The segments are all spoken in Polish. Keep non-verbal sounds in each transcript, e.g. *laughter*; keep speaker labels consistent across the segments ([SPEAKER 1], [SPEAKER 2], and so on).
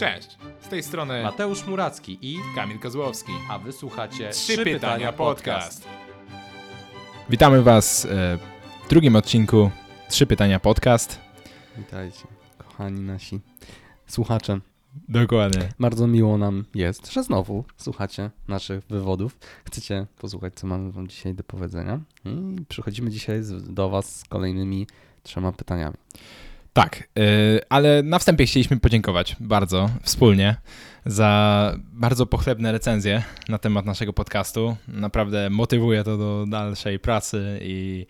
[SPEAKER 1] Cześć, z tej strony
[SPEAKER 2] Mateusz Muracki i
[SPEAKER 1] Kamil Kozłowski.
[SPEAKER 2] a wysłuchacie
[SPEAKER 1] Trzy Pytania Podcast. Witamy Was e, w drugim odcinku Trzy Pytania Podcast.
[SPEAKER 2] Witajcie, kochani nasi słuchacze.
[SPEAKER 1] Dokładnie.
[SPEAKER 2] Bardzo miło nam jest, że znowu słuchacie naszych wywodów. Chcecie posłuchać, co mamy wam dzisiaj do powiedzenia. I przychodzimy dzisiaj z, do was z kolejnymi trzema pytaniami.
[SPEAKER 1] Tak, e, ale na wstępie chcieliśmy podziękować bardzo wspólnie za bardzo pochlebne recenzje na temat naszego podcastu. Naprawdę motywuje to do dalszej pracy i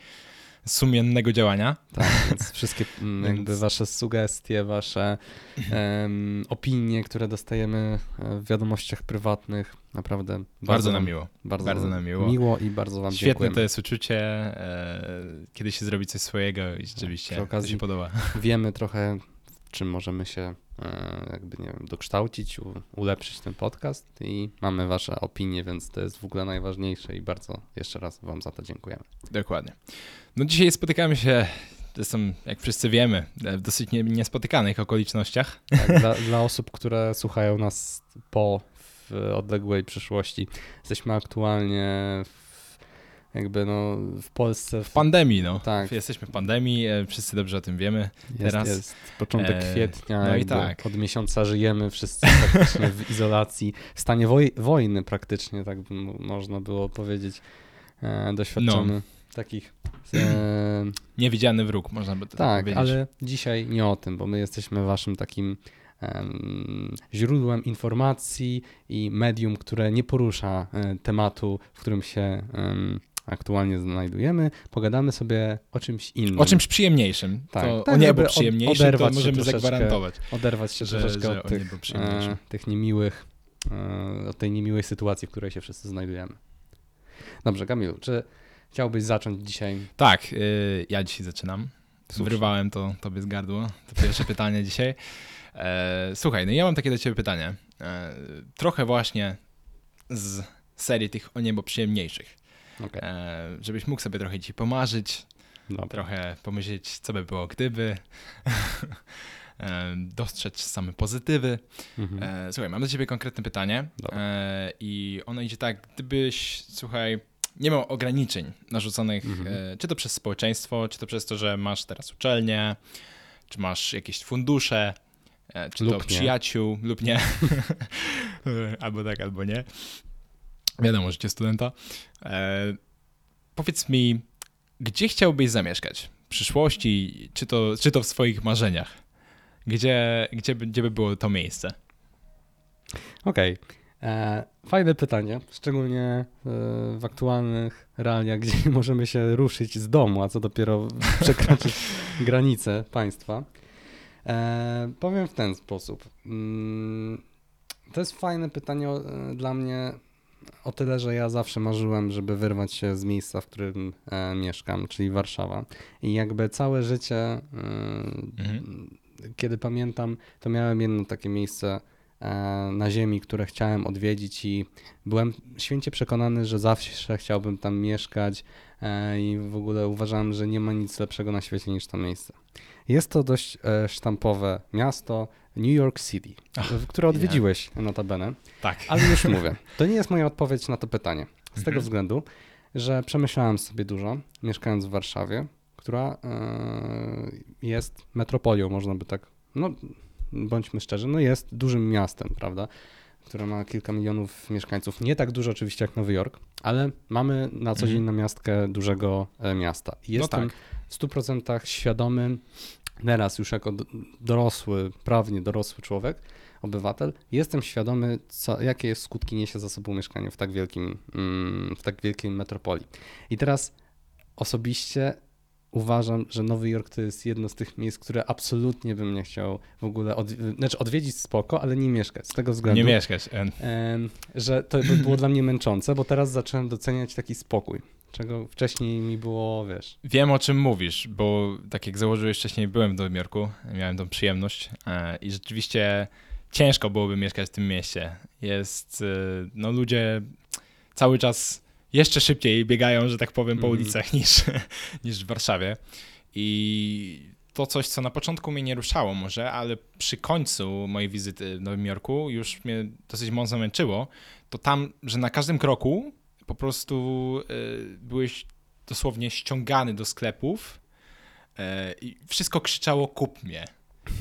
[SPEAKER 1] sumiennego działania.
[SPEAKER 2] Tak, więc wszystkie mm, *laughs* jakby wasze sugestie, wasze em, opinie, które dostajemy e, w wiadomościach prywatnych, naprawdę bardzo,
[SPEAKER 1] Bardzo, nam miło.
[SPEAKER 2] Bardzo,
[SPEAKER 1] bardzo nam miło.
[SPEAKER 2] miło i bardzo wam
[SPEAKER 1] Świetne
[SPEAKER 2] dziękujemy.
[SPEAKER 1] to jest uczucie, e, kiedy się zrobi coś swojego i rzeczywiście
[SPEAKER 2] Przy okazji-
[SPEAKER 1] to się podoba.
[SPEAKER 2] wiemy trochę, czym możemy się e, jakby, nie wiem, dokształcić, ulepszyć ten podcast i mamy wasze opinie, więc to jest w ogóle najważniejsze i bardzo jeszcze raz wam za to dziękujemy.
[SPEAKER 1] Dokładnie. No dzisiaj spotykamy się, zresztą jak wszyscy wiemy, w dosyć nie, niespotykanych okolicznościach.
[SPEAKER 2] Tak, *laughs* dla, dla osób, które słuchają nas po w odległej przyszłości, jesteśmy aktualnie w, jakby no w Polsce
[SPEAKER 1] W pandemii, no.
[SPEAKER 2] Tak.
[SPEAKER 1] Jesteśmy w pandemii, e, wszyscy dobrze o tym wiemy.
[SPEAKER 2] jest,
[SPEAKER 1] teraz.
[SPEAKER 2] jest początek
[SPEAKER 1] E,
[SPEAKER 2] kwietnia,
[SPEAKER 1] no i tak.
[SPEAKER 2] od miesiąca żyjemy wszyscy praktycznie w *laughs* izolacji, w stanie woj wojny praktycznie, tak by mo- można było powiedzieć. E, doświadczamy
[SPEAKER 1] No.
[SPEAKER 2] takich e, *clears throat*
[SPEAKER 1] Niewidziany wróg, można by to
[SPEAKER 2] Tak,
[SPEAKER 1] powiedzieć.
[SPEAKER 2] ale dzisiaj nie o tym, bo my jesteśmy waszym takim em, źródłem informacji i medium, które nie porusza e, tematu, w którym się aktualnie znajdujemy. Pogadamy sobie o czymś innym.
[SPEAKER 1] O czymś przyjemniejszym.
[SPEAKER 2] Tak,
[SPEAKER 1] to
[SPEAKER 2] tak,
[SPEAKER 1] o niebo przyjemniejszym to możemy zagwarantować.
[SPEAKER 2] Oderwać się
[SPEAKER 1] że-
[SPEAKER 2] troszeczkę
[SPEAKER 1] że
[SPEAKER 2] od tych, e, tych niemiłych, e, od tej niemiłej sytuacji, w której się wszyscy znajdujemy. Dobrze, Kamilu, czy chciałbyś zacząć dzisiaj?
[SPEAKER 1] Tak, y, ja dzisiaj zaczynam.
[SPEAKER 2] Słusznie.
[SPEAKER 1] Wyrwałem to tobie z gardła. To pierwsze pytanie dzisiaj. E, słuchaj, no ja mam takie do ciebie pytanie. E, trochę właśnie z serii tych o niebo przyjemniejszych.
[SPEAKER 2] Okej,
[SPEAKER 1] E, żebyś mógł sobie trochę dzisiaj pomarzyć,
[SPEAKER 2] dobra.
[SPEAKER 1] trochę pomyśleć, co by było gdyby. *laughs* e, dostrzec same pozytywy.
[SPEAKER 2] Mhm.
[SPEAKER 1] E, słuchaj, mam do ciebie konkretne pytanie e, i ono idzie tak, gdybyś, słuchaj, nie miał ograniczeń narzuconych,
[SPEAKER 2] Mhm.
[SPEAKER 1] e, czy to przez społeczeństwo, czy to przez to, że masz teraz uczelnię, czy masz jakieś fundusze, e, czy
[SPEAKER 2] Lub
[SPEAKER 1] to
[SPEAKER 2] nie.
[SPEAKER 1] przyjaciół, lub nie, *laughs* albo tak, albo nie. Wiadomo, życie studenta. E, powiedz mi, gdzie chciałbyś zamieszkać w przyszłości, czy to, czy to w swoich marzeniach? Gdzie, gdzie, gdzie by było to miejsce?
[SPEAKER 2] Okej. E, Fajne pytanie, szczególnie e, w aktualnych realiach, *laughs* gdzie możemy się ruszyć z domu, a co dopiero *laughs* przekroczyć granice państwa. E, Powiem w ten sposób. Mm, To jest fajne pytanie dla mnie o tyle, że ja zawsze marzyłem, żeby wyrwać się z miejsca, w którym e, mieszkam, czyli Warszawa. I jakby całe życie, e,
[SPEAKER 1] Mhm.
[SPEAKER 2] kiedy pamiętam, to miałem jedno takie miejsce e, na ziemi, które chciałem odwiedzić i byłem święcie przekonany, że zawsze chciałbym tam mieszkać e, i w ogóle uważałem, że nie ma nic lepszego na świecie niż to miejsce. Jest to dość e, sztampowe miasto New York City,
[SPEAKER 1] Ach,
[SPEAKER 2] które odwiedziłeś notabene,
[SPEAKER 1] Tak.
[SPEAKER 2] ale już *laughs* mówię, to nie jest moja odpowiedź na to pytanie. Z tego
[SPEAKER 1] Mhm.
[SPEAKER 2] względu, że przemyślałem sobie dużo, mieszkając w Warszawie, która e, jest metropolią, można by tak, no bądźmy szczerzy, no jest dużym miastem, prawda, które ma kilka milionów mieszkańców. Nie tak dużo oczywiście jak Nowy Jork, ale mamy na co dzień
[SPEAKER 1] Mhm.
[SPEAKER 2] na miastkę dużego e, miasta. I Jestem
[SPEAKER 1] no tak.
[SPEAKER 2] w 100% świadomy, teraz już jako do- dorosły, prawnie dorosły człowiek, obywatel, jestem świadomy, co, jakie jest skutki niesie za sobą mieszkanie w tak wielkim, mm, w tak wielkiej metropolii. I teraz osobiście uważam, że Nowy Jork to jest jedno z tych miejsc, które absolutnie bym nie chciał w ogóle, od, znaczy odwiedzić spoko, ale nie mieszkać, z tego względu,
[SPEAKER 1] Nie mieszkać.
[SPEAKER 2] że to by było dla mnie męczące, bo teraz zacząłem doceniać taki spokój, czego wcześniej mi było, wiesz,
[SPEAKER 1] Wiem o czym mówisz, bo tak jak założyłeś wcześniej, byłem w Nowym Jorku, miałem tą przyjemność e, i rzeczywiście ciężko byłoby mieszkać w tym mieście. Jest, e, no ludzie cały czas jeszcze szybciej biegają, że tak powiem, po
[SPEAKER 2] Mhm.
[SPEAKER 1] ulicach *laughs* niż, niż w Warszawie i to to coś, co na początku mnie nie ruszało może, ale przy końcu mojej wizyty w Nowym Jorku już mnie dosyć mocno męczyło, to tam, że na każdym kroku po prostu y, byłeś dosłownie ściągany do sklepów y, i wszystko krzyczało kup mnie.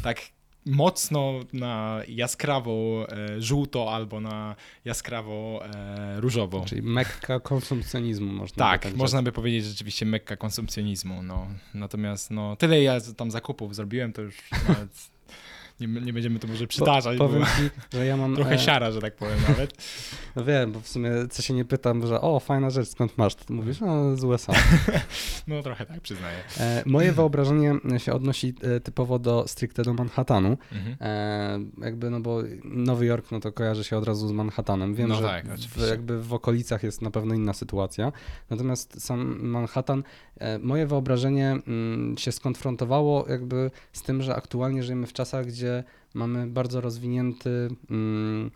[SPEAKER 1] Tak mocno na jaskrawo e, żółto albo na jaskrawo e, różowo.
[SPEAKER 2] Czyli mekka konsumpcjonizmu można
[SPEAKER 1] tak,
[SPEAKER 2] by tak
[SPEAKER 1] można by powiedzieć rzeczywiście mekka konsumpcjonizmu. No. Natomiast no, tyle ja tam zakupów zrobiłem, to już nawet nie, nie będziemy to może przytaczać.
[SPEAKER 2] Po, powiem
[SPEAKER 1] bo *laughs*
[SPEAKER 2] ci, że ja mam...
[SPEAKER 1] trochę
[SPEAKER 2] e,
[SPEAKER 1] siara, że tak powiem nawet. *laughs*
[SPEAKER 2] No wiem, bo w sumie co się nie pytam, że o, fajna rzecz, skąd masz? To mówisz, no z USA. *laughs*
[SPEAKER 1] No trochę tak, przyznaję.
[SPEAKER 2] E, moje wyobrażenie się odnosi e, typowo do stricte do Manhattanu.
[SPEAKER 1] Mhm.
[SPEAKER 2] Jakby, no bo Nowy Jork, no to kojarzy się od razu z Manhattanem. Wiem,
[SPEAKER 1] No
[SPEAKER 2] że
[SPEAKER 1] tak,
[SPEAKER 2] w, jakby w okolicach jest na pewno inna sytuacja. Natomiast sam Manhattan, moje wyobrażenie mm, się skonfrontowało jakby z tym, że aktualnie żyjemy w czasach, gdzie mamy bardzo rozwinięty mm,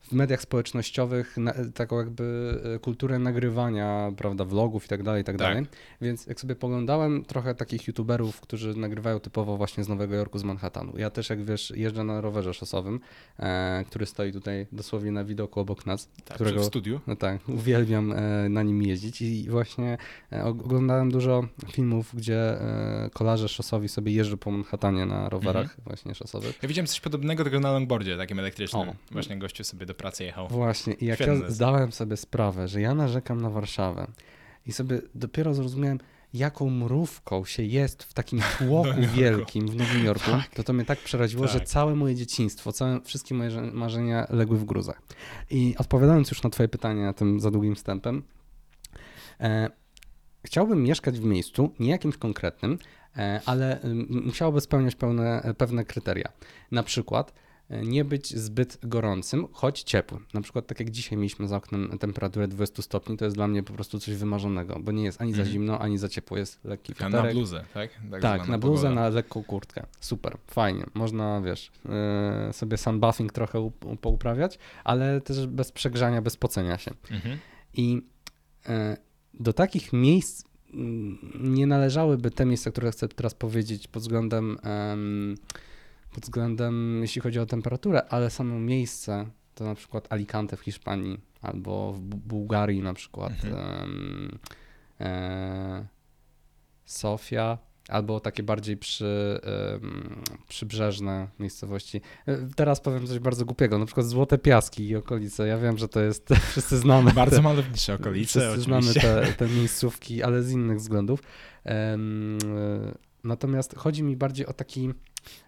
[SPEAKER 2] w mediach społecznościowych na, taką jakby e, kulturę nagrywania, prawda, vlogów i tak dalej, i tak
[SPEAKER 1] Tak.
[SPEAKER 2] dalej. Więc jak sobie poglądałem trochę takich youtuberów, którzy nagrywają typowo właśnie z Nowego Jorku, z Manhattanu. Ja też, jak wiesz, jeżdżę na rowerze szosowym, e, który stoi tutaj dosłownie na widoku obok nas,
[SPEAKER 1] Tak,
[SPEAKER 2] którego
[SPEAKER 1] w studiu.
[SPEAKER 2] no tak, uwielbiam e, na nim jeździć i właśnie e, oglądałem dużo filmów, gdzie e, kolarze szosowi sobie jeżdżą po Manhattanie na rowerach
[SPEAKER 1] Mhm.
[SPEAKER 2] właśnie szosowych.
[SPEAKER 1] Ja widziałem coś podobnego tylko na longboardzie, takim elektrycznym.
[SPEAKER 2] O.
[SPEAKER 1] Właśnie gościu sobie do pracy jechał.
[SPEAKER 2] Właśnie, i jak
[SPEAKER 1] Świetny
[SPEAKER 2] ja zdałem sobie sprawę, że ja narzekam na Warszawę i sobie dopiero zrozumiałem, jaką mrówką się jest w takim *laughs* tłoku
[SPEAKER 1] Jorku.
[SPEAKER 2] wielkim w Nowym Jorku,
[SPEAKER 1] Tak.
[SPEAKER 2] to to mnie tak przeraziło, że
[SPEAKER 1] Tak.
[SPEAKER 2] całe moje dzieciństwo, całe, wszystkie moje marzenia legły w gruzach. I odpowiadając już na twoje pytanie tym za długim wstępem, e, chciałbym mieszkać w miejscu, nie jakimś konkretnym, e, ale musiałoby spełniać pełne, pewne kryteria. Na przykład e, nie być zbyt gorącym, choć ciepłym. Na przykład tak jak dzisiaj mieliśmy za oknem temperaturę 20 stopni, to jest dla mnie po prostu coś wymarzonego, bo nie jest ani za
[SPEAKER 1] Mhm.
[SPEAKER 2] zimno, ani za ciepło, jest lekki
[SPEAKER 1] A na bluzę, tak?
[SPEAKER 2] Tak,
[SPEAKER 1] zwana
[SPEAKER 2] na bluzę,
[SPEAKER 1] pogoda.
[SPEAKER 2] na lekką kurtkę. Super, fajnie. Można, wiesz, yy, sobie sunbuffing trochę up- pouprawiać, ale też bez przegrzania, bez pocenia się.
[SPEAKER 1] Mhm.
[SPEAKER 2] I e, do takich miejsc mm, nie należałyby te miejsca, które chcę teraz powiedzieć pod względem, em, pod względem, jeśli chodzi o temperaturę, ale samo miejsce, to na przykład Alicante w Hiszpanii albo w Bu- Bułgarii na przykład
[SPEAKER 1] Mhm.
[SPEAKER 2] e, Sofia, albo takie bardziej przy, przybrzeżne miejscowości. E, Teraz powiem coś bardzo głupiego, na przykład Złote Piaski i okolice. Ja wiem, że to jest, *laughs* wszyscy znamy
[SPEAKER 1] Bardzo
[SPEAKER 2] te,
[SPEAKER 1] malownicze okolice,
[SPEAKER 2] wszyscy znamy te, te miejscówki, ale z innych względów. E, Natomiast chodzi mi bardziej o taki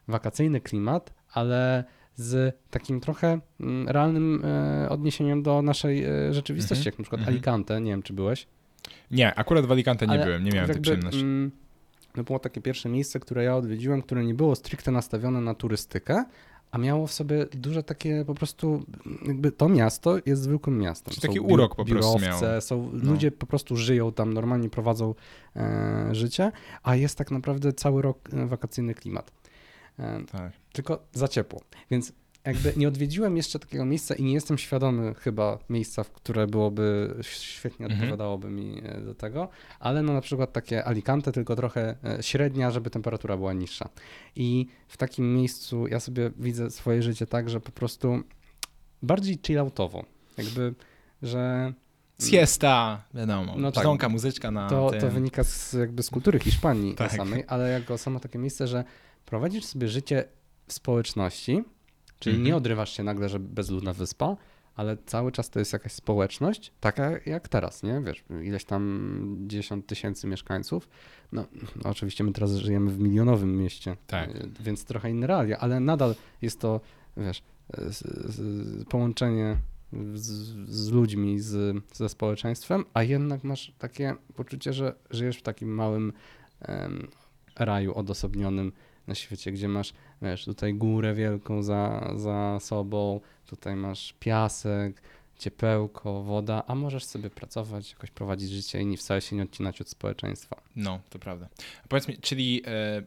[SPEAKER 2] wakacyjny klimat, ale z takim trochę mm, realnym e, odniesieniem do naszej e, rzeczywistości,
[SPEAKER 1] Mhm,
[SPEAKER 2] jak na przykład
[SPEAKER 1] mhm.
[SPEAKER 2] Alicante, nie wiem czy byłeś.
[SPEAKER 1] Nie, akurat w Alicante nie
[SPEAKER 2] Ale
[SPEAKER 1] byłem, nie miałem tej przyjemności.
[SPEAKER 2] mm, To było takie pierwsze miejsce, które ja odwiedziłem, które nie było stricte nastawione na turystykę, a miało w sobie duże takie po prostu, jakby to miasto jest zwykłym miastem.
[SPEAKER 1] Czyli taki
[SPEAKER 2] Są
[SPEAKER 1] urok po prostu
[SPEAKER 2] biurowce,
[SPEAKER 1] miało.
[SPEAKER 2] Są,
[SPEAKER 1] No.
[SPEAKER 2] Ludzie po prostu żyją tam, normalnie prowadzą e, życie, a jest tak naprawdę cały rok e, wakacyjny klimat.
[SPEAKER 1] Tak.
[SPEAKER 2] tylko za ciepło. Więc jakby nie odwiedziłem jeszcze takiego miejsca i nie jestem świadomy chyba miejsca, w które byłoby świetnie
[SPEAKER 1] Mhm.
[SPEAKER 2] odpowiadałoby mi e, do tego, ale no na przykład takie Alicante, tylko trochę e, średnia, żeby temperatura była niższa. I w takim miejscu ja sobie widzę swoje życie tak, że po prostu bardziej chilloutowo. Jakby, że
[SPEAKER 1] Siesta, wiadomo,
[SPEAKER 2] No tak.
[SPEAKER 1] muzyczka na
[SPEAKER 2] to,
[SPEAKER 1] tym.
[SPEAKER 2] to wynika z, jakby z kultury Hiszpanii
[SPEAKER 1] Tak.
[SPEAKER 2] samej, ale jako samo takie miejsce, że prowadzisz sobie życie w społeczności, czyli
[SPEAKER 1] Mhm.
[SPEAKER 2] nie odrywasz się nagle, że bezludna wyspa, ale cały czas to jest jakaś społeczność, taka jak teraz, nie? Wiesz, ileś tam 10 tysięcy mieszkańców. No, oczywiście my teraz żyjemy w milionowym mieście,
[SPEAKER 1] Tak.
[SPEAKER 2] więc trochę inne realia, ale nadal jest to, wiesz, połączenie z, z ludźmi, z, ze społeczeństwem, a jednak masz takie poczucie, że żyjesz w takim małym em, raju odosobnionym na świecie, gdzie masz, wiesz, tutaj górę wielką za, za sobą, tutaj masz piasek, ciepełko, woda, a możesz sobie pracować, jakoś prowadzić życie i wcale się nie odcinać od społeczeństwa.
[SPEAKER 1] No, to prawda. A powiedz mi, czyli e,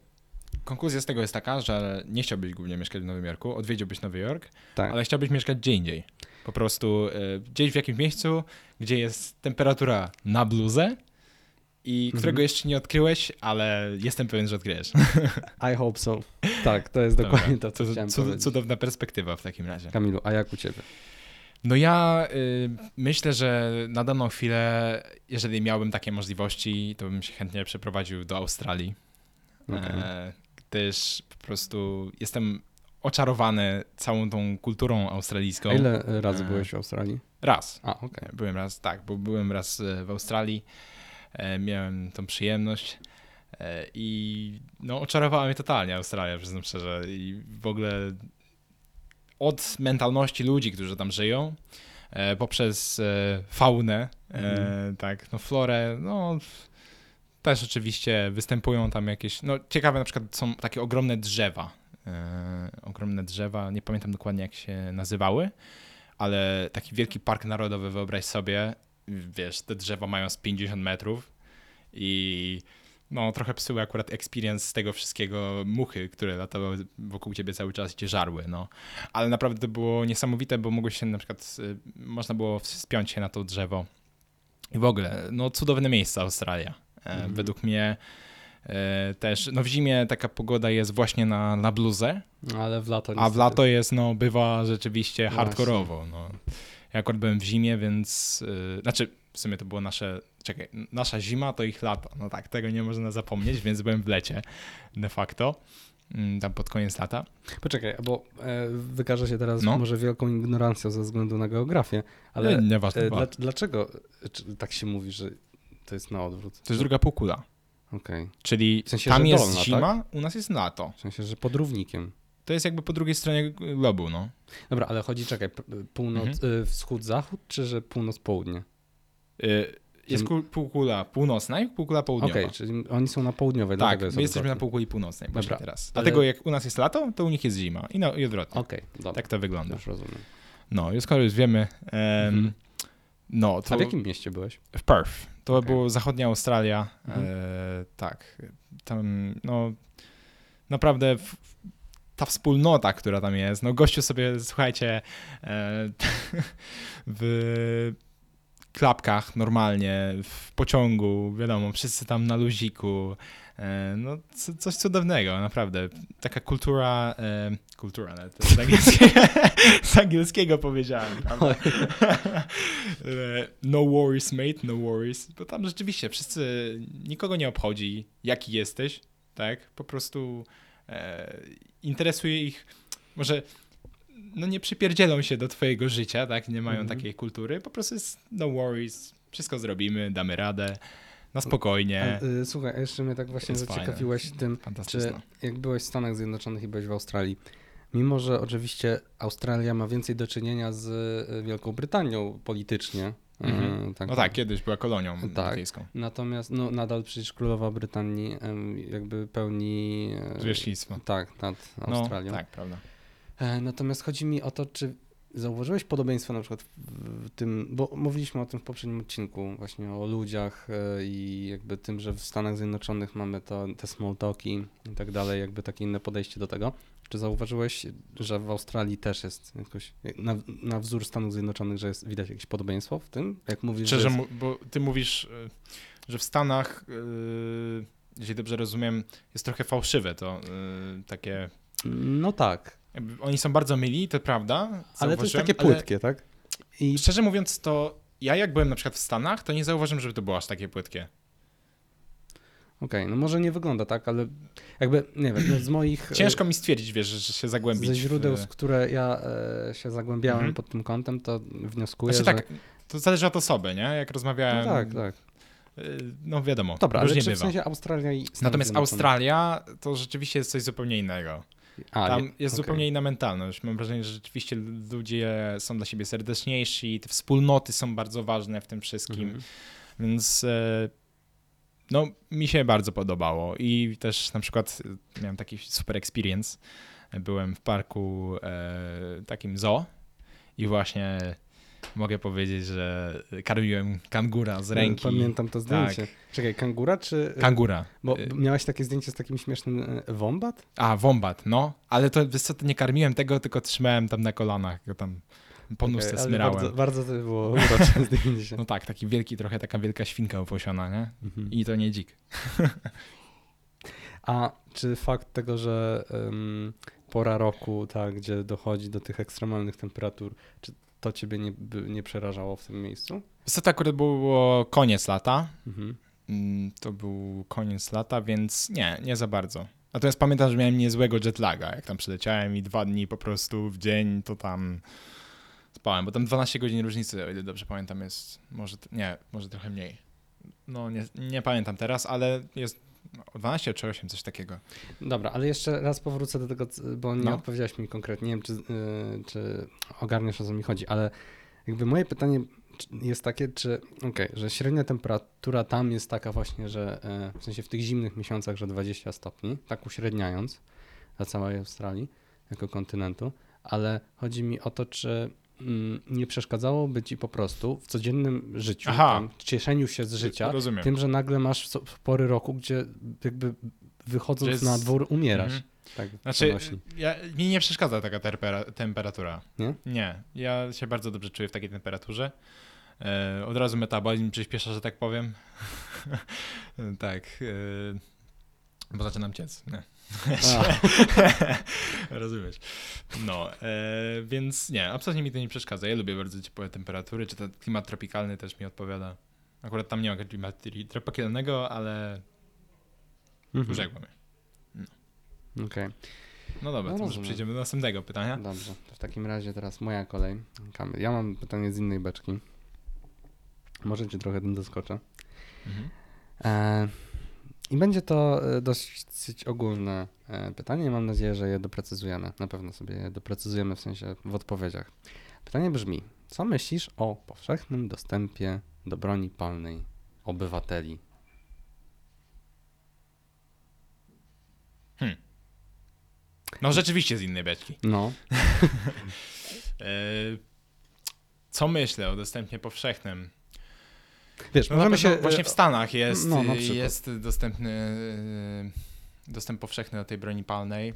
[SPEAKER 1] konkluzja z tego jest taka, że nie chciałbyś głównie mieszkać w Nowym Jorku, odwiedziłbyś Nowy Jork,
[SPEAKER 2] Tak.
[SPEAKER 1] ale chciałbyś mieszkać gdzie indziej. Po prostu e, gdzieś w jakimś miejscu, gdzie jest temperatura na bluzę i którego
[SPEAKER 2] Mhm.
[SPEAKER 1] jeszcze nie odkryłeś, ale jestem pewien, że odkryjesz. *laughs*
[SPEAKER 2] I hope so. Tak, to jest dokładnie to, co
[SPEAKER 1] Cud-. Cudowna perspektywa w takim razie.
[SPEAKER 2] Kamilu, a jak u ciebie?
[SPEAKER 1] No ja y, myślę, że na daną chwilę, jeżeli miałbym takie możliwości, to bym się chętnie przeprowadził do Australii.
[SPEAKER 2] Okej.
[SPEAKER 1] E, gdyż po prostu jestem oczarowany całą tą kulturą australijską.
[SPEAKER 2] A ile razy
[SPEAKER 1] E.
[SPEAKER 2] byłeś w Australii?
[SPEAKER 1] Raz.
[SPEAKER 2] A, okej.
[SPEAKER 1] Byłem raz, tak, bo byłem raz e, w Australii. E, miałem tą przyjemność. E, I no, oczarowała mnie totalnie Australia, przyznam szczerze. I w ogóle od mentalności ludzi, którzy tam żyją, e, poprzez faunę,
[SPEAKER 2] Mhm.
[SPEAKER 1] tak, no florę, no też oczywiście występują tam jakieś, no ciekawe na przykład są takie ogromne drzewa, ogromne drzewa, nie pamiętam dokładnie jak się nazywały, ale taki wielki park narodowy, wyobraź sobie, wiesz, te drzewa mają z 50 metrów i no trochę psuły akurat experience z tego wszystkiego muchy, które latały wokół ciebie cały czas i cię żarły, no. Ale naprawdę to było niesamowite, bo mogłeś się na przykład, y, można było wspiąć się na to drzewo i w ogóle, no cudowne miejsce Australia. E,
[SPEAKER 2] Mhm.
[SPEAKER 1] Według mnie e, też, no w zimie taka pogoda jest właśnie na, na bluzę,
[SPEAKER 2] Ale w lato
[SPEAKER 1] a w lato jest, no, bywa rzeczywiście
[SPEAKER 2] No
[SPEAKER 1] hardkorowo. No. Ja akurat byłem w zimie, więc. Yy, znaczy, w sumie to było nasze. Czekaj, nasza zima to ich lato. No tak, tego nie można zapomnieć, więc byłem w lecie de facto. mm, Tam pod koniec lata.
[SPEAKER 2] Poczekaj, bo e, wykaże się teraz
[SPEAKER 1] No.
[SPEAKER 2] może wielką ignorancją ze względu na geografię, ale
[SPEAKER 1] Ale nieważne.
[SPEAKER 2] e, dla, dlaczego tak się mówi, że to jest na odwrót?
[SPEAKER 1] to jest druga półkula.
[SPEAKER 2] Okej.
[SPEAKER 1] Czyli
[SPEAKER 2] W sensie,
[SPEAKER 1] tam jest
[SPEAKER 2] dolna, tak?
[SPEAKER 1] zima, u nas jest lato.
[SPEAKER 2] W sensie, że pod równikiem.
[SPEAKER 1] To jest jakby po drugiej stronie globu, no.
[SPEAKER 2] Dobra, ale chodzi, czekaj, północ,
[SPEAKER 1] Mhm.
[SPEAKER 2] e, wschód, zachód, czy że północ, południe?
[SPEAKER 1] Yy, Jest kul- półkula północna i półkula
[SPEAKER 2] Okej,
[SPEAKER 1] południowa.
[SPEAKER 2] czyli oni są na południowej,
[SPEAKER 1] Tak, my jesteśmy na półkuli północnej właśnie
[SPEAKER 2] Dobra,
[SPEAKER 1] teraz.
[SPEAKER 2] ale-
[SPEAKER 1] Dlatego jak u nas jest lato, to u nich jest zima. I, no, i odwrotnie.
[SPEAKER 2] Okej, dobra,
[SPEAKER 1] Tak to wygląda.
[SPEAKER 2] już rozumiem.
[SPEAKER 1] No, już skoro już wiemy. em,
[SPEAKER 2] Mhm.
[SPEAKER 1] No, to
[SPEAKER 2] A w jakim mieście byłeś?
[SPEAKER 1] w Perth. To
[SPEAKER 2] Okej.
[SPEAKER 1] było zachodnia Australia.
[SPEAKER 2] Mhm.
[SPEAKER 1] E, tak. Tam, no, naprawdę w, ta wspólnota, która tam jest. No, gościu sobie, słuchajcie, e, w klapkach normalnie, w pociągu, wiadomo, wszyscy tam na luziku. E, no, co, coś cudownego, naprawdę. Taka kultura, e, kultura, nawet to z angielskiego, *laughs* z angielskiego powiedziałem, no worries, mate, no worries. Bo tam rzeczywiście wszyscy, nikogo nie obchodzi, jaki jesteś, tak? Po prostu interesuje ich, może no nie przypierdzielą się do twojego życia, tak? Nie mają
[SPEAKER 2] Mhm.
[SPEAKER 1] takiej kultury, po prostu jest no worries, wszystko zrobimy, damy radę, na spokojnie.
[SPEAKER 2] A, y, słuchaj, jeszcze mnie tak właśnie
[SPEAKER 1] Jest fajne.
[SPEAKER 2] zaciekawiłeś tym, czy jak byłeś w Stanach Zjednoczonych i byłeś w Australii, mimo że oczywiście Australia ma więcej do czynienia z y, Wielką Brytanią politycznie,
[SPEAKER 1] Mhm.
[SPEAKER 2] y, tak,
[SPEAKER 1] No tak, kiedyś była kolonią
[SPEAKER 2] Tak.
[SPEAKER 1] brytyjską.
[SPEAKER 2] natomiast no, nadal przecież królowa Brytanii jakby pełni e,
[SPEAKER 1] Zwierzchnictwo.
[SPEAKER 2] tak, nad
[SPEAKER 1] No,
[SPEAKER 2] Australią.
[SPEAKER 1] tak, prawda.
[SPEAKER 2] E, Natomiast chodzi mi o to, czy zauważyłeś podobieństwo na przykład w w tym, bo mówiliśmy o tym w poprzednim odcinku, właśnie o ludziach e, i jakby tym, że w Stanach Zjednoczonych mamy to, te small talki i tak dalej, jakby takie inne podejście do tego. Czy zauważyłeś, że w Australii też jest jakoś, na, na wzór Stanów Zjednoczonych, że jest, widać jakieś podobieństwo w tym? Jak mówisz,
[SPEAKER 1] Szczerze,
[SPEAKER 2] że
[SPEAKER 1] mu- bo ty mówisz, y, że w Stanach, y, jeżeli dobrze rozumiem, jest trochę fałszywe to y, takie.
[SPEAKER 2] jest... No tak,
[SPEAKER 1] Oni są bardzo myli, to prawda.
[SPEAKER 2] ale to jest takie
[SPEAKER 1] ale
[SPEAKER 2] płytkie, tak? I
[SPEAKER 1] Szczerze mówiąc, to ja jak byłem na przykład w Stanach, to nie zauważyłem, żeby to było aż takie płytkie.
[SPEAKER 2] Okej, no może nie wygląda tak, ale jakby, nie wiem, no z moich... e,
[SPEAKER 1] Ciężko mi stwierdzić, wiesz, że się zagłębić.
[SPEAKER 2] Ze źródeł,
[SPEAKER 1] w...
[SPEAKER 2] w które ja e, się zagłębiałem
[SPEAKER 1] Mhm.
[SPEAKER 2] pod tym kątem, to wnioskuję,
[SPEAKER 1] Znaczy
[SPEAKER 2] że...
[SPEAKER 1] tak, to zależy od osoby, nie? Jak
[SPEAKER 2] No
[SPEAKER 1] rozmawiałem.
[SPEAKER 2] tak, tak.
[SPEAKER 1] y, No wiadomo,
[SPEAKER 2] Dobra, ale czy w
[SPEAKER 1] bywa.
[SPEAKER 2] sensie Australia i Stany
[SPEAKER 1] Natomiast
[SPEAKER 2] Zjednoczone?
[SPEAKER 1] Australia to rzeczywiście jest coś zupełnie innego.
[SPEAKER 2] A,
[SPEAKER 1] Tam
[SPEAKER 2] nie,
[SPEAKER 1] jest
[SPEAKER 2] okej.
[SPEAKER 1] zupełnie inna mentalność. Mam wrażenie, że rzeczywiście ludzie są dla siebie serdeczniejsi, te wspólnoty są bardzo ważne w tym wszystkim,
[SPEAKER 2] Mhm.
[SPEAKER 1] więc e, no, mi się bardzo podobało i też na przykład e, miałem taki super experience. Byłem w parku e, takim zoo i właśnie mogę powiedzieć, że karmiłem kangura z ręki.
[SPEAKER 2] Pamiętam to zdjęcie.
[SPEAKER 1] Tak.
[SPEAKER 2] Czekaj, kangura czy...
[SPEAKER 1] Kangura.
[SPEAKER 2] Bo
[SPEAKER 1] Y,
[SPEAKER 2] miałeś takie zdjęcie z takim śmiesznym e, wombat?
[SPEAKER 1] A, wombat, no. Ale to, wiesz co, to nie karmiłem tego, tylko trzymałem tam na kolanach go tam. Po nóżce
[SPEAKER 2] ale
[SPEAKER 1] smyrałem.
[SPEAKER 2] Bardzo, bardzo to było urocze *laughs* zdjęcie się.
[SPEAKER 1] No tak, taki wielki, trochę taka wielka świnka opłosiona, nie?
[SPEAKER 2] Mhm.
[SPEAKER 1] I to nie dzik. *laughs*
[SPEAKER 2] A czy fakt tego, że em, pora roku, tak, gdzie dochodzi do tych ekstremalnych temperatur, czy to ciebie nie, nie przerażało w tym miejscu?
[SPEAKER 1] Co to akurat było koniec lata.
[SPEAKER 2] Mhm.
[SPEAKER 1] Mm, To był koniec lata, więc nie, nie za bardzo. Natomiast pamiętam, że miałem niezłego jetlaga, jak tam przyleciałem i dwa dni po prostu w dzień to tam spałem, bo tam 12 godzin różnicy, o ile dobrze pamiętam, jest, może, nie, może trochę mniej. No nie, nie pamiętam teraz, ale jest o 12 czy 8, coś takiego.
[SPEAKER 2] Dobra, ale jeszcze raz powrócę do tego, bo nie
[SPEAKER 1] No.
[SPEAKER 2] odpowiedziałeś mi konkretnie. Nie wiem, czy, y, czy ogarniasz o co mi chodzi, ale jakby moje pytanie jest takie, czy okej, że średnia temperatura tam jest taka właśnie, że e, w sensie w tych zimnych miesiącach, że 20 stopni, tak uśredniając dla całej Australii jako kontynentu, ale chodzi mi o to, czy mm, nie przeszkadzałoby ci po prostu w codziennym życiu, tam, cieszeniu się z życia,
[SPEAKER 1] Rozumiem.
[SPEAKER 2] tym, że nagle masz so- pory roku, gdzie jakby wychodząc
[SPEAKER 1] jest-
[SPEAKER 2] na dwór umierasz.
[SPEAKER 1] Mhm.
[SPEAKER 2] Tak,
[SPEAKER 1] Znaczy, ja, mi nie przeszkadza taka terpera, temperatura.
[SPEAKER 2] Nie?
[SPEAKER 1] Nie, ja się bardzo dobrze czuję w takiej temperaturze. E, od razu metabolizm przyspiesza, że tak powiem. *laughs* tak. E, bo zaczynam ciec. Nie. *laughs* Rozumiesz. No, e, więc nie, absolutnie mi to nie przeszkadza. Ja lubię bardzo ciepłe temperatury, czy ten klimat tropikalny też mi odpowiada. Akurat tam nie ma klimatu tropikalnego, ale
[SPEAKER 2] Mhm.
[SPEAKER 1] urzekło mnie.
[SPEAKER 2] Okej,
[SPEAKER 1] No dobra,
[SPEAKER 2] No
[SPEAKER 1] to może przejdziemy do następnego pytania.
[SPEAKER 2] dobrze. To w takim razie teraz moja kolej. Ja mam pytanie z innej beczki. Może cię trochę tym doskoczę.
[SPEAKER 1] Mhm.
[SPEAKER 2] E, I będzie to e, dosyć ogólne e, pytanie. Mam nadzieję, że je doprecyzujemy. Na pewno sobie je doprecyzujemy w sensie w odpowiedziach. Pytanie brzmi: co myślisz o powszechnym dostępie do broni palnej obywateli?
[SPEAKER 1] No rzeczywiście z innej beczki.
[SPEAKER 2] No, *laughs*
[SPEAKER 1] E, Co myślę o dostępie powszechnym?
[SPEAKER 2] Wiesz,
[SPEAKER 1] No
[SPEAKER 2] możemy się.
[SPEAKER 1] właśnie w Stanach jest,
[SPEAKER 2] no, przykład.
[SPEAKER 1] jest dostępny e, dostęp powszechny do tej broni palnej.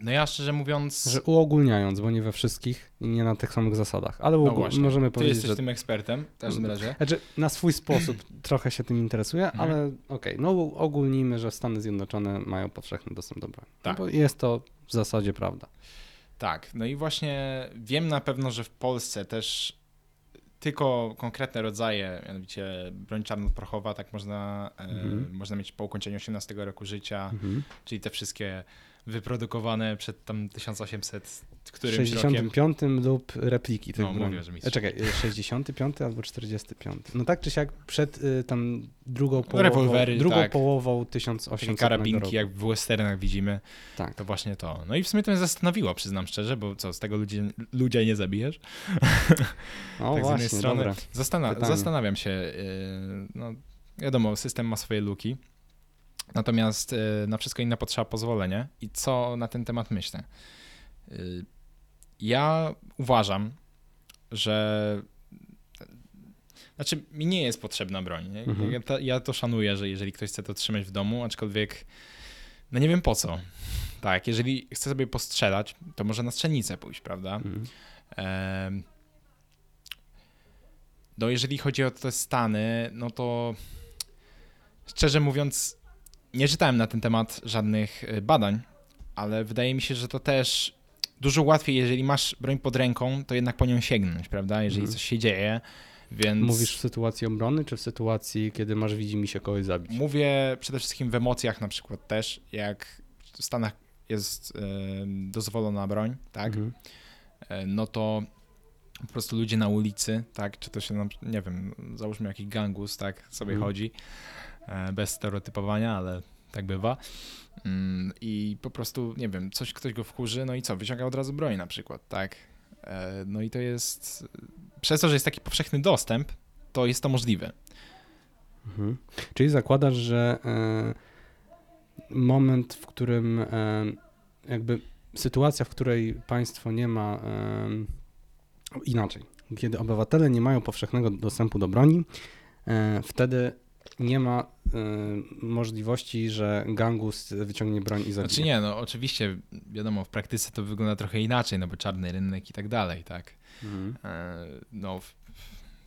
[SPEAKER 1] No ja szczerze mówiąc,
[SPEAKER 2] Że uogólniając, bo nie we wszystkich i nie na tych samych zasadach, ale
[SPEAKER 1] No właśnie.
[SPEAKER 2] możemy
[SPEAKER 1] ty
[SPEAKER 2] powiedzieć,
[SPEAKER 1] jesteś
[SPEAKER 2] że
[SPEAKER 1] tym ekspertem w każdym razie.
[SPEAKER 2] Znaczy, na swój sposób *clears throat* trochę się tym interesuje,
[SPEAKER 1] Mhm.
[SPEAKER 2] ale okej, no ogólnijmy, że Stany Zjednoczone mają powszechny dostęp do broni.
[SPEAKER 1] Tak.
[SPEAKER 2] No bo jest to w zasadzie prawda.
[SPEAKER 1] Tak, no i właśnie wiem na pewno, że w Polsce też tylko konkretne rodzaje, mianowicie broń czarnoprochowa, tak można, e,
[SPEAKER 2] Mhm.
[SPEAKER 1] można mieć po ukończeniu 18 roku życia,
[SPEAKER 2] Mhm.
[SPEAKER 1] czyli te wszystkie wyprodukowane przed tam 1800
[SPEAKER 2] W
[SPEAKER 1] którymś rokiem.
[SPEAKER 2] 65 lub repliki tych
[SPEAKER 1] No,
[SPEAKER 2] broni.
[SPEAKER 1] mówię, że mi
[SPEAKER 2] E, Czekaj, e, 65 albo 45. No tak czy siak przed y, tam drugą połową,
[SPEAKER 1] rewolwery,
[SPEAKER 2] drugą
[SPEAKER 1] tak.
[SPEAKER 2] połową
[SPEAKER 1] Takie
[SPEAKER 2] 1800
[SPEAKER 1] karabinki,
[SPEAKER 2] roku.
[SPEAKER 1] jak w westernach widzimy,
[SPEAKER 2] Tak.
[SPEAKER 1] to właśnie to. No i w sumie to mnie zastanowiło, przyznam szczerze, bo co, z tego ludzie, ludzie nie zabijesz? *laughs*
[SPEAKER 2] O
[SPEAKER 1] tak z
[SPEAKER 2] właśnie,
[SPEAKER 1] jednej strony. Zastana-
[SPEAKER 2] Pytanie.
[SPEAKER 1] zastanawiam się, yy, no wiadomo, system ma swoje luki, natomiast yy, na wszystko inne potrzeba pozwolenie i co na ten temat myślę? Yy, ja uważam, że znaczy mi nie jest potrzebna broń.
[SPEAKER 2] Mhm.
[SPEAKER 1] Ja, to, ja to szanuję, że jeżeli ktoś chce to trzymać w domu, aczkolwiek no nie wiem po co. Tak, jeżeli chce sobie postrzelać, to może na strzelnicę pójść, prawda?
[SPEAKER 2] Mhm.
[SPEAKER 1] No, jeżeli chodzi o te Stany, no to szczerze mówiąc, nie czytałem na ten temat żadnych e, badań, ale wydaje mi się, że to też dużo łatwiej, jeżeli masz broń pod ręką, to jednak po nią sięgnąć, prawda? Jeżeli
[SPEAKER 2] Mhm.
[SPEAKER 1] coś się dzieje, więc.
[SPEAKER 2] Mówisz w sytuacji obrony, czy w sytuacji, kiedy masz widzi się kogoś zabić?
[SPEAKER 1] Mówię przede wszystkim w emocjach na przykład też, jak w Stanach jest dozwolona broń, tak?
[SPEAKER 2] Mhm.
[SPEAKER 1] e, no to po prostu ludzie na ulicy, tak, czy to się, nie wiem, załóżmy jakiś gangus, tak, sobie
[SPEAKER 2] Mhm.
[SPEAKER 1] chodzi, bez stereotypowania, ale tak bywa. Mm, I po prostu, nie wiem, coś ktoś go wkurzy, no i co, wyciąga od razu broń na przykład, tak. E, No i to jest, przez to, że jest taki powszechny dostęp, to jest to możliwe.
[SPEAKER 2] Mhm. Czyli zakładasz, że e, moment, w którym e, jakby sytuacja, w której państwo nie ma e, inaczej, kiedy obywatele nie mają powszechnego dostępu do broni, e, wtedy nie ma możliwości, że gangus wyciągnie broń i zabije.
[SPEAKER 1] Znaczy nie, no oczywiście, wiadomo, w praktyce to wygląda trochę inaczej, no bo czarny rynek i tak dalej, tak. Mhm. E, no, w,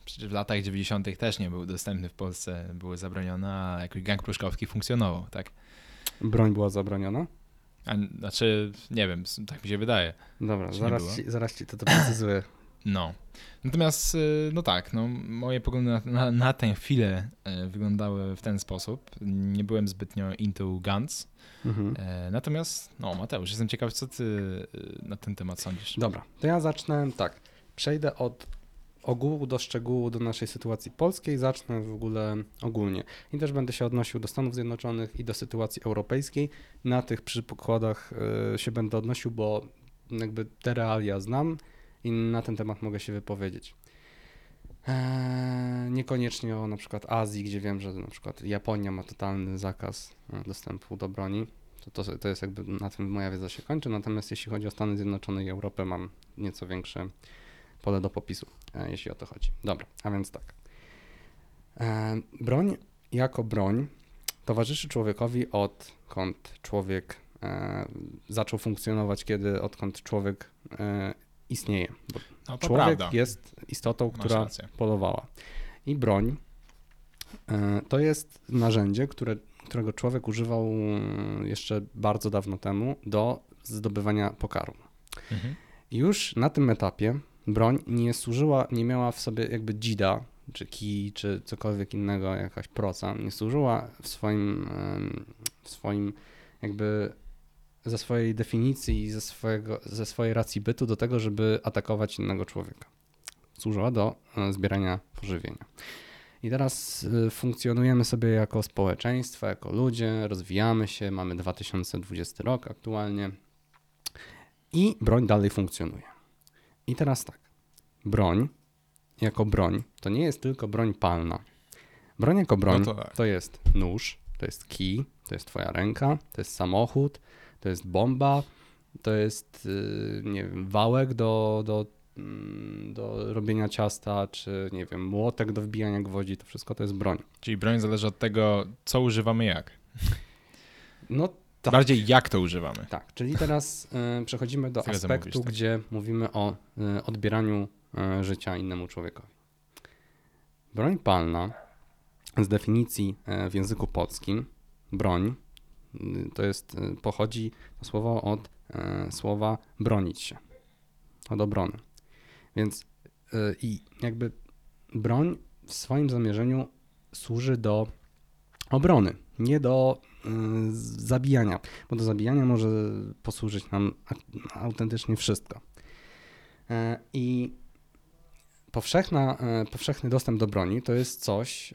[SPEAKER 1] przecież w latach 90. też nie był dostępny w Polsce, były zabronione, a jakoś gang pruszkowski funkcjonował, tak.
[SPEAKER 2] Broń była zabroniona?
[SPEAKER 1] A, znaczy, nie wiem, tak mi się wydaje.
[SPEAKER 2] Dobra, zaraz ci, zaraz ci to doprecyzuję. *coughs*
[SPEAKER 1] No. Natomiast, y, no tak, no, moje poglądy na, na, na tę chwilę y, wyglądały w ten sposób. Nie byłem zbytnio into guns. Mhm. E, natomiast, no Mateusz, jestem ciekaw, co ty y, na ten temat sądzisz.
[SPEAKER 2] Dobra, to ja zacznę tak. Przejdę od ogółu do szczegółu do naszej sytuacji polskiej, zacznę w ogóle ogólnie. I też będę się odnosił do Stanów Zjednoczonych i do sytuacji europejskiej. Na tych przykładach się będę odnosił, bo jakby te realia znam i na ten temat mogę się wypowiedzieć. Eee, niekoniecznie o na przykład Azji, gdzie wiem, że na przykład Japonia ma totalny zakaz e, dostępu do broni. To, to, to jest jakby na tym moja wiedza się kończy. Natomiast jeśli chodzi o Stany Zjednoczone i Europę, mam nieco większe pole do popisu, e, jeśli o to chodzi. Dobra, a więc tak. E, broń jako broń towarzyszy człowiekowi odkąd człowiek zaczął funkcjonować, kiedy odkąd człowiek istnieje. No, człowiek prawda. jest istotą, która polowała. I broń e, to jest narzędzie, które, którego człowiek używał e, jeszcze bardzo dawno temu do zdobywania pokarmu. Mhm. Już na tym etapie broń nie służyła, nie miała w sobie jakby dzida, czy kij, czy cokolwiek innego, jakaś proca, nie służyła w swoim, w swoim jakby ze swojej definicji i ze, swojego, ze swojej racji bytu do tego, żeby atakować innego człowieka. Służyła do e, zbierania pożywienia. I teraz e, funkcjonujemy sobie jako społeczeństwo, jako ludzie, rozwijamy się, mamy 2020 rok aktualnie i broń dalej funkcjonuje. I teraz tak, broń jako broń to nie jest tylko broń palna. Broń jako broń no to, tak. to jest nóż, to jest kij, to jest twoja ręka, to jest samochód, to jest bomba, to jest, y, nie wiem, wałek do, do, mm, do robienia ciasta, czy nie wiem, młotek do wbijania gwoździ, to wszystko to jest broń.
[SPEAKER 1] Czyli broń zależy od tego, co używamy jak.
[SPEAKER 2] No tak.
[SPEAKER 1] Bardziej jak to używamy.
[SPEAKER 2] Tak, czyli teraz y, przechodzimy do aspektu, mówisz, tak? gdzie mówimy o y, odbieraniu y, życia innemu człowiekowi. Broń palna z definicji y, w języku polskim, broń to jest, y, pochodzi to słowo od e, słowa bronić się, od obrony. Więc e, i jakby broń w swoim zamierzeniu służy do obrony, nie do e, zabijania, bo do zabijania może posłużyć nam autentycznie wszystko. I powszechna, powszechny dostęp do broni to jest coś,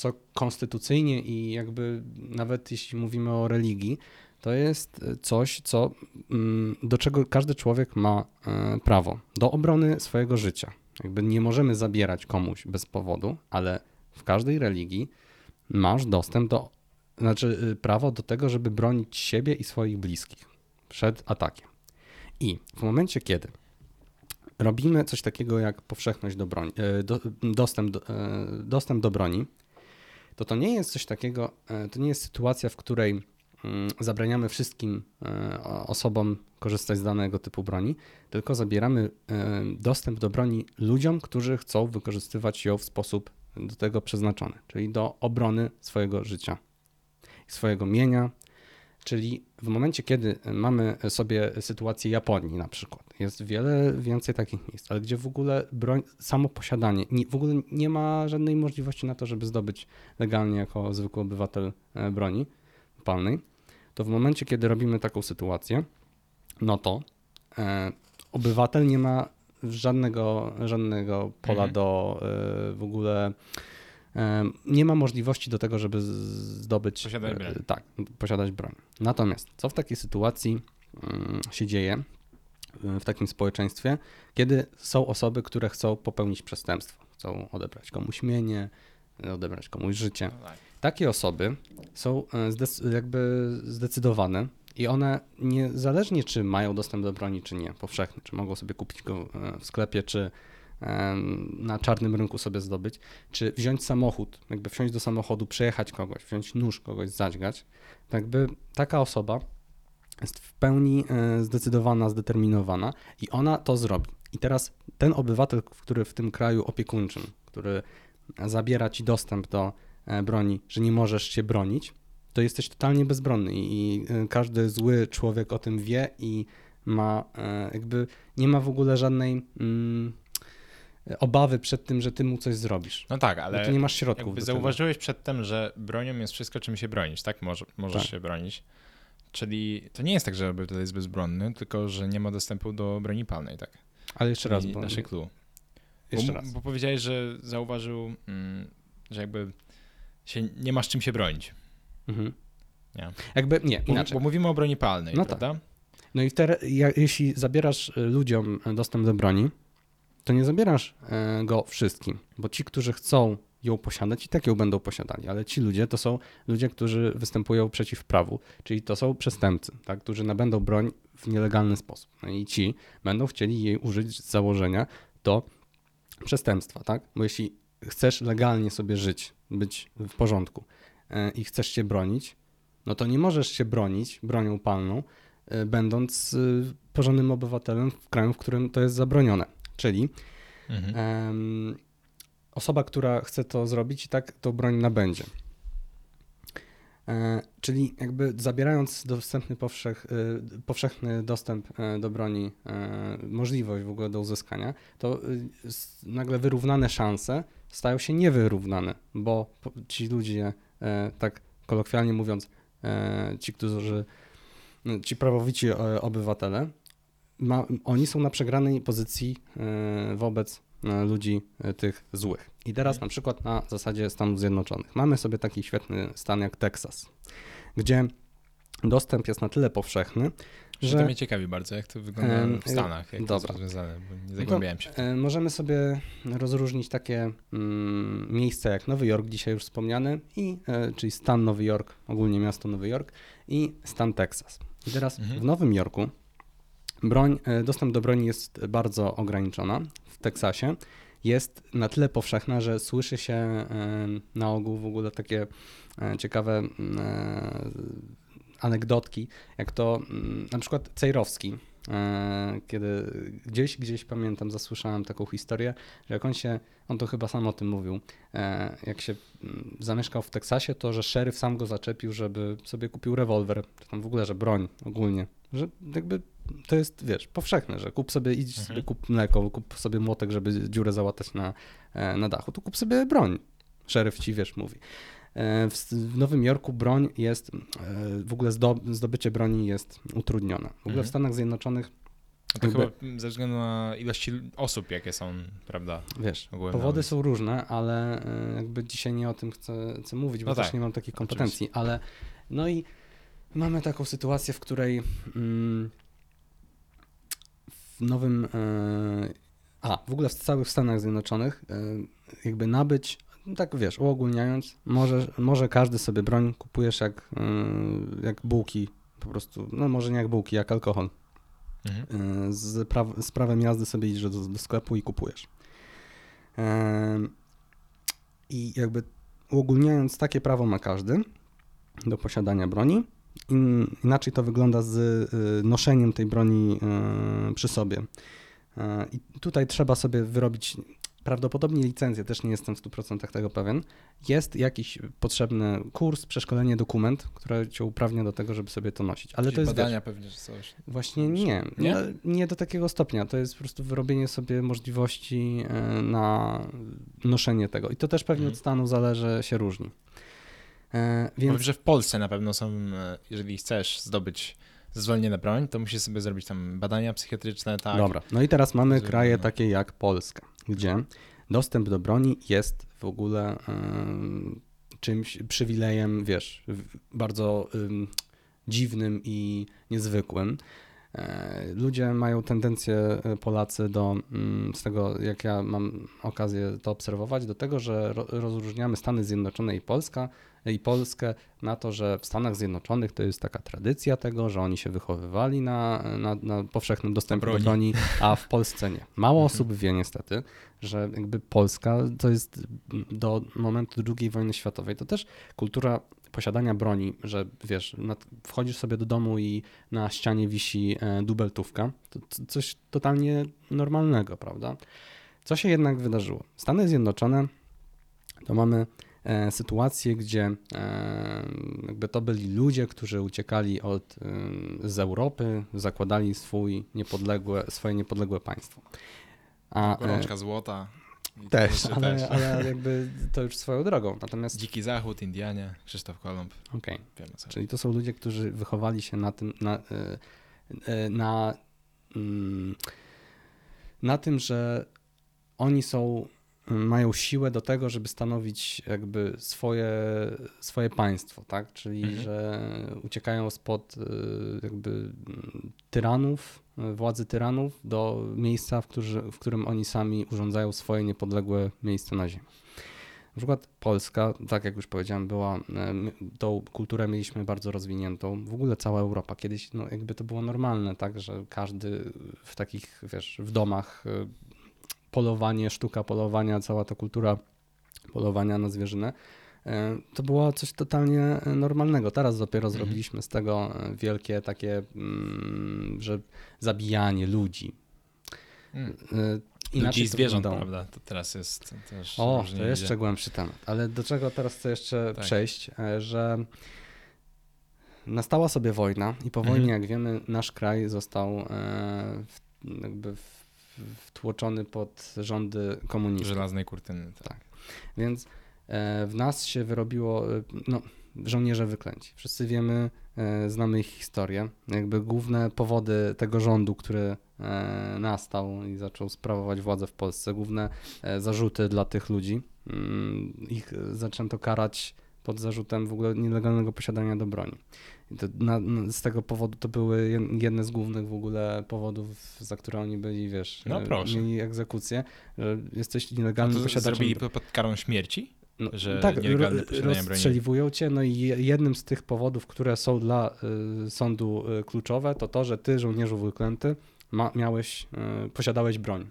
[SPEAKER 2] co konstytucyjnie i jakby nawet jeśli mówimy o religii, to jest coś, co, mm, do czego każdy człowiek ma e, prawo do obrony swojego życia. Jakby nie możemy zabierać komuś bez powodu, ale w każdej religii masz dostęp do, znaczy y, prawo do tego, żeby bronić siebie i swoich bliskich przed atakiem. I w momencie, kiedy robimy coś takiego jak powszechność do broni, e, do, dostęp, do, e, dostęp do broni, to to nie jest coś takiego, e, to nie jest sytuacja, w której mm, zabraniamy wszystkim e, osobom korzystać z danego typu broni, tylko zabieramy e, dostęp do broni ludziom, którzy chcą wykorzystywać ją w sposób do tego przeznaczony, czyli do obrony swojego życia, swojego mienia, Czyli w momencie, kiedy mamy sobie sytuację Japonii na przykład, jest wiele więcej takich miejsc, ale gdzie w ogóle broń, samo posiadanie, nie, w ogóle nie ma żadnej możliwości na to, żeby zdobyć legalnie jako zwykły obywatel e, broni palnej, to w momencie, kiedy robimy taką sytuację, no to e, obywatel nie ma żadnego, żadnego pola mhm. do e, w ogóle nie ma możliwości do tego, żeby zdobyć.
[SPEAKER 1] Posiadać broń.
[SPEAKER 2] E, tak, posiadać broń. Natomiast co w takiej sytuacji mm, się dzieje w takim społeczeństwie, kiedy są osoby, które chcą popełnić przestępstwo, chcą odebrać komuś mienie, odebrać komuś życie. No tak. Takie osoby są e, jakby zdecydowane i one niezależnie czy mają dostęp do broni, czy nie, powszechny, czy mogą sobie kupić go w sklepie, czy na czarnym rynku sobie zdobyć, czy wziąć samochód, jakby wsiąść do samochodu, przejechać kogoś, wziąć nóż, kogoś zadźgać, jakby taka osoba jest w pełni e, zdecydowana, zdeterminowana i ona to zrobi. I teraz ten obywatel, który w tym kraju opiekuńczym, który zabiera ci dostęp do e, broni, że nie możesz się bronić, to jesteś totalnie bezbronny i e, każdy zły człowiek o tym wie i ma jakby nie ma w ogóle żadnej mm, obawy przed tym, że ty mu coś zrobisz.
[SPEAKER 1] No tak, ale
[SPEAKER 2] ty nie masz środków.
[SPEAKER 1] Zauważyłeś tego. przedtem, że bronią jest wszystko, czym się bronisz, tak? Może, możesz tak. się bronić. Czyli to nie jest tak, że obywatel jest bezbronny, tylko że nie ma dostępu do broni palnej, tak?
[SPEAKER 2] Ale jeszcze raz.
[SPEAKER 1] Bo... Nasze clue.
[SPEAKER 2] Jeszcze
[SPEAKER 1] bo,
[SPEAKER 2] raz.
[SPEAKER 1] Bo powiedziałeś, że zauważył, mm, że jakby się nie masz czym się bronić. Mhm.
[SPEAKER 2] Nie. Jakby nie, inaczej.
[SPEAKER 1] Bo, bo mówimy o broni palnej, no prawda? Tak.
[SPEAKER 2] No i te, jeśli zabierasz y, ludziom dostęp do broni, to nie zabierasz y, go wszystkim, bo ci, którzy chcą ją posiadać i tak ją będą posiadali, ale ci ludzie to są ludzie, którzy występują przeciw prawu, czyli to są przestępcy, tak, którzy nabędą broń w nielegalny sposób. No i ci będą chcieli jej użyć z założenia do przestępstwa, tak? Bo jeśli chcesz legalnie sobie żyć, być w porządku e, i chcesz się bronić, no to nie możesz się bronić bronią palną, e, będąc e, porządnym obywatelem w kraju, w którym to jest zabronione. Czyli mhm osoba, która chce to zrobić, i tak tą broń nabędzie. E, czyli jakby zabierając dostępny powszech, e, powszechny dostęp e, do broni, możliwość w ogóle do uzyskania, to nagle wyrównane szanse stają się niewyrównane, bo ci ludzie, tak kolokwialnie mówiąc, ci, którzy, ci prawowici obywatele, ma, oni są na przegranej pozycji wobec ludzi tych złych. I teraz na przykład na zasadzie Stanów Zjednoczonych. Mamy sobie taki świetny stan jak Teksas, gdzie dostęp jest na tyle powszechny, że...
[SPEAKER 1] To mnie ciekawi bardzo, jak to wygląda w Stanach, jak Dobra. to jest rozwiązane, bo nie no zagłębiałem się.
[SPEAKER 2] E, możemy sobie rozróżnić takie mm, miejsca jak Nowy Jork, dzisiaj już wspomniany, i, e, czyli stan Nowy Jork, ogólnie miasto Nowy Jork i stan Teksas. I teraz mhm. w Nowym Jorku broń, e, dostęp do broni jest bardzo ograniczona. W Teksasie jest na tyle powszechna, że słyszy się na ogół w ogóle takie e, ciekawe e, anegdotki, jak to na przykład Cejrowski, e, kiedy gdzieś, gdzieś pamiętam, zasłyszałem taką historię, że jak on się, on to chyba sam o tym mówił, jak się zamieszkał w Teksasie, to że szeryf sam go zaczepił, żeby sobie kupił rewolwer, czy tam w ogóle, że broń ogólnie, że jakby to jest, wiesz, powszechne, że kup sobie, idź mhm. sobie, kup mleko, kup sobie młotek, żeby dziurę załatać na, e, na dachu, to kup sobie broń. Szeryf ci, wiesz, mówi. E, w, Nowym Jorku broń jest, e, w ogóle zdobycie broni jest utrudnione. W ogóle mhm. w Stanach Zjednoczonych
[SPEAKER 1] to jakby, chyba ze względu na ilości osób, jakie są, prawda?
[SPEAKER 2] Wiesz, powody są różne, ale jakby dzisiaj nie o tym chcę, chcę mówić, bo no też tak, nie mam takich kompetencji, oczywiście. ale no i mamy taką sytuację, w której mm, w nowym, e, a w ogóle w całych Stanach Zjednoczonych e, jakby nabyć, no tak wiesz, uogólniając, może, może każdy sobie broń kupujesz jak, e, jak bułki, po prostu, no może nie jak bułki, jak alkohol. Mhm. Z, pra, z prawem jazdy sobie idziesz do, do sklepu i kupujesz. I jakby uogólniając, takie prawo ma każdy do posiadania broni. Inaczej to wygląda z y, noszeniem tej broni y, przy sobie. Y, I tutaj trzeba sobie wyrobić prawdopodobnie licencję, też nie jestem w 100% tego pewien. Jest jakiś potrzebny kurs, przeszkolenie, dokument, który cię uprawnia do tego, żeby sobie to nosić. Ale
[SPEAKER 1] Czyli
[SPEAKER 2] to jest
[SPEAKER 1] badania wiesz, pewnie, że coś.
[SPEAKER 2] Właśnie nie, nie, nie do takiego stopnia. To jest po prostu wyrobienie sobie możliwości na noszenie tego. I to też pewnie hmm. od stanu zależy, się różni.
[SPEAKER 1] E, więc... Powiem, że w Polsce na pewno są, e, jeżeli chcesz zdobyć zezwolenie na broń, to musisz sobie zrobić tam badania psychiatryczne, tak.
[SPEAKER 2] Dobra, no i teraz mamy kraje takie jak Polska, gdzie dostęp do broni jest w ogóle czymś, przywilejem, wiesz, bardzo dziwnym i niezwykłym. E, ludzie mają tendencję, e, Polacy, do, mm, z tego jak ja mam okazję to obserwować, do tego, że rozróżniamy Stany Zjednoczone i Polska i Polskę na to, że w Stanach Zjednoczonych to jest taka tradycja tego, że oni się wychowywali na, na, na powszechnym dostępie broni. do broni, a w Polsce nie. Mało mhm. osób wie niestety, że jakby Polska to jest do momentu II wojny światowej, to też kultura posiadania broni, że wiesz, wchodzisz sobie do domu i na ścianie wisi e, dubeltówka, to coś totalnie normalnego, prawda? Co się jednak wydarzyło? Stany Zjednoczone to mamy e, sytuację, gdzie e, jakby to byli ludzie, którzy uciekali od, z Europy, zakładali swój niepodległe, swoje niepodległe państwo.
[SPEAKER 1] A, Gorączka złota.
[SPEAKER 2] Też, ale, też. ale jakby to już swoją drogą. Natomiast...
[SPEAKER 1] Dziki Zachód, Indianie, Krzysztof Kolumb.
[SPEAKER 2] Okej. Okay. Czyli to są ludzie, którzy wychowali się na tym, na, e, e, na, mm, na tym, że oni są, mają siłę do tego, żeby stanowić jakby swoje, swoje państwo, tak? Czyli, mhm. że uciekają spod e, jakby tyranów, władzy tyranów do miejsca, w, którzy, w którym oni sami urządzają swoje niepodległe miejsce na ziemi. Na przykład Polska, tak jak już powiedziałem, była, e, tą kulturę mieliśmy bardzo rozwiniętą. W ogóle cała Europa. Kiedyś no, jakby to było normalne, tak, że każdy w takich, wiesz, w domach e, polowanie, sztuka polowania, cała ta kultura polowania na zwierzynę E, to było coś totalnie e, normalnego. Teraz dopiero mhm. zrobiliśmy z tego e, wielkie takie, mm, że zabijanie ludzi.
[SPEAKER 1] Inaczej ludzi i zwierząt, prawda? To teraz jest też.
[SPEAKER 2] O, to jeszcze głębszy temat. Ale do czego teraz chcę jeszcze tak. przejść, że nastała sobie wojna i po wojnie, mhm. jak wiemy, nasz kraj został jakby wtłoczony pod rządy komunistów.
[SPEAKER 1] Żelaznej kurtyny.
[SPEAKER 2] Tak. tak. Więc E, w nas się wyrobiło, e, no, żołnierze wyklęci. Wszyscy wiemy, e, znamy ich historię. Jakby główne powody tego rządu, który nastał i zaczął sprawować władzę w Polsce, główne zarzuty dla tych ludzi, mm, ich zaczęto karać pod zarzutem w ogóle nielegalnego posiadania do broni. Na, z tego powodu to były jedne z głównych w ogóle powodów, za które oni byli, wiesz, no, mieli egzekucję, że jesteś nielegalnym posiadaczem.
[SPEAKER 1] Zrobili pod karą śmierci?
[SPEAKER 2] No, że tak, rozstrzeliwują cię, no i jednym z tych powodów, które są dla y, sądu y, kluczowe, to to, że ty, żołnierzu wyklęty, ma, miałeś, y, posiadałeś broń.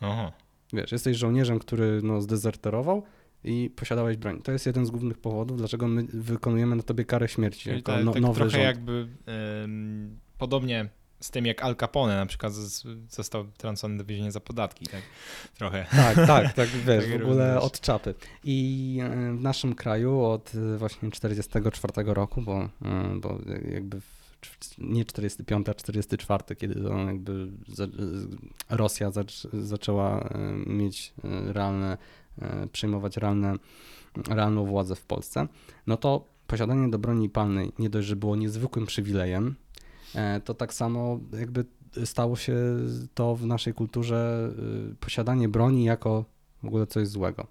[SPEAKER 1] Aha.
[SPEAKER 2] Wiesz, jesteś żołnierzem, który no, zdezerterował i posiadałeś broń. To jest jeden z głównych powodów, dlaczego my wykonujemy na tobie karę śmierci. Czyli jako
[SPEAKER 1] tak,
[SPEAKER 2] no,
[SPEAKER 1] tak
[SPEAKER 2] nowy
[SPEAKER 1] trochę
[SPEAKER 2] rząd.
[SPEAKER 1] jakby podobnie z tym jak Al Capone na przykład został trącony do więzienia za podatki, tak? Trochę.
[SPEAKER 2] Tak, tak, tak, *laughs* wiesz, tak w ogóle od czapy. I e, w naszym kraju od e, właśnie 44 roku, bo, e, bo jakby nie 45, a 44, kiedy to jakby Rosja zaczęła mieć realne, przejmować realne, realną władzę w Polsce, no to posiadanie do broni palnej nie dość, że było niezwykłym przywilejem, E, to tak samo jakby stało się to w naszej kulturze y, posiadanie broni jako w ogóle coś złego.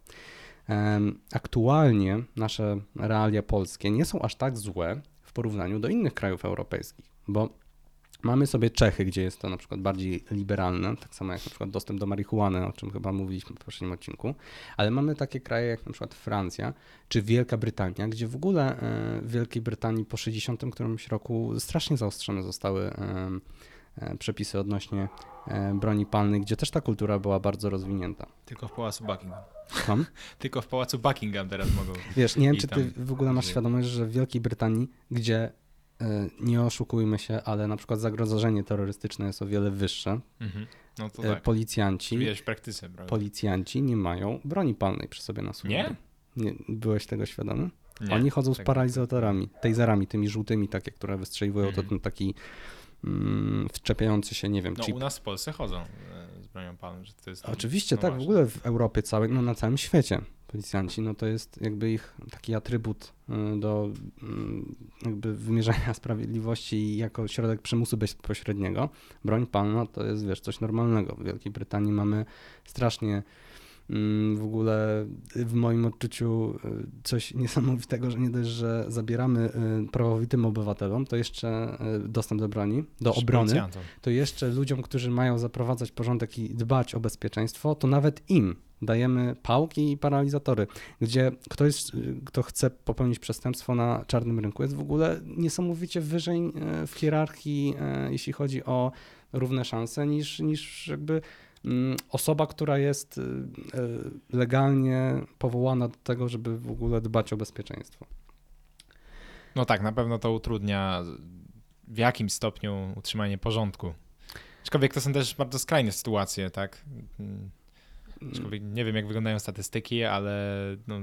[SPEAKER 2] Aktualnie nasze realia polskie nie są aż tak złe w porównaniu do innych krajów europejskich, bo Mamy sobie Czechy, gdzie jest to na przykład bardziej liberalne, tak samo jak na przykład dostęp do marihuany, o czym chyba mówiliśmy w poprzednim odcinku, ale mamy takie kraje jak na przykład Francja czy Wielka Brytania, gdzie w ogóle e, w Wielkiej Brytanii po 60 którymś roku strasznie zaostrzone zostały e, e, przepisy odnośnie broni palnej, gdzie też ta kultura była bardzo rozwinięta.
[SPEAKER 1] Tylko w Pałacu Buckingham.
[SPEAKER 2] Tam? *laughs*
[SPEAKER 1] Tylko w Pałacu Buckingham teraz mogą.
[SPEAKER 2] Wiesz, nie wiem, czy ty w ogóle masz świadomość, że w Wielkiej Brytanii, gdzie nie oszukujmy się, ale na przykład zagrożenie terrorystyczne jest o wiele wyższe. Mhm. No to e, tak. Policjanci,
[SPEAKER 1] praktyce, prawda?
[SPEAKER 2] policjanci nie mają broni palnej przy sobie na służbie.
[SPEAKER 1] Nie?
[SPEAKER 2] nie byłeś tego świadomy? Nie, Oni chodzą z paralizatorami, taserami, tymi żółtymi, takie, które wystrzeliwują, mhm. to ten taki mm, wczepiający się, nie wiem,
[SPEAKER 1] No chip. u nas w Polsce chodzą e, bronią palną. Że to jest
[SPEAKER 2] Oczywiście, no tak, właśnie. w ogóle w Europie całej, no na całym świecie policjanci, no to jest jakby ich taki atrybut y, do mm, jakby wymierzania *laughs* sprawiedliwości jako środek przymusu bezpośredniego. Broń palna to jest, wiesz, coś normalnego. W Wielkiej Brytanii mamy strasznie w ogóle w moim odczuciu y, coś niesamowitego, że nie dość, że zabieramy y, prawowitym obywatelom, to jeszcze y, dostęp do broni, do obrony, to jeszcze ludziom, którzy mają zaprowadzać porządek i dbać o bezpieczeństwo, to nawet im dajemy pałki i paralizatory, gdzie ktoś, y, kto chce popełnić przestępstwo na czarnym rynku, jest w ogóle niesamowicie wyżej y, w hierarchii, y, jeśli chodzi o równe szanse, niż, niż jakby mm, osoba, która jest y, y, legalnie powołana do tego, żeby w ogóle dbać o bezpieczeństwo.
[SPEAKER 1] No tak, na pewno to utrudnia w jakimś stopniu utrzymanie porządku. Aczkolwiek to są też bardzo skrajne sytuacje, tak? Mm, Aczkolwiek nie wiem, jak wyglądają statystyki, ale no,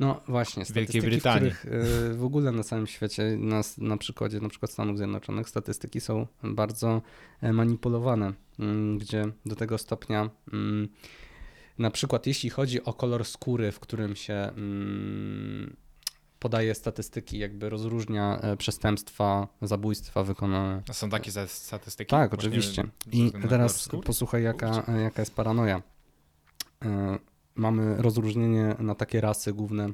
[SPEAKER 2] No właśnie,
[SPEAKER 1] Wielkiej
[SPEAKER 2] statystyki, w
[SPEAKER 1] Brytanii.
[SPEAKER 2] których y, w ogóle na całym świecie, na, na przykładzie na przykład Stanów Zjednoczonych, statystyki są bardzo e, manipulowane, mm, gdzie do tego stopnia mm, na przykład jeśli chodzi o kolor skóry, w którym się mm, podaje statystyki, jakby rozróżnia e, przestępstwa, zabójstwa wykonane.
[SPEAKER 1] są takie statystyki.
[SPEAKER 2] Tak, oczywiście. I teraz posłuchaj, jaka, jaka jest paranoja. Mamy rozróżnienie na takie rasy główne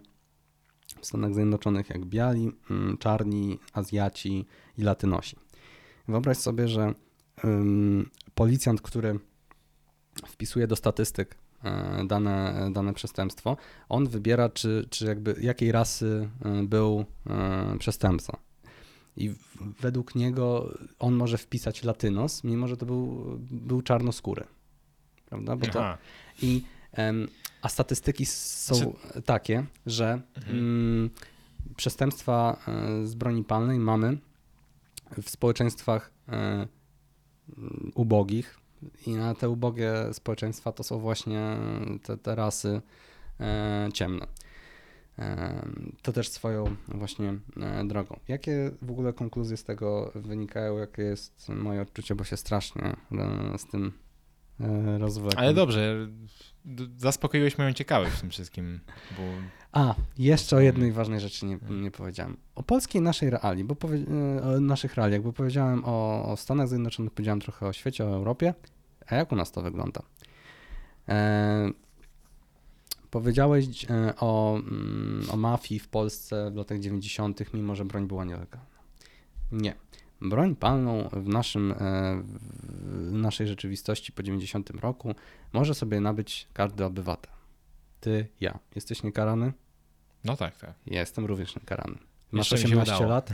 [SPEAKER 2] w Stanach Zjednoczonych jak biali, mm, czarni, Azjaci i Latynosi. Wyobraź sobie, że ym, policjant, który wpisuje do statystyk e, dane, dane przestępstwo, on wybiera, czy, czy jakby jakiej rasy e, był e, przestępca. I według niego on może wpisać latynos, mimo że to był, był czarnoskóry. Prawda? Bo to, i, a statystyki są
[SPEAKER 1] Znaczy-
[SPEAKER 2] takie, że
[SPEAKER 1] Mhm.
[SPEAKER 2] mm, przestępstwa e, z broni palnej mamy w społeczeństwach e, ubogich i na te ubogie społeczeństwa to są właśnie te, te rasy e, ciemne. To też swoją właśnie drogą. Jakie w ogóle konkluzje z tego wynikają? Jakie jest moje odczucie, bo się strasznie z tym e, rozwlekam.
[SPEAKER 1] Ale dobrze, zaspokoiłeś moją ciekawość w tym wszystkim, bo
[SPEAKER 2] A, jeszcze o jednej ważnej rzeczy nie, nie powiedziałem. O polskiej naszej reali, bo powie, e, o naszych realiach, bo powiedziałem o, o Stanach Zjednoczonych, powiedziałem trochę o świecie, o Europie. A jak u nas to wygląda? E, powiedziałeś e, o, mm, o mafii w Polsce w latach 90., mimo że broń była nielegalna. Nie. Broń palną w, naszym, e, w naszej rzeczywistości po 90 roku może sobie nabyć każdy obywatel. Ty, ja. Jesteś niekarany?
[SPEAKER 1] no tak, tak.
[SPEAKER 2] Ja jestem również niekarany. Masz
[SPEAKER 1] Jeszcze mi się
[SPEAKER 2] 18
[SPEAKER 1] udało.
[SPEAKER 2] lat?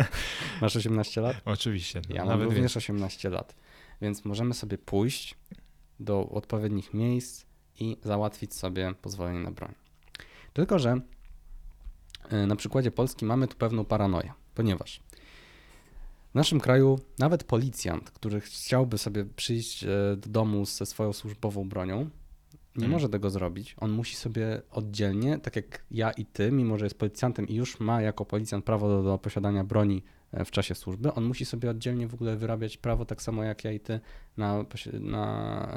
[SPEAKER 2] *laughs* Masz 18 lat?
[SPEAKER 1] Oczywiście. no,
[SPEAKER 2] Ja mam również
[SPEAKER 1] więcej.
[SPEAKER 2] 18 lat. Więc możemy sobie pójść do odpowiednich miejsc i załatwić sobie pozwolenie na broń. Tylko, że y, na przykładzie Polski mamy tu pewną paranoję, ponieważ w naszym kraju nawet policjant, który chciałby sobie przyjść e, do domu ze swoją służbową bronią, nie
[SPEAKER 1] Mhm.
[SPEAKER 2] może tego zrobić. On musi sobie oddzielnie, tak jak ja i ty, mimo że jest policjantem i już ma jako policjant prawo do, do posiadania broni e, w czasie służby, on musi sobie oddzielnie w ogóle wyrabiać prawo, tak samo jak ja i ty, na, na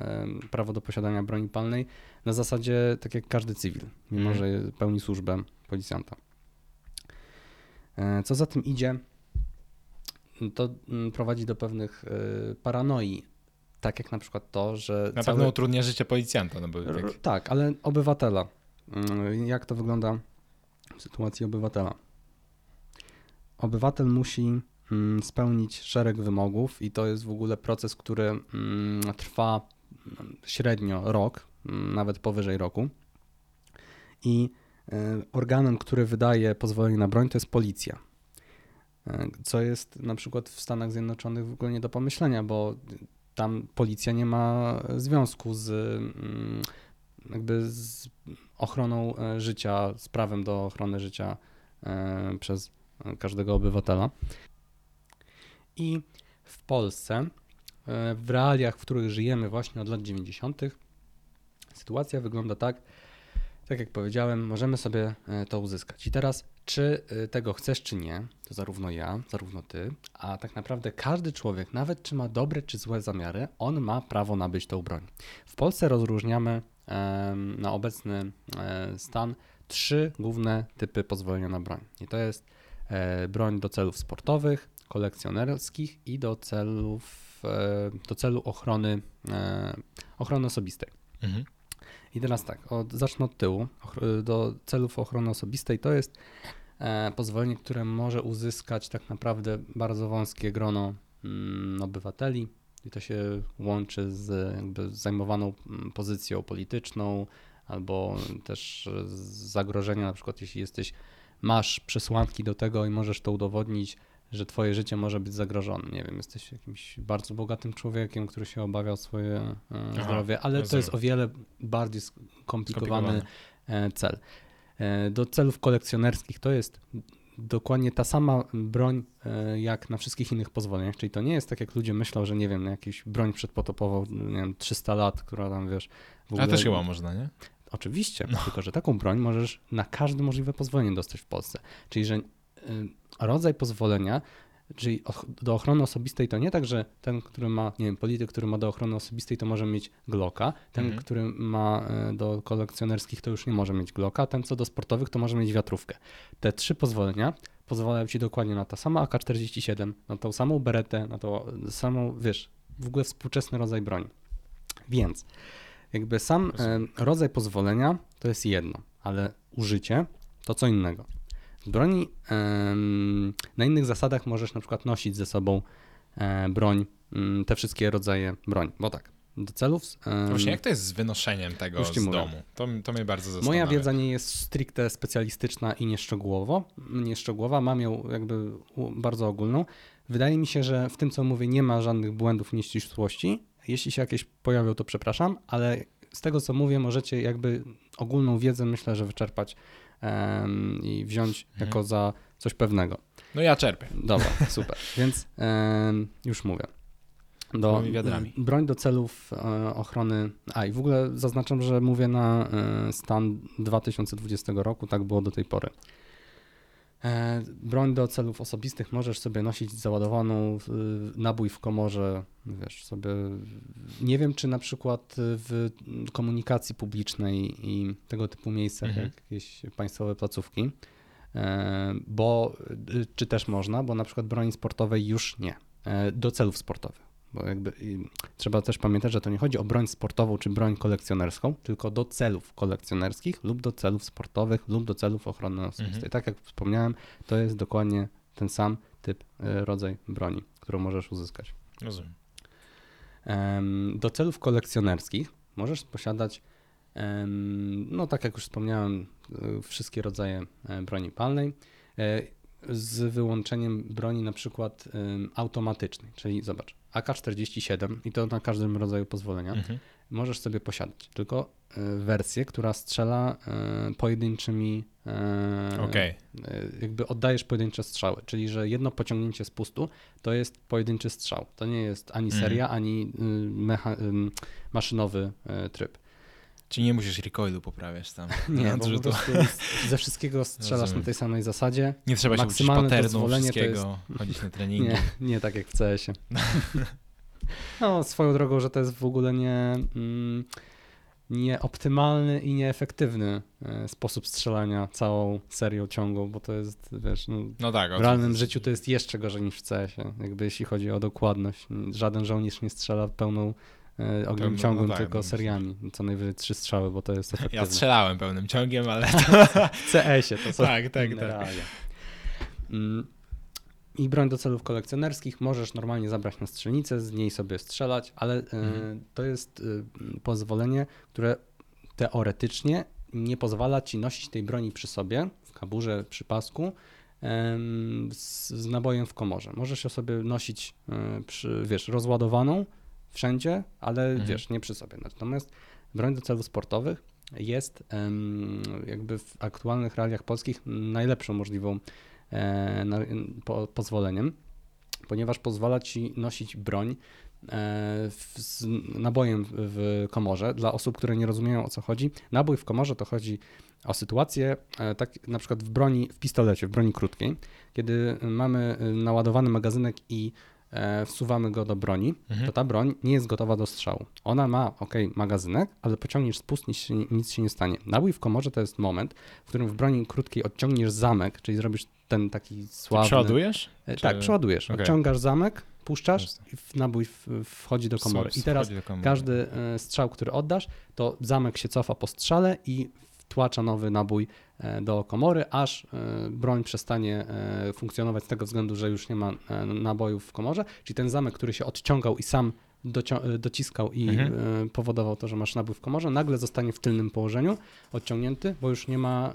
[SPEAKER 2] prawo do posiadania broni palnej, na zasadzie tak jak każdy cywil, mimo
[SPEAKER 1] Mhm.
[SPEAKER 2] że pełni służbę policjanta. E, Co za tym idzie, to prowadzi do pewnych e, paranoi, tak jak na przykład to, że
[SPEAKER 1] Na
[SPEAKER 2] całe-
[SPEAKER 1] pewno utrudnia życie policjanta, no bo tak,
[SPEAKER 2] Tak, ale obywatela. Mm, Jak to wygląda w sytuacji obywatela? Obywatel musi mm, spełnić szereg wymogów i to jest w ogóle proces, który mm, trwa mm, średnio rok, nawet powyżej roku. I y, organem, który wydaje pozwolenie na broń, to jest policja. Y, Co jest na przykład w Stanach Zjednoczonych w ogóle nie do pomyślenia, bo tam policja nie ma związku z mm, jakby z ochroną e, życia, z prawem do ochrony życia e, przez e, każdego obywatela. I w Polsce, e, w realiach, w których żyjemy właśnie od lat 90., sytuacja wygląda tak, tak jak powiedziałem, możemy sobie e, to uzyskać. I teraz, czy e, tego chcesz, czy nie, to zarówno ja, zarówno ty, a tak naprawdę każdy człowiek, nawet czy ma dobre czy złe zamiary, on ma prawo nabyć tą broń. W Polsce rozróżniamy na obecny e, stan trzy główne typy pozwolenia na broń. I to jest broń do celów sportowych, kolekcjonerskich i do celów, do celu ochrony, ochrony osobistej.
[SPEAKER 1] Mhm.
[SPEAKER 2] I teraz tak, od, zacznę od tyłu. Do celów ochrony osobistej to jest e, pozwolenie, które może uzyskać tak naprawdę bardzo wąskie grono mm, obywateli. I to się łączy z zajmowaną mm, pozycją polityczną, albo też zagrożenia, na przykład jeśli jesteś, masz przesłanki do tego i możesz to udowodnić, że twoje życie może być zagrożone. Nie wiem, jesteś jakimś bardzo bogatym człowiekiem, który się obawia o swoje e,
[SPEAKER 1] Aha,
[SPEAKER 2] zdrowie, ale to
[SPEAKER 1] rozumiem.
[SPEAKER 2] jest o wiele bardziej skomplikowany e, cel. E, Do celów kolekcjonerskich to jest dokładnie ta sama broń jak na wszystkich innych pozwoleniach, czyli to nie jest tak jak ludzie myślą, że nie wiem, jakieś broń przedpotopową, nie wiem, 300 lat, która tam wiesz w ogóle...
[SPEAKER 1] Ale też chyba można, nie?
[SPEAKER 2] Oczywiście, tylko że taką broń możesz na każde możliwe pozwolenie dostać w Polsce. Czyli, że rodzaj pozwolenia, czyli do ochrony osobistej to nie tak, że ten, który ma, nie wiem, polityk, który ma do ochrony osobistej, to może mieć Glocka, ten,
[SPEAKER 1] Mhm.
[SPEAKER 2] który ma y, do kolekcjonerskich, to już nie może mieć Glocka, ten, co do sportowych, to może mieć wiatrówkę. Te trzy pozwolenia pozwalają ci dokładnie na ta sama AK-47, na tą samą beretę, na tą samą, wiesz, w ogóle współczesny rodzaj broni. Więc jakby sam rodzaj pozwolenia to jest jedno, ale użycie to co innego. Broni na innych zasadach możesz na przykład nosić ze sobą e, broń, mm, te wszystkie rodzaje broń, bo tak, do celów...
[SPEAKER 1] Właśnie jak to jest z wynoszeniem tego z
[SPEAKER 2] mówię.
[SPEAKER 1] domu? To, to mnie bardzo zastanawia.
[SPEAKER 2] Moja wiedza nie jest stricte specjalistyczna i nieszczegółowo, nieszczegółowa, mam ją jakby bardzo ogólną. Wydaje mi się, że w tym, co mówię, nie ma żadnych błędów, nieścisłości. Jeśli się jakieś pojawią, to przepraszam, ale z tego, co mówię, możecie jakby ogólną wiedzę, myślę, że wyczerpać em, i wziąć
[SPEAKER 1] Mhm.
[SPEAKER 2] jako za coś pewnego.
[SPEAKER 1] No ja czerpię.
[SPEAKER 2] Dobra, *laughs* super. Więc em, już mówię. Do, broń do celów e, ochrony. A i w ogóle zaznaczam, że mówię na e, stan 2020 roku, tak było do tej pory. E, broń do celów osobistych możesz sobie nosić załadowaną e, nabój w komorze, wiesz, sobie. Nie wiem, czy na przykład w komunikacji publicznej i tego typu miejscach,
[SPEAKER 1] Mhm.
[SPEAKER 2] jak jakieś państwowe placówki, e, bo czy też można, bo na przykład broni sportowej już nie, e, do celów sportowych. Bo jakby trzeba też pamiętać, że to nie chodzi o broń sportową czy broń kolekcjonerską, tylko do celów kolekcjonerskich lub do celów sportowych lub do celów ochrony osobistej.
[SPEAKER 1] Mhm.
[SPEAKER 2] Tak jak wspomniałem, to jest dokładnie ten sam typ, y, rodzaj broni, którą możesz uzyskać.
[SPEAKER 1] Rozumiem.
[SPEAKER 2] Em, Do celów kolekcjonerskich możesz posiadać, no tak jak już wspomniałem, y, wszystkie rodzaje e, broni palnej, e, z wyłączeniem broni na przykład automatycznej, czyli zobacz, AK-47 i to na każdym rodzaju pozwolenia
[SPEAKER 1] Mhm.
[SPEAKER 2] możesz sobie posiadać, tylko e, wersję, która strzela e, pojedynczymi e, e, jakby oddajesz pojedyncze strzały, czyli że jedno pociągnięcie z pustu to jest pojedynczy strzał. To nie jest ani
[SPEAKER 1] Mhm.
[SPEAKER 2] seria, ani y, mecha, ym, maszynowy y, tryb.
[SPEAKER 1] Czyli nie musisz recoilu poprawiać tam. *laughs*
[SPEAKER 2] Nie, bo po prostu ze wszystkiego strzelasz
[SPEAKER 1] Rozumiem.
[SPEAKER 2] na tej samej zasadzie.
[SPEAKER 1] Nie trzeba się uczyć
[SPEAKER 2] to
[SPEAKER 1] wszystkiego, chodzić na *laughs* treningi.
[SPEAKER 2] Nie, nie tak jak w CS-ie. *laughs* No, swoją drogą, że to jest w ogóle nie, mm, nieoptymalny i nieefektywny e, sposób strzelania całą serią ciągłą, bo to jest, wiesz, no,
[SPEAKER 1] No tak.
[SPEAKER 2] W realnym życiu to jest jeszcze gorzej niż w CS-ie, jakby jeśli chodzi o dokładność. Żaden żołnierz nie strzela pełną ogniem
[SPEAKER 1] Pełną-
[SPEAKER 2] ciągłym,
[SPEAKER 1] no tak,
[SPEAKER 2] tylko
[SPEAKER 1] no,
[SPEAKER 2] seriami. Co najwyżej trzy strzały, bo to jest efektywne.
[SPEAKER 1] Ja strzelałem pełnym ciągiem, ale *laughs*
[SPEAKER 2] W CS-ie to są
[SPEAKER 1] tak, tak, tak.
[SPEAKER 2] Mm, I broń do celów kolekcjonerskich możesz normalnie zabrać na strzelnicę, z niej sobie strzelać, ale e,
[SPEAKER 1] Mhm.
[SPEAKER 2] to jest e, pozwolenie, które teoretycznie nie pozwala ci nosić tej broni przy sobie, w kaburze, przy pasku, z, z nabojem w komorze. Możesz ją sobie nosić, e, przy, wiesz, rozładowaną wszędzie, ale
[SPEAKER 1] Mhm.
[SPEAKER 2] wiesz, nie przy sobie. Natomiast broń do celów sportowych jest jakby w aktualnych realiach polskich najlepszą możliwą e, pozwoleniem, ponieważ pozwala ci nosić broń e, z nabojem w komorze. Dla osób, które nie rozumieją o co chodzi, nabój w komorze to chodzi o sytuację, e, tak na przykład w broni, w pistolecie, w broni krótkiej, kiedy mamy naładowany magazynek i wsuwamy go do broni,
[SPEAKER 1] Mhm.
[SPEAKER 2] to ta broń nie jest gotowa do strzału. Ona ma, ok, magazynek, ale pociągniesz spust, nic się, nic się nie stanie. Nabój w komorze to jest moment, w którym w broni krótkiej odciągniesz zamek, czyli zrobisz ten taki sławny...
[SPEAKER 1] Przeładujesz?
[SPEAKER 2] E,
[SPEAKER 1] Czy-
[SPEAKER 2] Tak, przeładujesz.
[SPEAKER 1] okej.
[SPEAKER 2] Odciągasz zamek, puszczasz i w- nabój wchodzi do komory. I teraz
[SPEAKER 1] komory.
[SPEAKER 2] każdy e, strzał, który oddasz, to zamek się cofa po strzale i wtłacza nowy nabój e, do komory, aż e, broń przestanie e, funkcjonować z tego względu, że już nie ma nabojów w komorze. Czyli ten zamek, który się odciągał i sam dociskał i
[SPEAKER 1] Mhm.
[SPEAKER 2] powodował to, że masz nabój w komorze, nagle zostanie w tylnym położeniu, odciągnięty, bo już nie ma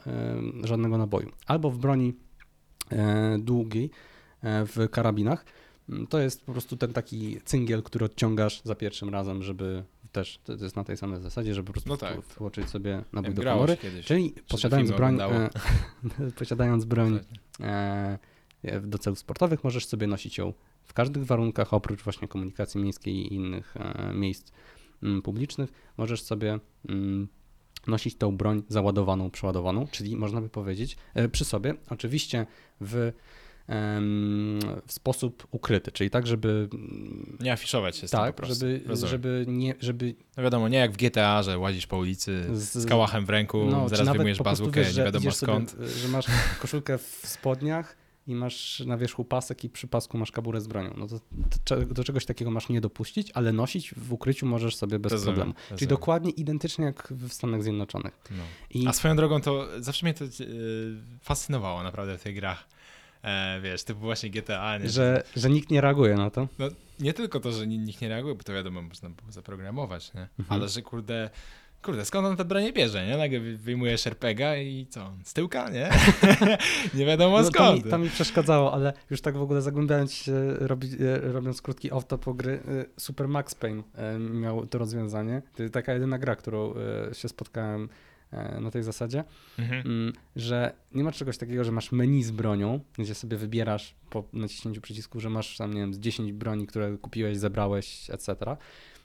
[SPEAKER 2] żadnego naboju. Albo w broni długiej, w karabinach, to jest po prostu ten taki cyngiel, który odciągasz za pierwszym razem, żeby też, to jest na tej samej zasadzie, żeby po prostu
[SPEAKER 1] No tak.
[SPEAKER 2] sobie nabój do komory.
[SPEAKER 1] kiedyś.
[SPEAKER 2] Czyli
[SPEAKER 1] Czy
[SPEAKER 2] posiadając broń, e, *laughs* posiadając broń e, do celów sportowych, możesz sobie nosić ją w każdych warunkach, oprócz właśnie komunikacji miejskiej i innych e, miejsc mm, publicznych. Możesz sobie mm, nosić tą broń załadowaną, przeładowaną, czyli można by powiedzieć e, przy sobie, oczywiście w, w sposób ukryty, czyli tak, żeby mm,
[SPEAKER 1] Nie afiszować się z tym po
[SPEAKER 2] tak,
[SPEAKER 1] prostu.
[SPEAKER 2] żeby,
[SPEAKER 1] Rozumiem.
[SPEAKER 2] żeby nie, żeby
[SPEAKER 1] No wiadomo, nie jak w GTA, że łazisz po ulicy
[SPEAKER 2] z,
[SPEAKER 1] z kałachem w ręku,
[SPEAKER 2] no,
[SPEAKER 1] zaraz wyjmujesz
[SPEAKER 2] wiesz,
[SPEAKER 1] nie wiadomo skąd.
[SPEAKER 2] Sobie, że masz koszulkę w spodniach i masz na wierzchu pasek i przy pasku masz kaburę z bronią. No to, to do czegoś takiego masz nie dopuścić, ale nosić w ukryciu możesz sobie bez
[SPEAKER 1] Rozumiem,
[SPEAKER 2] problemu. Czyli
[SPEAKER 1] rozumiem.
[SPEAKER 2] dokładnie identycznie jak w Stanach Zjednoczonych.
[SPEAKER 1] No.
[SPEAKER 2] I
[SPEAKER 1] A swoją drogą to zawsze mnie to e, fascynowało naprawdę w tych grach. E, wiesz, typu właśnie GTA, nie?
[SPEAKER 2] że, że nikt nie reaguje na to.
[SPEAKER 1] No, nie tylko to, że ni- nikt nie reaguje, bo to wiadomo, można było zaprogramować, nie?
[SPEAKER 2] Mhm.
[SPEAKER 1] Ale że kurde, kurde, skąd on te bronie bierze, nie? Nagle wy- wyjmujesz RPGa i co? Z tyłka, nie? *laughs* nie wiadomo
[SPEAKER 2] No, to,
[SPEAKER 1] skąd.
[SPEAKER 2] mi, to mi przeszkadzało, ale już tak w ogóle zagłębiając się, robi, e, robiąc krótki off-top po gry, e, Super Max Payne e, miał to rozwiązanie. To jest taka jedyna gra, którą się spotkałem na tej zasadzie.
[SPEAKER 1] Mhm.
[SPEAKER 2] Mm, że nie ma czegoś takiego, że masz menu z bronią, gdzie sobie wybierasz po naciśnięciu przycisku, że masz tam, nie wiem, z 10 broni, które kupiłeś, zebrałeś, etc.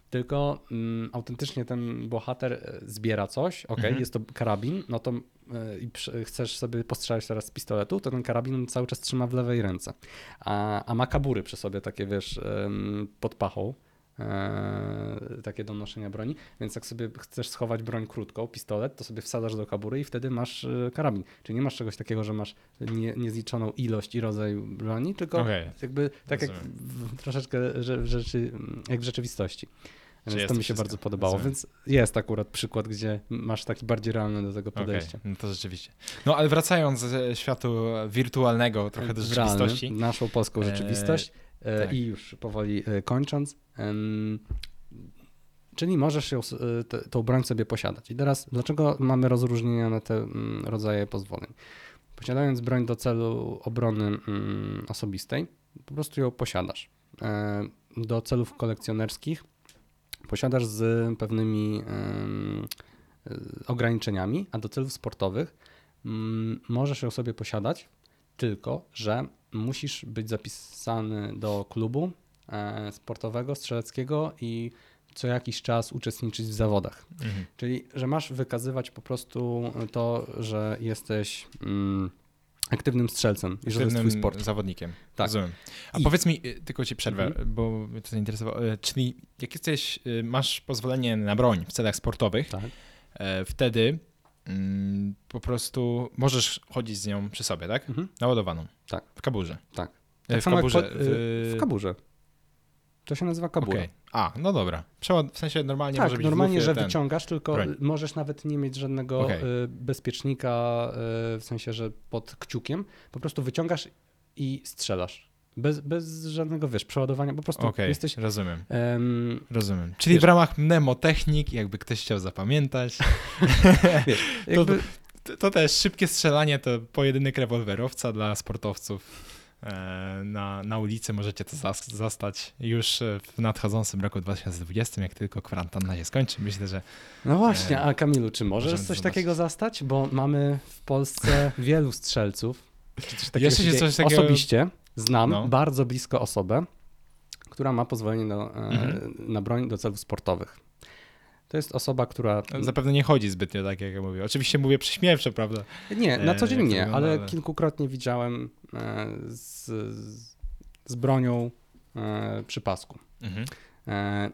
[SPEAKER 2] Tylko mm, autentycznie ten bohater e, zbiera coś, ok,
[SPEAKER 1] Mhm.
[SPEAKER 2] jest to karabin, no to e, i chcesz sobie postrzelać teraz z pistoletu, to ten karabin cały czas trzyma w lewej ręce. A, a ma kabury przy sobie takie, wiesz, pod pachą, e, takie do noszenia broni, więc jak sobie chcesz schować broń krótką, pistolet, to sobie wsadzasz do kabury i wtedy masz e, karabin. Czyli nie masz czegoś takiego, że masz nie, niezliczoną ilość i rodzaj broni, tylko
[SPEAKER 1] Okej.
[SPEAKER 2] jakby tak jak
[SPEAKER 1] Rozumiem.
[SPEAKER 2] w, troszeczkę że, w rzeczy, jak w rzeczywistości. Więc
[SPEAKER 1] jest
[SPEAKER 2] to mi się
[SPEAKER 1] wszystko.
[SPEAKER 2] bardzo podobało,
[SPEAKER 1] Rozumiem.
[SPEAKER 2] więc jest akurat przykład, gdzie masz taki bardziej realny do tego podejście.
[SPEAKER 1] no to rzeczywiście. No ale wracając ze światu wirtualnego trochę do rzeczywistości.
[SPEAKER 2] naszą polską
[SPEAKER 1] E,
[SPEAKER 2] rzeczywistość e,
[SPEAKER 1] tak.
[SPEAKER 2] i już powoli e, kończąc. Czyli możesz ją, e, te- tą broń sobie posiadać. I teraz, dlaczego mamy rozróżnienia na te mm, rodzaje pozwoleń? Posiadając broń do celu obrony mm, osobistej, po prostu ją posiadasz. E, Do celów kolekcjonerskich posiadasz z pewnymi e, ograniczeniami, a do celów sportowych mm, możesz ją sobie posiadać, tylko że musisz być zapisany do klubu e, sportowego, strzeleckiego i co jakiś czas uczestniczyć w zawodach.
[SPEAKER 1] Mhm.
[SPEAKER 2] Czyli, że masz wykazywać po prostu to, że jesteś mm, aktywnym strzelcem i że to jest twój
[SPEAKER 1] Aktywnym
[SPEAKER 2] sport.
[SPEAKER 1] zawodnikiem.
[SPEAKER 2] Tak.
[SPEAKER 1] Rozumiem. A
[SPEAKER 2] I-
[SPEAKER 1] powiedz mi, y, tylko ci przerwę,
[SPEAKER 2] Mhm.
[SPEAKER 1] bo mnie to zainteresowało. Y, Czyli jak jesteś, y, masz pozwolenie na broń w celach sportowych,
[SPEAKER 2] Tak.
[SPEAKER 1] e, wtedy mm, po prostu możesz chodzić z nią przy sobie, tak?
[SPEAKER 2] Mhm.
[SPEAKER 1] Naładowaną.
[SPEAKER 2] Tak.
[SPEAKER 1] W kaburze.
[SPEAKER 2] Tak.
[SPEAKER 1] E,
[SPEAKER 2] Tak
[SPEAKER 1] w
[SPEAKER 2] samo jak
[SPEAKER 1] kaburze.
[SPEAKER 2] po- y, w kaburze. To się nazywa kabura.
[SPEAKER 1] Okej. A, no dobra. Przeład, w sensie normalnie
[SPEAKER 2] tak,
[SPEAKER 1] może być
[SPEAKER 2] normalnie, że
[SPEAKER 1] ten.
[SPEAKER 2] wyciągasz, tylko
[SPEAKER 1] broń.
[SPEAKER 2] możesz nawet nie mieć żadnego
[SPEAKER 1] Okej.
[SPEAKER 2] y, bezpiecznika, y, w sensie, że pod kciukiem. Po prostu wyciągasz i strzelasz. Bez, bez żadnego, wiesz, przeładowania. Po prostu
[SPEAKER 1] Okej,
[SPEAKER 2] jesteś...
[SPEAKER 1] rozumiem.
[SPEAKER 2] em,
[SPEAKER 1] Rozumiem. Czyli
[SPEAKER 2] Wiesz-
[SPEAKER 1] w ramach mnemotechnik, jakby ktoś chciał zapamiętać, *laughs* *laughs*
[SPEAKER 2] jakby,
[SPEAKER 1] to, to też szybkie strzelanie to pojedynek rewolwerowca dla sportowców. E, Na, na ulicy możecie to zas- zastać już w nadchodzącym roku 2020, jak tylko kwarantanna się skończy. Myślę, że
[SPEAKER 2] no właśnie,
[SPEAKER 1] e,
[SPEAKER 2] a Kamilu, czy możesz coś
[SPEAKER 1] zobaczyć.
[SPEAKER 2] takiego zastać? Bo mamy w Polsce wielu strzelców. Czy coś takiego
[SPEAKER 1] Jeszcze się coś takiego-
[SPEAKER 2] Osobiście znam
[SPEAKER 1] No.
[SPEAKER 2] bardzo blisko osobę, która ma pozwolenie na, e,
[SPEAKER 1] Mhm.
[SPEAKER 2] na broń do celów sportowych. To jest osoba, która
[SPEAKER 1] zapewne nie chodzi zbytnio tak, jak ja mówię. Oczywiście mówię przyśmiewczo, prawda?
[SPEAKER 2] Nie, na
[SPEAKER 1] E,
[SPEAKER 2] co dzień
[SPEAKER 1] to
[SPEAKER 2] nie, ale kilkukrotnie widziałem e, z, z, bronią e, przy pasku.
[SPEAKER 1] Mhm.
[SPEAKER 2] E,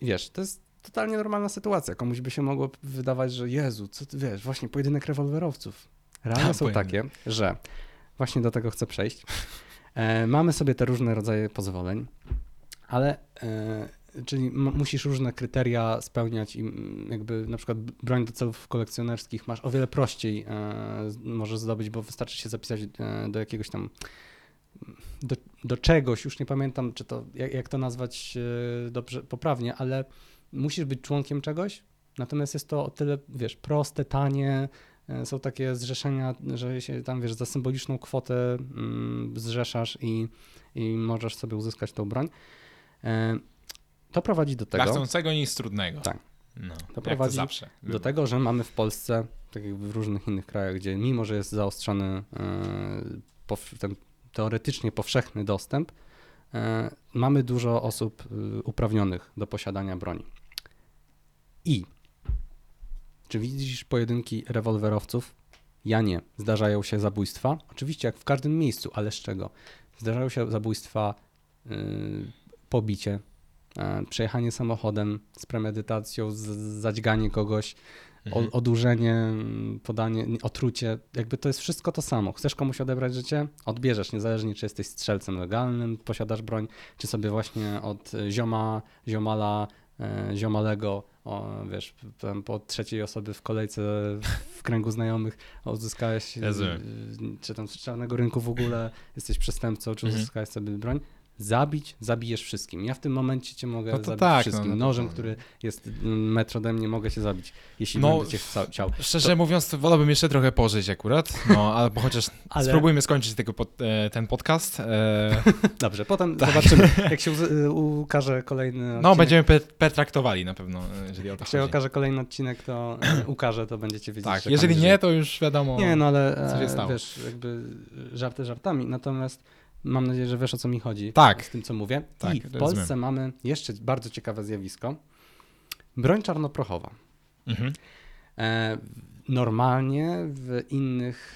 [SPEAKER 2] wiesz, to jest totalnie normalna sytuacja. Komuś by się mogło wydawać, że Jezu, co ty wiesz, właśnie pojedynek rewolwerowców. Realne
[SPEAKER 1] A,
[SPEAKER 2] są takie, że właśnie do tego chcę przejść, E, mamy sobie te różne rodzaje pozwoleń, ale e, czyli musisz różne kryteria spełniać i jakby na przykład broń do celów kolekcjonerskich masz o wiele prościej e, możesz zdobyć, bo wystarczy się zapisać e, do jakiegoś tam do, do czegoś, już nie pamiętam, czy to, jak, jak to nazwać e, dobrze, poprawnie, ale musisz być członkiem czegoś, natomiast jest to o tyle, wiesz, proste, tanie, e, są takie zrzeszenia, że się tam, wiesz, za symboliczną kwotę mm, zrzeszasz i, i możesz sobie uzyskać tą broń. To prowadzi do
[SPEAKER 1] Dla
[SPEAKER 2] tego,
[SPEAKER 1] chcącego nic trudnego.
[SPEAKER 2] Tak.
[SPEAKER 1] No, to
[SPEAKER 2] prowadzi
[SPEAKER 1] zawsze.
[SPEAKER 2] do tego, że mamy w Polsce, tak jak w różnych innych krajach, gdzie mimo, że jest zaostrzony e, ten teoretycznie powszechny dostęp, e, mamy dużo osób e, uprawnionych do posiadania broni. I czy widzisz pojedynki rewolwerowców? Ja nie. Zdarzają się zabójstwa. Oczywiście jak w każdym miejscu, ale z czego? Zdarzają się zabójstwa, yy, pobicie, przejechanie samochodem z premedytacją, z, zadźganie kogoś,
[SPEAKER 1] Mhm.
[SPEAKER 2] odurzenie, mm, podanie, otrucie, jakby to jest wszystko to samo. Chcesz komuś odebrać życie? Odbierzesz, niezależnie czy jesteś strzelcem legalnym, posiadasz broń, czy sobie właśnie od zioma, ziomala, e, ziomalego, o, wiesz, po trzeciej osoby w kolejce w kręgu znajomych e,
[SPEAKER 1] Rozumiem.
[SPEAKER 2] czy tam z czarnego rynku w ogóle jesteś przestępcą, czy
[SPEAKER 1] Mhm.
[SPEAKER 2] uzyskałeś sobie broń. Zabić, zabijesz wszystkim. Ja w tym momencie cię mogę
[SPEAKER 1] No to
[SPEAKER 2] zabić
[SPEAKER 1] tak, no,
[SPEAKER 2] wszystkim.
[SPEAKER 1] no to-
[SPEAKER 2] Nożem, który jest mm, metr ode mnie, mogę cię zabić, jeśli
[SPEAKER 1] No,
[SPEAKER 2] będę cię chciał.
[SPEAKER 1] Szczerze mówiąc, to wolałbym jeszcze trochę pożyć akurat, no, *laughs* albo chociaż
[SPEAKER 2] Ale-
[SPEAKER 1] spróbujmy skończyć tego pod, e, ten podcast. E, *laughs*
[SPEAKER 2] Dobrze, potem zobaczymy, *laughs* jak się uz- ukaże kolejny odcinek.
[SPEAKER 1] no, będziemy pe- pertraktowali na pewno, e, jeżeli o to
[SPEAKER 2] Jak się okaże kolejny odcinek, to ukaże, to będziecie wiedzieć.
[SPEAKER 1] Tak,
[SPEAKER 2] że
[SPEAKER 1] jeżeli nie, to już wiadomo.
[SPEAKER 2] Nie, no ale
[SPEAKER 1] co się stało.
[SPEAKER 2] wiesz, jakby żarty żartami, natomiast mam nadzieję, że wiesz o co mi chodzi
[SPEAKER 1] Tak.
[SPEAKER 2] z tym, co mówię.
[SPEAKER 1] Tak,
[SPEAKER 2] I w
[SPEAKER 1] rozumiem.
[SPEAKER 2] Polsce mamy jeszcze bardzo ciekawe zjawisko. Broń czarnoprochowa.
[SPEAKER 1] Mhm.
[SPEAKER 2] E, Normalnie w innych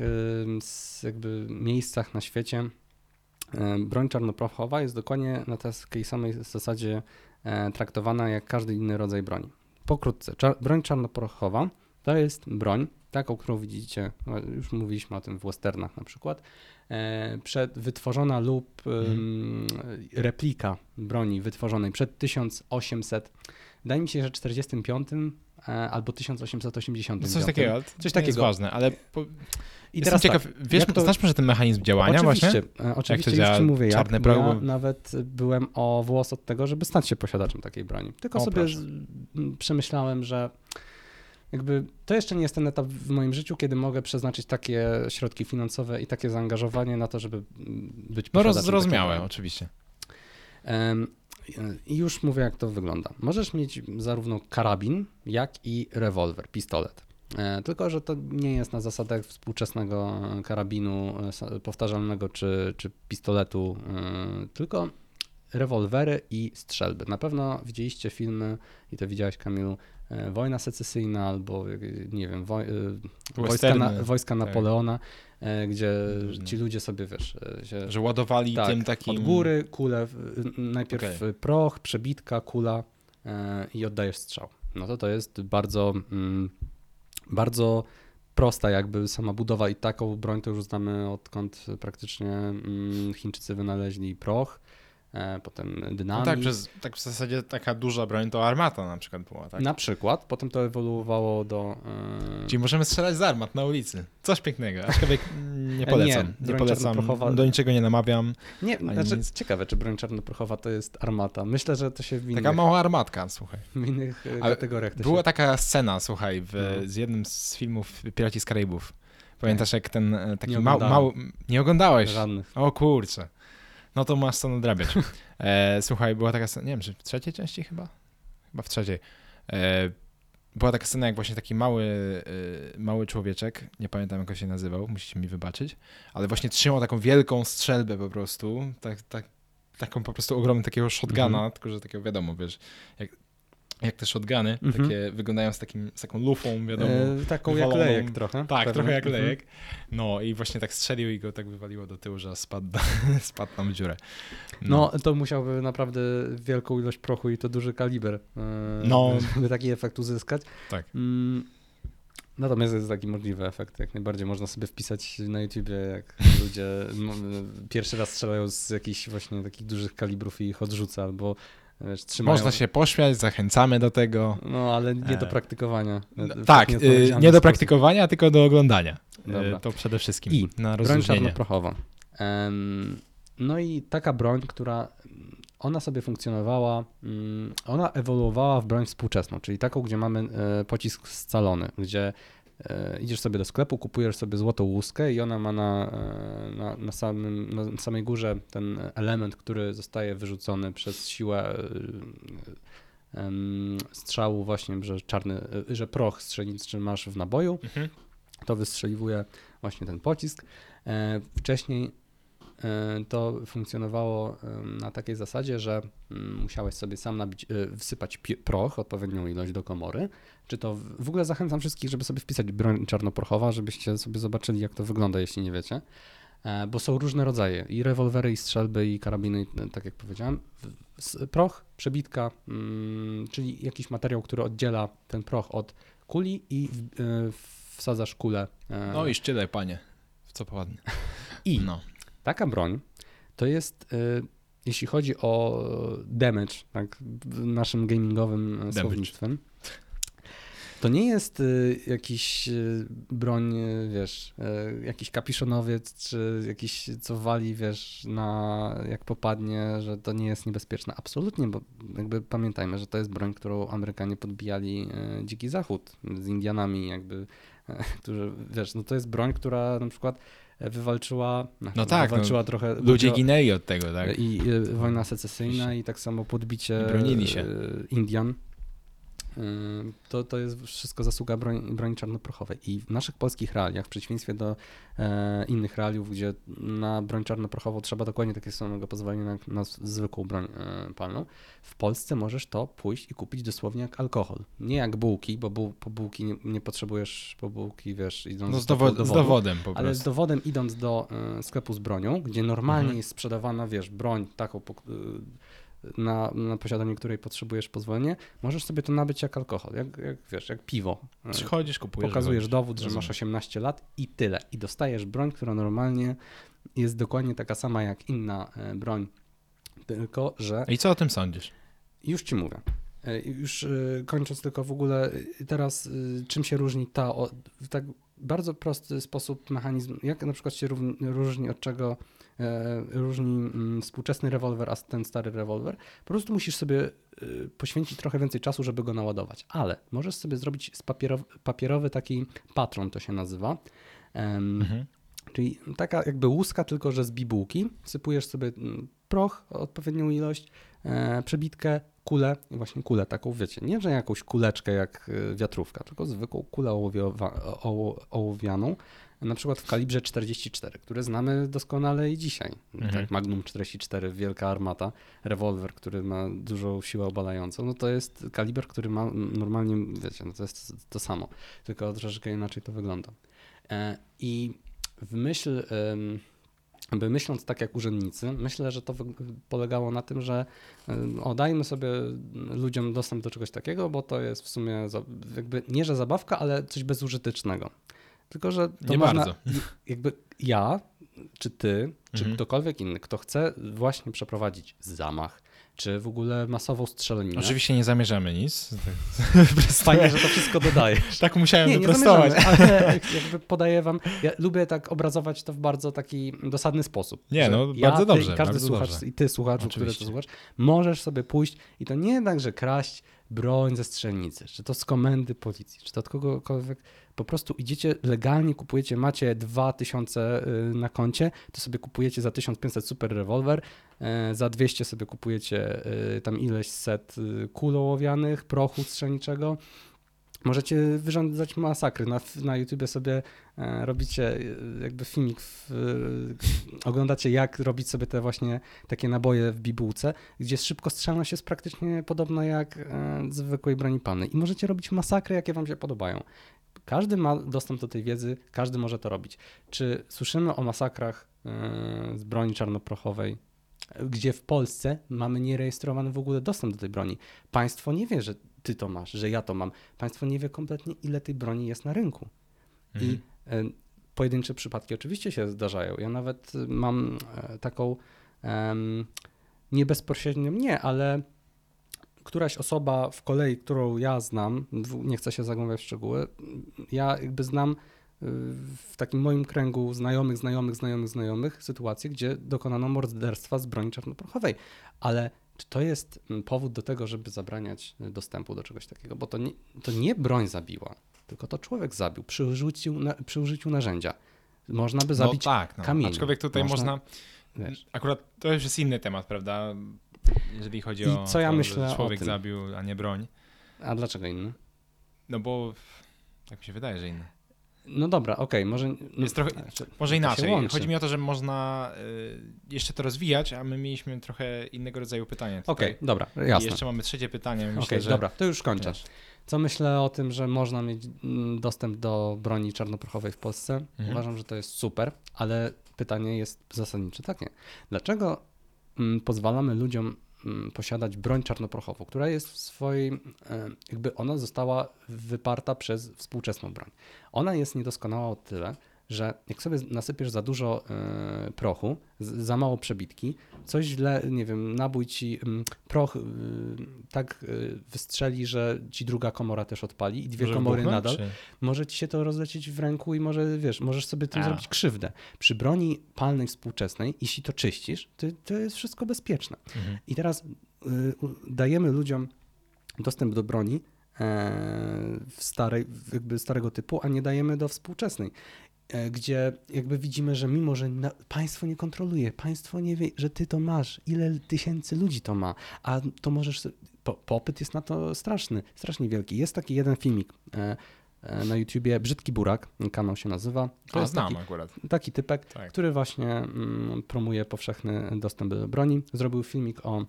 [SPEAKER 2] jakby miejscach na świecie broń czarnoprochowa jest dokładnie na takiej samej zasadzie e, traktowana jak każdy inny rodzaj broni. Pokrótce, broń czarnoprochowa to jest broń, taką, którą widzicie, no, już mówiliśmy o tym w westernach na przykład, przed, wytworzona lub em, replika broni wytworzonej przed 1800, wydaje mi się, że 45 e, albo 1880.
[SPEAKER 1] No coś takiego, to
[SPEAKER 2] Coś
[SPEAKER 1] nie jest
[SPEAKER 2] takiego.
[SPEAKER 1] ważne, ale po,
[SPEAKER 2] I teraz
[SPEAKER 1] ciekaw,
[SPEAKER 2] tak,
[SPEAKER 1] wiesz,
[SPEAKER 2] jak to-
[SPEAKER 1] znasz może ten mechanizm działania
[SPEAKER 2] oczywiście,
[SPEAKER 1] właśnie?
[SPEAKER 2] e, oczywiście
[SPEAKER 1] działa
[SPEAKER 2] już ci mówię, jak,
[SPEAKER 1] czarne
[SPEAKER 2] bo ja
[SPEAKER 1] prawo?
[SPEAKER 2] nawet byłem o włos od tego, żeby stać się posiadaczem takiej broni. Tylko
[SPEAKER 1] O,
[SPEAKER 2] sobie
[SPEAKER 1] proszę.
[SPEAKER 2] przemyślałem, że jakby to jeszcze nie jest ten etap w moim życiu, kiedy mogę przeznaczyć takie środki finansowe i takie zaangażowanie na to, żeby być
[SPEAKER 1] No roz, zrozumiałe, oczywiście.
[SPEAKER 2] I już mówię, jak to wygląda. Możesz mieć zarówno karabin, jak i rewolwer, pistolet. E, Tylko, że to nie jest na zasadach współczesnego karabinu e, powtarzalnego czy, czy pistoletu, e, tylko rewolwery i strzelby. Na pewno widzieliście filmy, i to widziałeś Kamilu, Wojna secesyjna albo e, nie wiem, woj, e, wojska, na, wojska
[SPEAKER 1] tak.
[SPEAKER 2] Napoleona, e, gdzie
[SPEAKER 1] Różne.
[SPEAKER 2] ci ludzie sobie, wiesz, e, się
[SPEAKER 1] Że ładowali
[SPEAKER 2] tak,
[SPEAKER 1] tym takim...
[SPEAKER 2] od góry kulę, w- najpierw
[SPEAKER 1] Okej.
[SPEAKER 2] proch, przebitka, kula e, i oddajesz strzał. No to to jest bardzo, mm, bardzo prosta jakby sama budowa i taką broń to już znamy odkąd praktycznie mm, Chińczycy wynaleźli proch, e, potem
[SPEAKER 1] No
[SPEAKER 2] dynamit.
[SPEAKER 1] tak, przez, tak w zasadzie taka duża broń to armata na przykład była, tak?
[SPEAKER 2] Na przykład, potem to ewoluowało do... e,
[SPEAKER 1] Czyli możemy strzelać z armat na ulicy. Coś pięknego, aczkolwiek *laughs* nie polecam.
[SPEAKER 2] Nie,
[SPEAKER 1] Nie, polecam, do niczego nie namawiam.
[SPEAKER 2] Nie, znaczy,
[SPEAKER 1] nic.
[SPEAKER 2] ciekawe, czy broń czarnoprochowa to jest armata. Myślę, że to się w innych,
[SPEAKER 1] Taka mała armatka, słuchaj. *laughs*
[SPEAKER 2] w innych e,
[SPEAKER 1] Ale
[SPEAKER 2] kategoriach to
[SPEAKER 1] Była
[SPEAKER 2] się...
[SPEAKER 1] taka scena, słuchaj, w,
[SPEAKER 2] No.
[SPEAKER 1] z jednym z filmów Piraci z Karaibów. Pamiętasz, jak ten taki mały... Mał, nie oglądałeś?
[SPEAKER 2] Żadnych.
[SPEAKER 1] O kurczę. No to masz co nadrabiać. *laughs* E, słuchaj, była taka scena, nie wiem, czy w trzeciej części chyba? Chyba w trzeciej. E, była taka scena, jak właśnie taki mały, e, mały człowieczek, nie pamiętam jak on się nazywał, musicie mi wybaczyć, ale właśnie trzymał taką wielką strzelbę po prostu, tak, tak, taką po prostu ogromną takiego shotguna,
[SPEAKER 2] Mhm.
[SPEAKER 1] tylko że takiego wiadomo, wiesz, jak, jak te shotguny,
[SPEAKER 2] Mhm.
[SPEAKER 1] takie wyglądają z, takim, z taką lufą, wiadomo.
[SPEAKER 2] E, taką jak lejek trochę.
[SPEAKER 1] Tak,
[SPEAKER 2] pewnie.
[SPEAKER 1] trochę jak
[SPEAKER 2] Mhm.
[SPEAKER 1] lejek. No i właśnie tak strzelił i go tak wywaliło do tyłu, że spadł, *laughs* spadł tam w dziurę.
[SPEAKER 2] No, to musiałby naprawdę wielką ilość prochu i to duży kaliber, e,
[SPEAKER 1] No.
[SPEAKER 2] żeby taki efekt uzyskać.
[SPEAKER 1] Tak.
[SPEAKER 2] Mm, Natomiast jest taki możliwy efekt. Jak najbardziej można sobie wpisać na YouTubie, jak ludzie *laughs* pierwszy raz strzelają z jakichś właśnie takich dużych kalibrów i ich odrzuca, albo wiesz, trzymają...
[SPEAKER 1] Można się pośmiać, zachęcamy do tego.
[SPEAKER 2] No, ale nie do e, praktykowania.
[SPEAKER 1] No, tak, nie, nie do praktykowania, tylko do oglądania. E, Dobra. To przede wszystkim
[SPEAKER 2] I na broń czarnoprochowa. No i taka broń, która ona sobie funkcjonowała, mm, ona ewoluowała w broń współczesną, czyli taką, gdzie mamy e, pocisk scalony, gdzie e, idziesz sobie do sklepu, kupujesz sobie złotą łuskę i ona ma na, e, na, na, samym, na samej górze ten element, który zostaje wyrzucony przez siłę strzału właśnie, że czarny, że proch strzelniczy masz w naboju, mhm. to wystrzeliwuje właśnie ten pocisk. Wcześniej E, to funkcjonowało na takiej zasadzie, że mm, musiałeś sobie sam nabić, e, wsypać proch, odpowiednią ilość do komory. Czy to w ogóle zachęcam wszystkich, żeby sobie wpisać broń czarnoprochowa, żebyście sobie zobaczyli, jak to wygląda, jeśli nie wiecie. E, bo są różne rodzaje i rewolwery, i strzelby, i karabiny, tak jak powiedziałem. Proch, przebitka, mm, czyli jakiś materiał, który oddziela ten proch od kuli i wsadzasz kulę.
[SPEAKER 1] No i szczytaj, panie, w co poładnie.
[SPEAKER 2] I no. Taka broń to jest, jeśli chodzi o damage, tak, naszym gamingowym damage. słownictwem, to nie jest y, jakiś y, broń, wiesz, jakiś kapiszonowiec, czy jakiś, co wali, wiesz, na, jak popadnie, że to nie jest niebezpieczne. Absolutnie, bo jakby pamiętajmy, że to jest broń, którą Amerykanie podbijali Dziki Zachód z Indianami, jakby, *laughs* którzy, wiesz, no to jest broń, która na przykład wywalczyła.
[SPEAKER 1] No, no tak, wywalczyła no, trochę. Ludzie ginęli od tego, tak?
[SPEAKER 2] I, i wojna secesyjna i tak samo podbicie
[SPEAKER 1] bronili się.
[SPEAKER 2] Indian to, to jest wszystko zasługa broni, broni czarnoprochowej. I w naszych polskich realiach, w przeciwieństwie do e, innych realiów, gdzie na broń czarnoprochową trzeba dokładnie takiego samego pozwolenia na, na zwykłą broń e, palną, w Polsce możesz to pójść i kupić dosłownie jak alkohol. Nie jak bułki, bo bu, po bułki nie, nie, potrzebujesz po bułki, wiesz, idąc
[SPEAKER 1] no z, dowo- dowodu, z dowodem po
[SPEAKER 2] prostu. Ale z dowodem idąc do e, sklepu z bronią, gdzie normalnie mhm. jest sprzedawana, wiesz, broń taką, po, na, na posiadanie której potrzebujesz pozwolenie, możesz sobie to nabyć jak alkohol, jak, jak wiesz, jak piwo.
[SPEAKER 1] Przychodzisz, kupujesz.
[SPEAKER 2] Pokazujesz dowód, że masz 18 lat i tyle. I dostajesz broń, która normalnie jest dokładnie taka sama jak inna e, broń, tylko że...
[SPEAKER 1] I co o tym sądzisz?
[SPEAKER 2] Już ci mówię. E, już e, kończąc tylko w ogóle teraz, czym się różni ta, tak bardzo prosty sposób mechanizm, jak na przykład się różni od czego E, różni mm, współczesny rewolwer, a ten stary rewolwer, po prostu musisz sobie e, poświęcić trochę więcej czasu, żeby go naładować. Ale możesz sobie zrobić z papierowy, papierowy taki patron, to się nazywa. Mhm. Czyli taka jakby łuska, tylko że z bibułki. Wsypujesz sobie mm, proch, odpowiednią ilość, e, przebitkę, kulę, i właśnie kulę taką, wiecie, nie że jakąś kuleczkę jak wiatrówka, tylko zwykłą kulę ołowianą, na przykład w kalibrze 44, które znamy doskonale i dzisiaj. Mhm. Tak, Magnum 44, wielka armata, rewolwer, który ma dużą siłę obalającą, no to jest kaliber, który ma normalnie, wiecie, no to jest to samo, tylko troszeczkę inaczej to wygląda. E, I w myśl, by myśląc tak jak urzędnicy, myślę, że to polegało na tym, że o, dajmy sobie ludziom dostęp do czegoś takiego, bo to jest w sumie jakby nie, że zabawka, ale coś bezużytecznego. Tylko, że to
[SPEAKER 1] nie można, bardzo.
[SPEAKER 2] jakby ja, czy ty, czy mhm. ktokolwiek inny, kto chce właśnie przeprowadzić zamach, czy w ogóle masową strzelaninę.
[SPEAKER 1] Oczywiście nie zamierzamy nic. *laughs*
[SPEAKER 2] Fajnie, że to wszystko dodajesz. *laughs*
[SPEAKER 1] tak musiałem nie, wyprostować.
[SPEAKER 2] Nie ale *laughs* jakby podaję wam, ja lubię tak obrazować to w bardzo taki dosadny sposób.
[SPEAKER 1] Nie, no ja, bardzo ty, dobrze.
[SPEAKER 2] każdy
[SPEAKER 1] bardzo
[SPEAKER 2] słuchacz
[SPEAKER 1] dobrze.
[SPEAKER 2] i ty słuchacz, który to słuchasz, możesz sobie pójść i to nie tak, że kraść broń ze strzelnicy, czy to z komendy policji, czy to od kogokolwiek, po prostu idziecie legalnie, kupujecie, macie 2000 y, na koncie, to sobie kupujecie za 1500 super rewolwer, y, za 200 sobie kupujecie y, tam ileś set kul ołowianych, prochu strzelniczego, Możecie wyrządzać masakry. Na, na YouTubie sobie e, robicie jakby filmik, w, e, oglądacie jak robić sobie te właśnie takie naboje w bibułce, gdzie szybkostrzelność jest praktycznie podobna jak e, zwykłej broni palnej. I możecie robić masakry, jakie wam się podobają. Każdy ma dostęp do tej wiedzy, każdy może to robić. Czy słyszymy o masakrach e, z broni czarnoprochowej, gdzie w Polsce mamy nierejestrowany w ogóle dostęp do tej broni? Państwo nie wie, że ty to masz, że ja to mam. Państwo nie wie kompletnie, ile tej broni jest na rynku.
[SPEAKER 1] Mhm.
[SPEAKER 2] I e, pojedyncze przypadki oczywiście się zdarzają. Ja nawet mam e, taką nie bezpośrednio nie, ale któraś osoba w kolei, którą ja znam, nie chcę się zagłębiać w szczegóły, ja jakby znam w takim moim kręgu znajomych, znajomych, znajomych, znajomych sytuację, gdzie dokonano morderstwa z broni czarnoprochowej. Ale czy to jest mm, powód do tego, żeby zabraniać y, dostępu do czegoś takiego? Bo to nie, to nie broń zabiła, tylko to człowiek zabił przy użyciu, na, przy użyciu narzędzia. Można by zabić
[SPEAKER 1] no tak, no.
[SPEAKER 2] kamieniem.
[SPEAKER 1] Aczkolwiek tutaj
[SPEAKER 2] Można-
[SPEAKER 1] można,
[SPEAKER 2] wiesz.
[SPEAKER 1] akurat to już jest inny temat, prawda? Jeżeli chodzi
[SPEAKER 2] I
[SPEAKER 1] o
[SPEAKER 2] co ja
[SPEAKER 1] to,
[SPEAKER 2] myślę
[SPEAKER 1] że człowiek zabił, a nie broń.
[SPEAKER 2] A dlaczego inny?
[SPEAKER 1] No bo tak mi się wydaje, że inny.
[SPEAKER 2] No dobra, okej, może... No,
[SPEAKER 1] Jest trochę-
[SPEAKER 2] znaczy,
[SPEAKER 1] Może inaczej. Chodzi mi o to, że można y, jeszcze to rozwijać, a my mieliśmy trochę innego rodzaju pytanie.
[SPEAKER 2] Okej, dobra,
[SPEAKER 1] I
[SPEAKER 2] jasne.
[SPEAKER 1] jeszcze mamy trzecie pytanie. Myślę,
[SPEAKER 2] Okej,
[SPEAKER 1] że
[SPEAKER 2] dobra, to już kończę. Co myślę o tym, że można mieć mm, dostęp do broni czarnoprochowej w Polsce?
[SPEAKER 1] Mhm.
[SPEAKER 2] Uważam, że to jest super, ale pytanie jest zasadnicze takie. Dlaczego mm, pozwalamy ludziom posiadać broń czarnoprochową, która jest w swojej, e, jakby ona została wyparta przez współczesną broń. Ona jest niedoskonała o tyle, że jak sobie nasypiesz za dużo e, prochu, z, za mało przebitki, coś źle, nie wiem, nabój ci mm, proch y, tak y, wystrzeli, że ci druga komora też odpali i dwie
[SPEAKER 1] Może
[SPEAKER 2] komory
[SPEAKER 1] wybuchnąć,
[SPEAKER 2] nadal
[SPEAKER 1] czy-
[SPEAKER 2] może ci się to rozlecieć w ręku i może, wiesz, możesz sobie tym
[SPEAKER 1] A.
[SPEAKER 2] zrobić krzywdę. Przy broni palnej współczesnej, jeśli to czyścisz, to, to jest wszystko bezpieczne.
[SPEAKER 1] Mhm.
[SPEAKER 2] I teraz y, dajemy ludziom dostęp do broni e, w starej, jakby starego typu, a nie dajemy do współczesnej. E, Gdzie jakby widzimy, że mimo, że na, państwo nie kontroluje, państwo nie wie, że ty to masz, ile tysięcy ludzi to ma, a to możesz. Po, popyt jest na to straszny, strasznie wielki. Jest taki jeden filmik e, e, na YouTubie, Brzydki Burak, kanał się nazywa. To
[SPEAKER 1] znam
[SPEAKER 2] taki,
[SPEAKER 1] akurat.
[SPEAKER 2] taki typek,
[SPEAKER 1] Tak.
[SPEAKER 2] który właśnie mm, promuje powszechny dostęp do broni. Zrobił filmik o,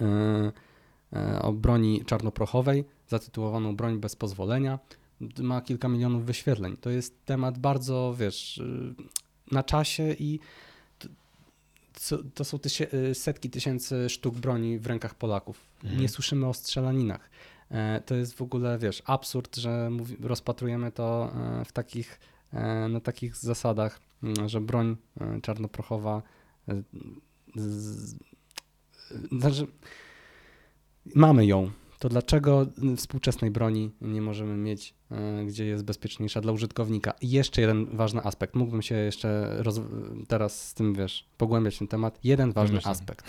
[SPEAKER 2] e, e, o broni czarnoprochowej, zatytułowaną Broń bez pozwolenia. Ma kilka milionów wyświetleń. To jest temat bardzo, wiesz, y, na czasie i to, są tysie, y, setki tysięcy sztuk broni w rękach Polaków.
[SPEAKER 1] Mhm.
[SPEAKER 2] Nie słyszymy o strzelaninach. E, To jest w ogóle, wiesz, absurd, że mówi, rozpatrujemy to e, w takich, e, na takich zasadach, m, że broń czarnoprochowa e, z, znaczy, mamy ją. To dlaczego współczesnej broni nie możemy mieć, e, gdzie jest bezpieczniejsza dla użytkownika? I jeszcze jeden ważny aspekt. Mógłbym się jeszcze roz, teraz z tym, wiesz, pogłębiać ten temat. Jeden ważny aspekt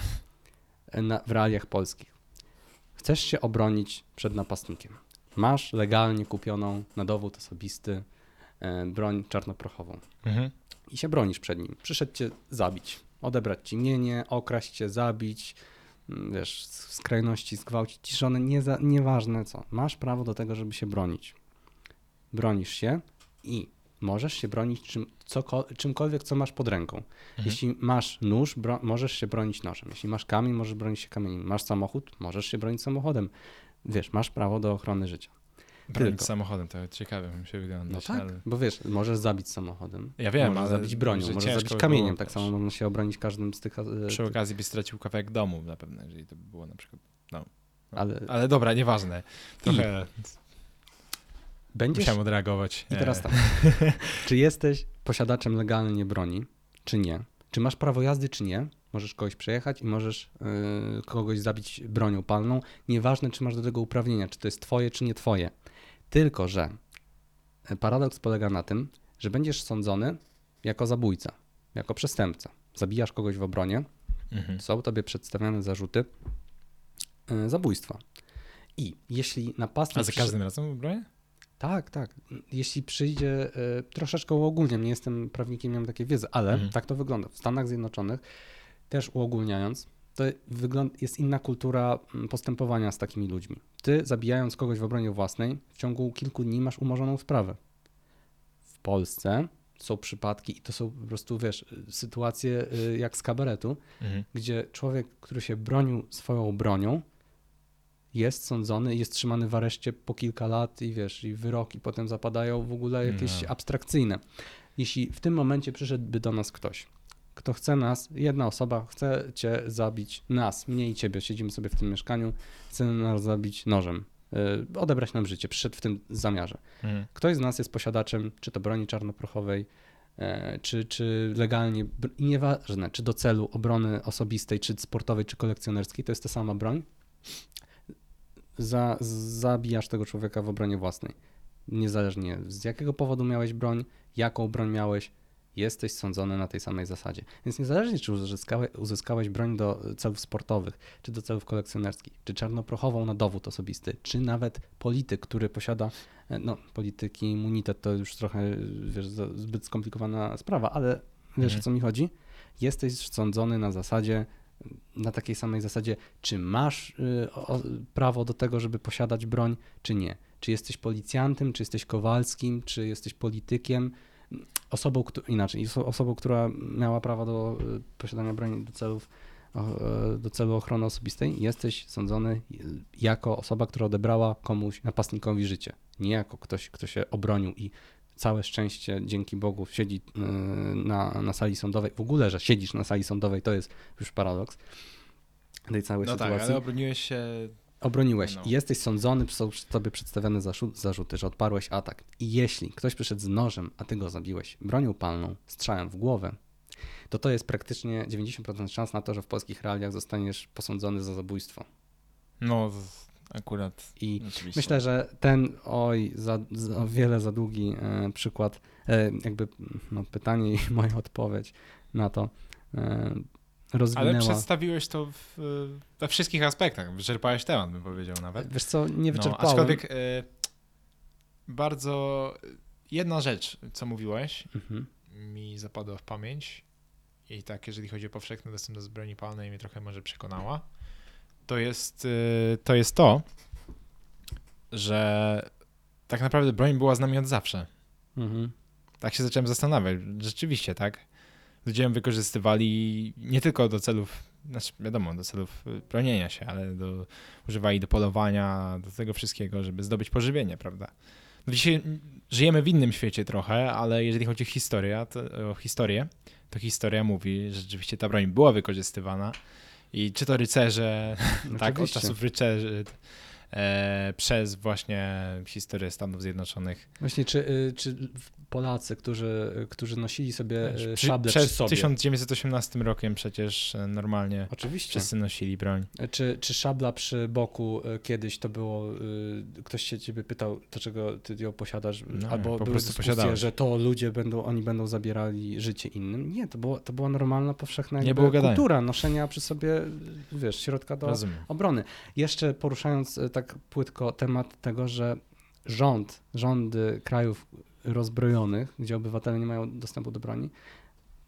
[SPEAKER 2] na, w realiach polskich. Chcesz się obronić przed napastnikiem. Masz legalnie kupioną na dowód osobisty e, broń czarnoprochową
[SPEAKER 1] Mhm.
[SPEAKER 2] i się bronisz przed nim. Przyszedł cię zabić, odebrać ci mienie, okraść cię, zabić, wiesz, z skrajności zgwałcić ci żonę, nie za, nieważne co. Masz prawo do tego, żeby się bronić. Bronisz się i możesz się bronić czym, coko, czymkolwiek, co masz pod ręką.
[SPEAKER 1] Mhm.
[SPEAKER 2] Jeśli masz nóż, bro, możesz się bronić nożem. Jeśli masz kamień, możesz bronić się kamieniem. Masz samochód, możesz się bronić samochodem. Wiesz, masz prawo do ochrony życia.
[SPEAKER 1] Bronić
[SPEAKER 2] Tylko.
[SPEAKER 1] samochodem, to ciekawe mi się wygląda.
[SPEAKER 2] No tak,
[SPEAKER 1] ale...
[SPEAKER 2] bo wiesz, możesz zabić samochodem.
[SPEAKER 1] Ja wiem,
[SPEAKER 2] możesz
[SPEAKER 1] ale
[SPEAKER 2] zabić bronią,
[SPEAKER 1] że
[SPEAKER 2] możesz zabić kamieniem. tak samo można się obronić każdym z tych. e,
[SPEAKER 1] Przy okazji byś stracił kawałek domu na pewno, jeżeli to by było na przykład. No.
[SPEAKER 2] Ale
[SPEAKER 1] Ale dobra, nieważne. Trochę
[SPEAKER 2] będziesz.
[SPEAKER 1] musiałem odreagować.
[SPEAKER 2] I teraz tak. *laughs* czy jesteś posiadaczem legalnie broni, czy nie? Czy masz prawo jazdy, czy nie? Możesz kogoś przejechać i możesz yy, kogoś zabić bronią palną. Nieważne, czy masz do tego uprawnienia, czy to jest twoje, czy nie twoje. Tylko, że e, paradoks polega na tym, że będziesz sądzony jako zabójca, jako przestępca. Zabijasz kogoś w obronie,
[SPEAKER 1] mhm.
[SPEAKER 2] są tobie przedstawiane zarzuty yy, zabójstwa. I jeśli napastnik...
[SPEAKER 1] A za każdym razem w bronię?
[SPEAKER 2] Tak, tak. Jeśli przyjdzie, y, troszeczkę uogólniam, nie jestem prawnikiem, nie mam takiej wiedzy, ale
[SPEAKER 1] Mhm.
[SPEAKER 2] tak to wygląda. W Stanach Zjednoczonych, też uogólniając, to jest inna kultura mm, postępowania z takimi ludźmi. Ty, zabijając kogoś w obronie własnej, w ciągu kilku dni masz umorzoną sprawę. W Polsce są przypadki i to są po prostu, wiesz, y, sytuacje y, jak z kabaretu,
[SPEAKER 1] Mhm.
[SPEAKER 2] gdzie człowiek, który się bronił swoją bronią, jest sądzony, jest trzymany w areszcie po kilka lat i wiesz, i wyroki potem zapadają w ogóle jakieś
[SPEAKER 1] No.
[SPEAKER 2] abstrakcyjne. Jeśli w tym momencie przyszedłby do nas ktoś, kto chce nas, jedna osoba chce cię zabić, nas, mnie i ciebie, siedzimy sobie w tym mieszkaniu, chce nas zabić nożem. y, odebrać nam życie, przyszedł w tym zamiarze.
[SPEAKER 1] Mhm.
[SPEAKER 2] Ktoś z nas jest posiadaczem, czy to broni czarnoprochowej, e, czy, czy legalnie, i nieważne, czy do celu obrony osobistej, czy sportowej, czy kolekcjonerskiej, to jest ta sama broń, za, zabijasz tego człowieka w obronie własnej. Niezależnie z jakiego powodu miałeś broń, jaką broń miałeś, jesteś sądzony na tej samej zasadzie. Więc niezależnie, czy uzyskałeś, uzyskałeś broń do celów sportowych, czy do celów kolekcjonerskich, czy czarnoprochową na dowód osobisty, czy nawet polityk, który posiada, e, no polityki, immunitet to już trochę wiesz, zbyt skomplikowana sprawa, ale wiesz
[SPEAKER 1] Mhm.
[SPEAKER 2] o co mi chodzi? Jesteś sądzony na zasadzie, na takiej samej zasadzie, czy masz y, prawo do tego, żeby posiadać broń, czy nie. Czy jesteś policjantem, czy jesteś Kowalskim, czy jesteś politykiem, osobą, inaczej, oso- osobą, która miała prawo do y, posiadania broni do celów e, do celu ochrony osobistej, jesteś sądzony jako osoba, która odebrała komuś napastnikowi życie. Nie jako ktoś, kto się obronił i całe szczęście, dzięki Bogu, siedzi y, na, na sali sądowej. W ogóle, że siedzisz na sali sądowej, to jest już paradoks tej całej
[SPEAKER 1] No tak,
[SPEAKER 2] sytuacji.
[SPEAKER 1] ale obroniłeś się.
[SPEAKER 2] Obroniłeś
[SPEAKER 1] No.
[SPEAKER 2] jesteś sądzony, są tobie przedstawione zarzuty, że odparłeś atak. I jeśli ktoś przyszedł z nożem, a ty go zabiłeś bronią palną, strzałem w głowę, to to jest praktycznie 90% szans na to, że w polskich realiach zostaniesz posądzony za zabójstwo.
[SPEAKER 1] No, akurat.
[SPEAKER 2] I
[SPEAKER 1] Oczywiście.
[SPEAKER 2] myślę, że ten, oj, za, za o wiele za długi e, przykład, e, jakby no, pytanie i *laughs* moja odpowiedź na to e, rozwinęła.
[SPEAKER 1] Ale przedstawiłeś to w, we wszystkich aspektach. Wyczerpałeś temat, bym powiedział nawet.
[SPEAKER 2] Wiesz co, nie
[SPEAKER 1] No,
[SPEAKER 2] wyczerpałem.
[SPEAKER 1] aczkolwiek e, bardzo jedna rzecz, co mówiłeś,
[SPEAKER 2] Mhm.
[SPEAKER 1] mi zapadła w pamięć i tak, jeżeli chodzi o powszechny dostęp do broni palnej, mnie trochę może przekonała, to jest, e, to jest to, że tak naprawdę broń była z nami od zawsze.
[SPEAKER 2] Mhm.
[SPEAKER 1] Tak się zacząłem zastanawiać. Rzeczywiście, tak? Ludzie ją wykorzystywali nie tylko do celów, znaczy wiadomo, do celów y, bronienia się, ale do, używali do polowania, do tego wszystkiego, żeby zdobyć pożywienie, prawda? No dzisiaj żyjemy w innym świecie trochę, ale jeżeli chodzi o historię, to, o historię, to historia mówi, że rzeczywiście ta broń była wykorzystywana i czy to rycerze, *laughs* tak, od
[SPEAKER 2] Oczywiście.
[SPEAKER 1] czasów rycerzy, przez właśnie historię Stanów Zjednoczonych,
[SPEAKER 2] Właśnie, czy, y, czy Polacy, którzy, którzy nosili sobie
[SPEAKER 1] Wiesz, przy-
[SPEAKER 2] szable przy
[SPEAKER 1] przed
[SPEAKER 2] sobie,
[SPEAKER 1] 1918 rokiem przecież e, normalnie
[SPEAKER 2] oczywiście,
[SPEAKER 1] wszyscy nosili broń.
[SPEAKER 2] czy, czy szabla przy boku kiedyś to było, y, ktoś się ciebie pytał, dlaczego ty ją posiadasz,
[SPEAKER 1] No,
[SPEAKER 2] albo
[SPEAKER 1] po
[SPEAKER 2] były
[SPEAKER 1] prostu
[SPEAKER 2] dyskusje,
[SPEAKER 1] posiadałeś.
[SPEAKER 2] że to ludzie będą, oni będą zabierali życie innym. Nie, to, było, to była normalna, powszechna
[SPEAKER 1] Nie gadania.
[SPEAKER 2] kultura noszenia przy sobie, wiesz, środka do,
[SPEAKER 1] Rozumiem.
[SPEAKER 2] obrony. Jeszcze poruszając e, tak płytko temat tego, że rząd, rządy krajów rozbrojonych, gdzie obywatele nie mają dostępu do broni,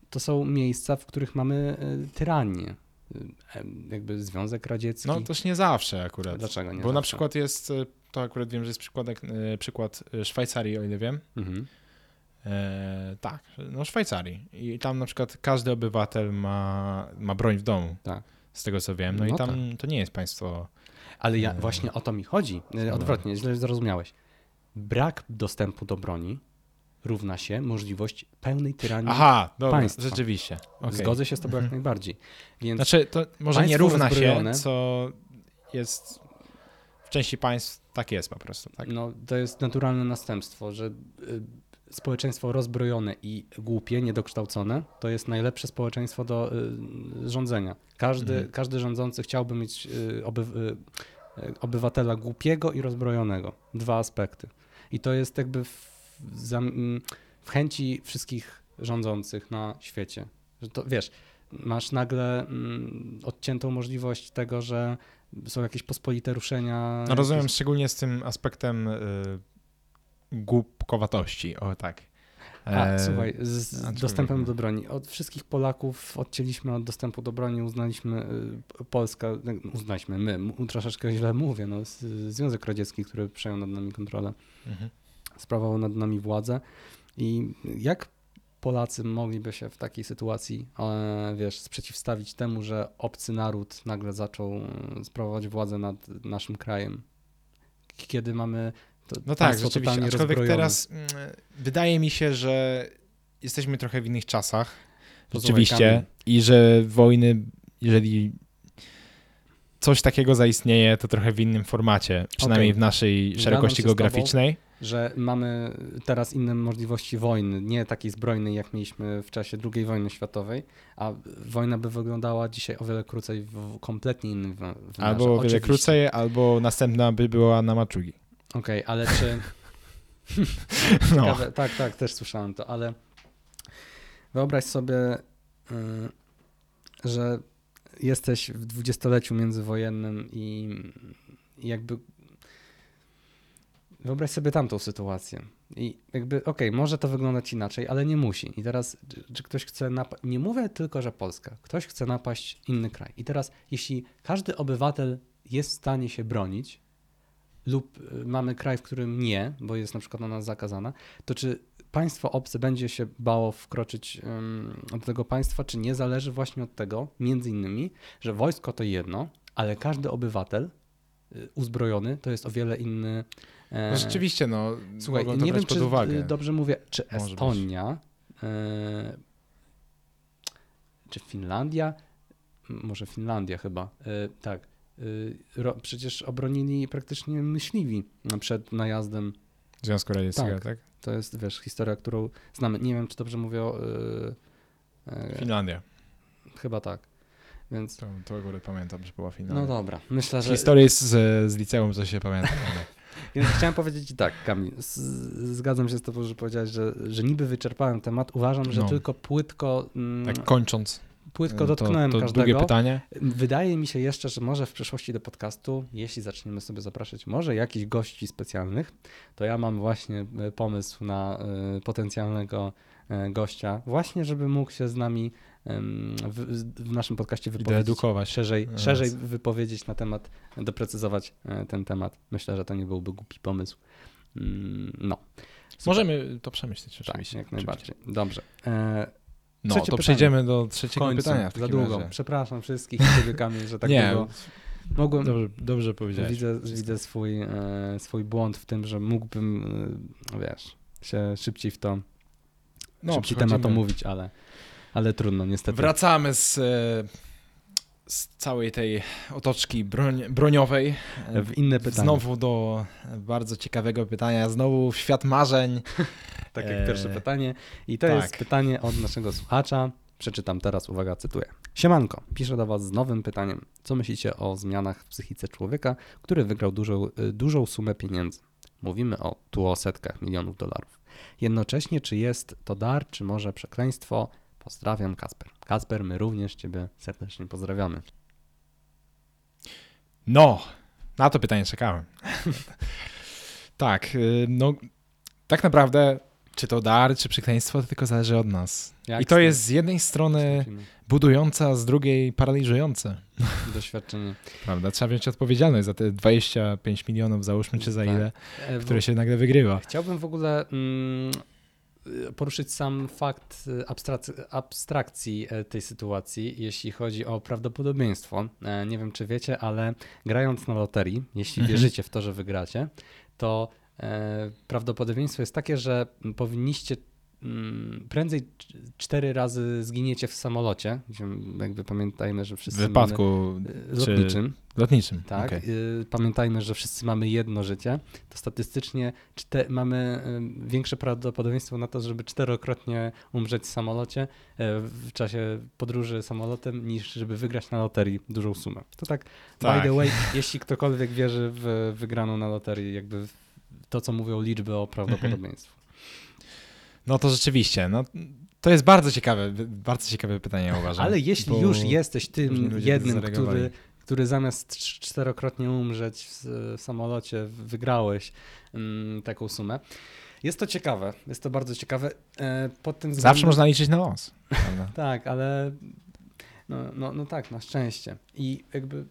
[SPEAKER 2] to są miejsca, w których mamy e, tyranię. E, Jakby Związek Radziecki.
[SPEAKER 1] No też nie zawsze akurat.
[SPEAKER 2] Dlaczego nie
[SPEAKER 1] Bo na
[SPEAKER 2] zawsze?
[SPEAKER 1] przykład jest, e, to akurat wiem, że jest przykład e, Szwajcarii, o ile wiem.
[SPEAKER 2] Mhm.
[SPEAKER 1] E, tak, no Szwajcarii. I tam na przykład każdy obywatel ma, ma broń w domu.
[SPEAKER 2] Tak.
[SPEAKER 1] Z tego co wiem. No,
[SPEAKER 2] No
[SPEAKER 1] i tam to nie jest państwo.
[SPEAKER 2] Ale ja,
[SPEAKER 1] E,
[SPEAKER 2] właśnie o to mi chodzi. E. Odwrotnie, źle zrozumiałeś. Brak dostępu do broni równa się możliwość pełnej tyranii.
[SPEAKER 1] Aha, dobra,
[SPEAKER 2] państwa.
[SPEAKER 1] rzeczywiście. Okej.
[SPEAKER 2] Zgodzę się z tobą jak
[SPEAKER 1] Mhm.
[SPEAKER 2] najbardziej. Więc
[SPEAKER 1] Znaczy, to może nie równa się, co jest w części państw, tak jest po prostu. Tak?
[SPEAKER 2] No, to jest naturalne następstwo, że y, społeczeństwo rozbrojone i głupie, niedokształcone, to jest najlepsze społeczeństwo do y, rządzenia. Każdy,
[SPEAKER 1] Mhm.
[SPEAKER 2] każdy rządzący chciałby mieć y, oby, y, obywatela głupiego i rozbrojonego. Dwa aspekty. I to jest jakby w, mm, w chęci wszystkich rządzących na świecie. Że to wiesz, masz nagle mm, odciętą możliwość tego, że są jakieś pospolite ruszenia.
[SPEAKER 1] No rozumiem,
[SPEAKER 2] jakieś-
[SPEAKER 1] szczególnie z tym aspektem y, głupkowatości, o tak.
[SPEAKER 2] A,
[SPEAKER 1] E,
[SPEAKER 2] słuchaj, z, dostępem
[SPEAKER 1] no.
[SPEAKER 2] do broni. Od wszystkich Polaków odcięliśmy od dostępu do broni, uznaliśmy y, Polska, no, uznaliśmy my, troszeczkę źle mówię, no, Związek Radziecki, który przejął nad nami kontrolę,
[SPEAKER 1] Mhm.
[SPEAKER 2] sprawował nad nami władzę i jak Polacy mogliby się w takiej sytuacji, e, wiesz, sprzeciwstawić temu, że obcy naród nagle zaczął sprawować władzę nad naszym krajem, kiedy mamy to
[SPEAKER 1] No tak, rzeczywiście. Aczkolwiek teraz mm, wydaje mi się, że jesteśmy trochę w innych czasach. Rzeczywiście. I że wojny, jeżeli. coś takiego zaistnieje, to trochę w innym formacie, przynajmniej
[SPEAKER 2] Okej.
[SPEAKER 1] w naszej szerokości
[SPEAKER 2] z tobą.
[SPEAKER 1] geograficznej.
[SPEAKER 2] Że mamy teraz inne możliwości wojny, nie takiej zbrojnej, jak mieliśmy w czasie II wojny światowej, a wojna by wyglądała dzisiaj o wiele krócej w kompletnie innym wy- wymiarze.
[SPEAKER 1] Albo o wiele
[SPEAKER 2] Oczywiście.
[SPEAKER 1] krócej, albo następna by była na Maczugi.
[SPEAKER 2] Okej, ale czy... *laughs*
[SPEAKER 1] No.
[SPEAKER 2] Ciekawe, tak, tak, też słyszałem to, ale wyobraź sobie, y, że jesteś w dwudziestoleciu międzywojennym i jakby wyobraź sobie tamtą sytuację. I jakby, okej, może to wyglądać inaczej, ale nie musi. I teraz, czy ktoś chce napaść, nie mówię tylko, że Polska, ktoś chce napaść inny kraj. I teraz, jeśli każdy obywatel jest w stanie się bronić, lub y, mamy kraj, w którym nie, bo jest na przykład na nas zakazana, to czy państwo obce będzie się bało wkroczyć do tego państwa, czy nie, zależy właśnie od tego, między innymi, że wojsko to jedno, ale każdy obywatel y, uzbrojony to jest o wiele inny. e,
[SPEAKER 1] No rzeczywiście, no,
[SPEAKER 2] Słuchaj,
[SPEAKER 1] to
[SPEAKER 2] nie wiem, czy
[SPEAKER 1] uwagę.
[SPEAKER 2] y, dobrze mówię, czy. Estonia, czy Finlandia, może Finlandia chyba, tak. Y, przecież obronili praktycznie myśliwi przed najazdem
[SPEAKER 1] Związku Radzieckiego,
[SPEAKER 2] Tak.
[SPEAKER 1] tak?
[SPEAKER 2] To jest, wiesz, historia, którą znamy. Nie wiem, czy dobrze mówię. o, Yy,
[SPEAKER 1] Finlandia.
[SPEAKER 2] chyba tak. Więc.
[SPEAKER 1] To, to akurat pamiętam, że była Finlandia.
[SPEAKER 2] No dobra, myślę, że.
[SPEAKER 1] Historii z, z liceum, co się pamiętam. *laughs*
[SPEAKER 2] Więc chciałem powiedzieć tak, Kamil. Zgadzam się z Tobą, że powiedziałeś, że, że niby wyczerpałem temat. Uważam, że
[SPEAKER 1] No.
[SPEAKER 2] tylko płytko, mm,
[SPEAKER 1] Tak kończąc,
[SPEAKER 2] płytko
[SPEAKER 1] to,
[SPEAKER 2] dotknąłem
[SPEAKER 1] to
[SPEAKER 2] każdego.
[SPEAKER 1] drugie pytanie.
[SPEAKER 2] Wydaje mi się jeszcze, że może w przyszłości do podcastu, jeśli zaczniemy sobie zapraszać może jakichś gości specjalnych, to ja mam właśnie e, pomysł na e, potencjalnego e, gościa, właśnie żeby mógł się z nami w, w naszym podcaście wypowiedzieć.
[SPEAKER 1] edukować.
[SPEAKER 2] Szerzej,
[SPEAKER 1] No,
[SPEAKER 2] szerzej wypowiedzieć na temat, doprecyzować ten temat. Myślę, że to nie byłby głupi pomysł. Mm, No. Super.
[SPEAKER 1] Możemy to przemyśleć
[SPEAKER 2] Tak,
[SPEAKER 1] oczywiście.
[SPEAKER 2] jak najbardziej. Dobrze.
[SPEAKER 1] No,
[SPEAKER 2] Trzecie
[SPEAKER 1] to
[SPEAKER 2] pytanie.
[SPEAKER 1] przejdziemy do trzeciego
[SPEAKER 2] końcu,
[SPEAKER 1] pytania.
[SPEAKER 2] Za długo.
[SPEAKER 1] razie.
[SPEAKER 2] Przepraszam wszystkich ciebie, Kamil, że tak
[SPEAKER 1] Nie,
[SPEAKER 2] długo. Mogłem,
[SPEAKER 1] dobrze, dobrze powiedziałeś.
[SPEAKER 2] Widzę, widzę swój, e, swój błąd w tym, że mógłbym, e, wiesz, się szybciej w to,
[SPEAKER 1] No,
[SPEAKER 2] szybciej temat omówić, ale, ale trudno, niestety.
[SPEAKER 1] Wracamy z, e, z całej tej otoczki broń, broniowej. e,
[SPEAKER 2] w inne pytanie.
[SPEAKER 1] Znowu do bardzo ciekawego pytania. Znowu w świat marzeń. *laughs*
[SPEAKER 2] tak jak
[SPEAKER 1] e,
[SPEAKER 2] pierwsze pytanie. I to
[SPEAKER 1] tak.
[SPEAKER 2] jest pytanie od naszego słuchacza. Przeczytam teraz, uwaga, cytuję. Siemanko, piszę do Was z nowym pytaniem. Co myślicie o zmianach w psychice człowieka, który wygrał dużą, y, dużą sumę pieniędzy? Mówimy o tu o setkach milionów dolarów. Jednocześnie, czy jest to dar, czy może przekleństwo? Pozdrawiam, Kasper. Kasper, my również Ciebie serdecznie pozdrawiamy.
[SPEAKER 1] No, na to pytanie czekałem. *laughs* tak, y, no tak naprawdę czy to dar, czy przekleństwo, to tylko zależy od nas.
[SPEAKER 2] Jak
[SPEAKER 1] I to jest z jednej strony budujące, a z drugiej paraliżujące. *laughs*
[SPEAKER 2] doświadczenie.
[SPEAKER 1] Prawda? Trzeba wziąć odpowiedzialność za te 25 milionów, załóżmy, czy za
[SPEAKER 2] Tak.
[SPEAKER 1] ile,
[SPEAKER 2] E,
[SPEAKER 1] które się nagle wygrywa.
[SPEAKER 2] Chciałbym w ogóle mm, poruszyć sam fakt abstrac- abstrakcji e, tej sytuacji, jeśli chodzi o prawdopodobieństwo. E, Nie wiem, czy wiecie, ale grając na loterii, jeśli
[SPEAKER 1] Mhm.
[SPEAKER 2] wierzycie w to, że wygracie, to e, prawdopodobieństwo jest takie, że powinniście mm, prędzej cz- cztery razy zginiecie w samolocie, jakby pamiętajmy, że
[SPEAKER 1] W
[SPEAKER 2] wszyscy
[SPEAKER 1] wypadku
[SPEAKER 2] y,
[SPEAKER 1] czy-
[SPEAKER 2] lotniczym.
[SPEAKER 1] Lotniczym.
[SPEAKER 2] Tak,
[SPEAKER 1] okej.
[SPEAKER 2] y, pamiętajmy, że wszyscy mamy jedno życie, to statystycznie czte, mamy y, większe prawdopodobieństwo na to, żeby czterokrotnie umrzeć w samolocie y, w czasie podróży samolotem, niż żeby wygrać na loterii dużą sumę. To tak,
[SPEAKER 1] Tak.
[SPEAKER 2] by the way, *laughs* jeśli ktokolwiek wierzy w wygraną na loterii, jakby to, co mówią liczby o prawdopodobieństwie.
[SPEAKER 1] No to rzeczywiście, no, to jest bardzo ciekawe, bardzo ciekawe pytanie, uważam.
[SPEAKER 2] Ale jeśli już jesteś tym jednym, który, który zamiast cz- czterokrotnie umrzeć w, w samolocie, wygrałeś mm, taką sumę. Jest to ciekawe, jest to bardzo ciekawe. E, pod tym względem,
[SPEAKER 1] Zawsze można liczyć na los. *laughs*
[SPEAKER 2] Tak, ale no, no, no tak, na szczęście. I jakby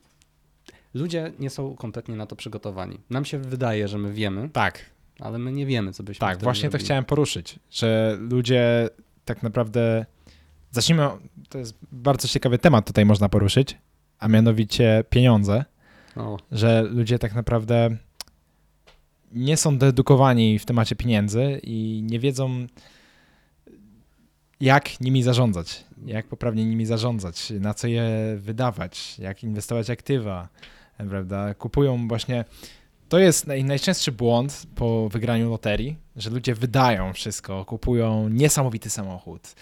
[SPEAKER 2] ludzie nie są kompletnie na to przygotowani. Nam się wydaje, że my wiemy,
[SPEAKER 1] tak,
[SPEAKER 2] ale my nie wiemy, co byśmy
[SPEAKER 1] tak, właśnie to
[SPEAKER 2] zrobili.
[SPEAKER 1] chciałem poruszyć, że ludzie tak naprawdę, zacznijmy, to jest bardzo ciekawy temat tutaj można poruszyć, a mianowicie pieniądze,
[SPEAKER 2] O,
[SPEAKER 1] że ludzie tak naprawdę nie są dedukowani w temacie pieniędzy i nie wiedzą, jak nimi zarządzać, jak poprawnie nimi zarządzać, na co je wydawać, jak inwestować aktywa, prawda? Kupują właśnie. To jest naj, najczęstszy błąd po wygraniu loterii, że ludzie wydają wszystko, kupują niesamowity samochód,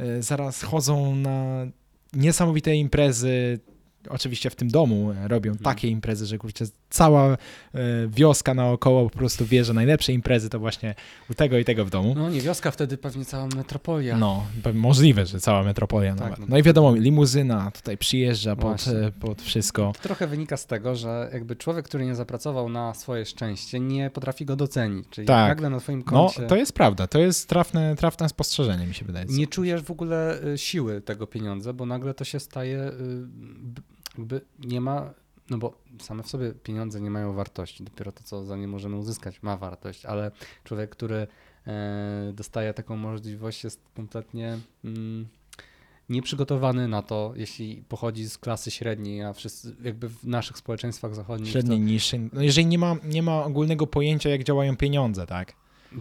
[SPEAKER 1] y, zaraz chodzą na niesamowite imprezy, oczywiście w tym domu robią
[SPEAKER 2] Mhm.
[SPEAKER 1] takie imprezy, że kurczę, cała e, wioska naokoło po prostu wie, że najlepsze imprezy to właśnie u tego i tego w domu.
[SPEAKER 2] No nie, wioska wtedy pewnie cała metropolia.
[SPEAKER 1] No, możliwe, że cała metropolia
[SPEAKER 2] Tak,
[SPEAKER 1] nawet.
[SPEAKER 2] no.
[SPEAKER 1] No i wiadomo, limuzyna tutaj przyjeżdża pod, e, pod wszystko.
[SPEAKER 2] To trochę wynika z tego, że jakby człowiek, który nie zapracował na swoje szczęście, nie potrafi go docenić. Czyli
[SPEAKER 1] Tak.
[SPEAKER 2] nagle na twoim
[SPEAKER 1] No,
[SPEAKER 2] koncie
[SPEAKER 1] to jest prawda, to jest trafne, trafne spostrzeżenie, mi się wydaje.
[SPEAKER 2] nie czujesz w ogóle y, siły tego pieniądza, bo nagle to się staje, jakby nie ma, no bo same w sobie pieniądze nie mają wartości. Dopiero to, co za nie możemy uzyskać, ma wartość, ale człowiek, który e, dostaje taką możliwość, jest kompletnie mm, nieprzygotowany na to, jeśli pochodzi z klasy średniej, a wszyscy jakby w naszych społeczeństwach zachodnich.
[SPEAKER 1] Średniej, niższej. No jeżeli nie ma, nie ma ogólnego pojęcia, jak działają pieniądze, tak,
[SPEAKER 2] To,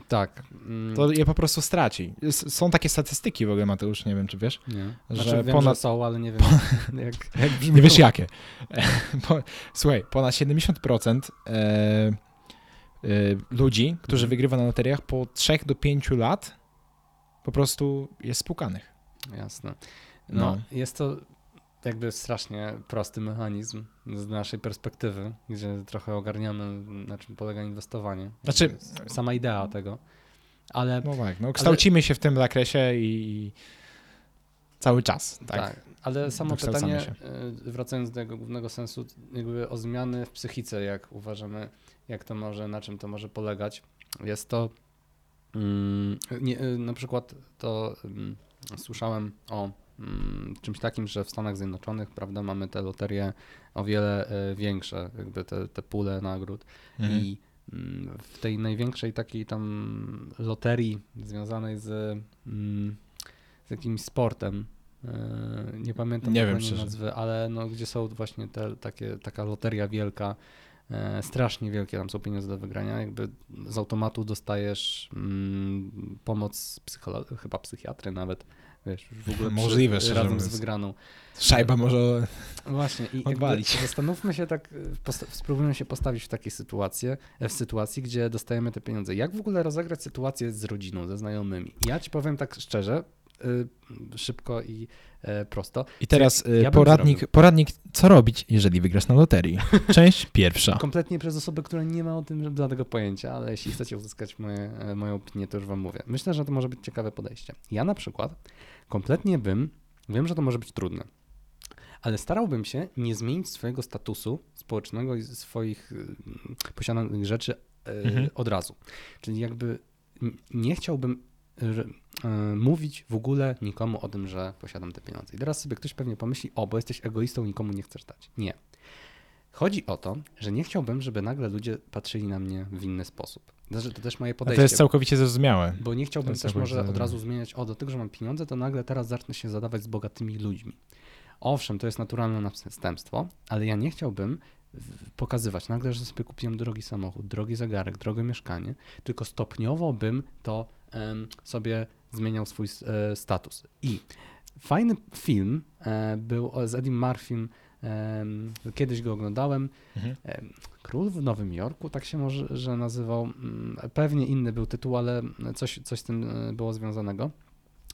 [SPEAKER 2] tak. mm,
[SPEAKER 1] to je po prostu straci. Są takie statystyki w ogóle, Mateusz, nie wiem, czy wiesz?
[SPEAKER 2] nie.
[SPEAKER 1] że
[SPEAKER 2] Znaczy, wiem,
[SPEAKER 1] ponad-
[SPEAKER 2] że są, ale nie wiem, *laughs* jak, jak.
[SPEAKER 1] Nie wiesz jakie. *laughs* Słuchaj, ponad 70% e, e, ludzi, którzy
[SPEAKER 2] Mhm.
[SPEAKER 1] wygrywa na loteriach po 3 do 5 lat po prostu jest spłukanych.
[SPEAKER 2] Jasne. No,
[SPEAKER 1] No.
[SPEAKER 2] jest to jakby strasznie prosty mechanizm z naszej perspektywy, gdzie trochę ogarniamy, na czym polega inwestowanie.
[SPEAKER 1] Znaczy-
[SPEAKER 2] Sama idea tego. Ale
[SPEAKER 1] No tak, no kształcimy się w tym zakresie i, cały czas, tak?
[SPEAKER 2] tak. Ale samo
[SPEAKER 1] Dokształcamy
[SPEAKER 2] pytanie,
[SPEAKER 1] się.
[SPEAKER 2] y, wracając do jego głównego sensu, jakby o zmiany w psychice, jak uważamy, jak to może, na czym to może polegać, jest to mm, nie, y, na przykład to mm, słyszałem o czymś takim, że w Stanach Zjednoczonych, prawda, mamy te loterie o wiele y, większe, jakby te, te pule nagród
[SPEAKER 1] Mhm.
[SPEAKER 2] i mm, w tej największej takiej tam loterii związanej z, mm, z jakimś sportem, e, nie pamiętam
[SPEAKER 1] Nie wiem,
[SPEAKER 2] nazwy, ale no, gdzie są właśnie te, takie, taka loteria wielka, e, strasznie wielkie tam są pieniądze do wygrania, jakby z automatu dostajesz mm, pomoc psycholo- chyba psychiatry nawet, wiesz, już w ogóle przy-
[SPEAKER 1] Możliwe, szczerze
[SPEAKER 2] razem z
[SPEAKER 1] mówiąc.
[SPEAKER 2] wygraną.
[SPEAKER 1] Szajba może...
[SPEAKER 2] Właśnie i
[SPEAKER 1] Odwalić.
[SPEAKER 2] zastanówmy się tak, posta- spróbujmy się postawić w takiej sytuacji, w sytuacji, gdzie dostajemy te pieniądze. Jak w ogóle rozegrać sytuację z rodziną, ze znajomymi? Ja ci powiem tak szczerze, y, szybko i e, prosto.
[SPEAKER 1] I teraz
[SPEAKER 2] Ja
[SPEAKER 1] poradnik, poradnik, co robić, jeżeli wygrasz na loterii. *laughs* Część pierwsza.
[SPEAKER 2] Kompletnie przez osobę, która nie ma o tym żadnego pojęcia, ale jeśli chcecie uzyskać moje, e, moją opinię, to już wam mówię. Myślę, że to może być ciekawe podejście. Ja na przykład kompletnie bym, wiem, że to może być trudne, ale starałbym się nie zmienić swojego statusu społecznego i swoich y, posiadanych rzeczy y,
[SPEAKER 1] Mhm.
[SPEAKER 2] od razu. Czyli jakby nie chciałbym y, mówić w ogóle nikomu o tym, że posiadam te pieniądze. I teraz sobie ktoś pewnie pomyśli, o, bo jesteś egoistą, nikomu nie chcesz dać. Nie. Chodzi o to, że nie chciałbym, żeby nagle ludzie patrzyli na mnie w inny sposób. Znaczy, to też moje
[SPEAKER 1] A
[SPEAKER 2] podejście.
[SPEAKER 1] to jest całkowicie zrozumiałe.
[SPEAKER 2] Bo nie chciałbym też może od
[SPEAKER 1] zrozumiałe.
[SPEAKER 2] razu zmieniać, o do tego, że mam pieniądze, to nagle teraz zacznę się zadawać z bogatymi ludźmi. Owszem, to jest naturalne następstwo, ale ja nie chciałbym pokazywać nagle, że sobie kupiłem drogi samochód, drogi zegarek, drogie mieszkanie, tylko stopniowo bym to em, sobie zmieniał swój e, status. I fajny film e, był z Eddie Murphym, kiedyś go oglądałem,
[SPEAKER 1] Mhm.
[SPEAKER 2] Król w Nowym Jorku, tak się może że nazywał. Mm, Pewnie inny był tytuł, ale coś, coś z tym e, było związanego.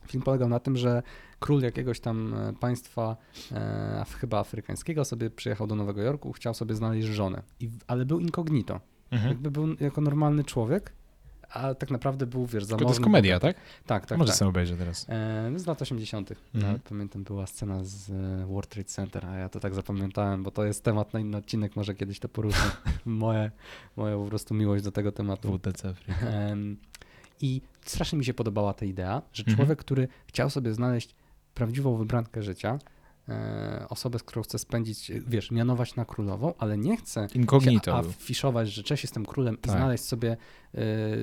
[SPEAKER 2] Film polegał na tym, że król jakiegoś tam e, państwa, e, chyba afrykańskiego, sobie przyjechał do Nowego Jorku, chciał sobie znaleźć żonę, I, ale był incognito.
[SPEAKER 1] Mhm.
[SPEAKER 2] Jakby był jako normalny człowiek, a tak naprawdę był, wiesz,
[SPEAKER 1] Tylko
[SPEAKER 2] zamożny.
[SPEAKER 1] to jest komedia, tak?
[SPEAKER 2] Tak, tak,
[SPEAKER 1] Może
[SPEAKER 2] tak.
[SPEAKER 1] sobie obejrzę teraz.
[SPEAKER 2] E, z lat 80.
[SPEAKER 1] Mhm.
[SPEAKER 2] Nawet pamiętam, była scena z e, World Trade Center, a ja to tak zapamiętałem, bo to jest temat na inny odcinek, może kiedyś to poruszę. *laughs* Moje, moja po prostu miłość do tego tematu.
[SPEAKER 1] WTC.
[SPEAKER 2] Em, I strasznie mi się podobała ta idea, że
[SPEAKER 1] Mhm.
[SPEAKER 2] człowiek, który chciał sobie znaleźć prawdziwą wybrankę życia, e, osobę, z którą chce spędzić, wiesz, mianować na królową, ale nie chce się
[SPEAKER 1] Incognito.
[SPEAKER 2] afiszować, że cześć, jestem królem i
[SPEAKER 1] Tak.
[SPEAKER 2] znaleźć sobie e,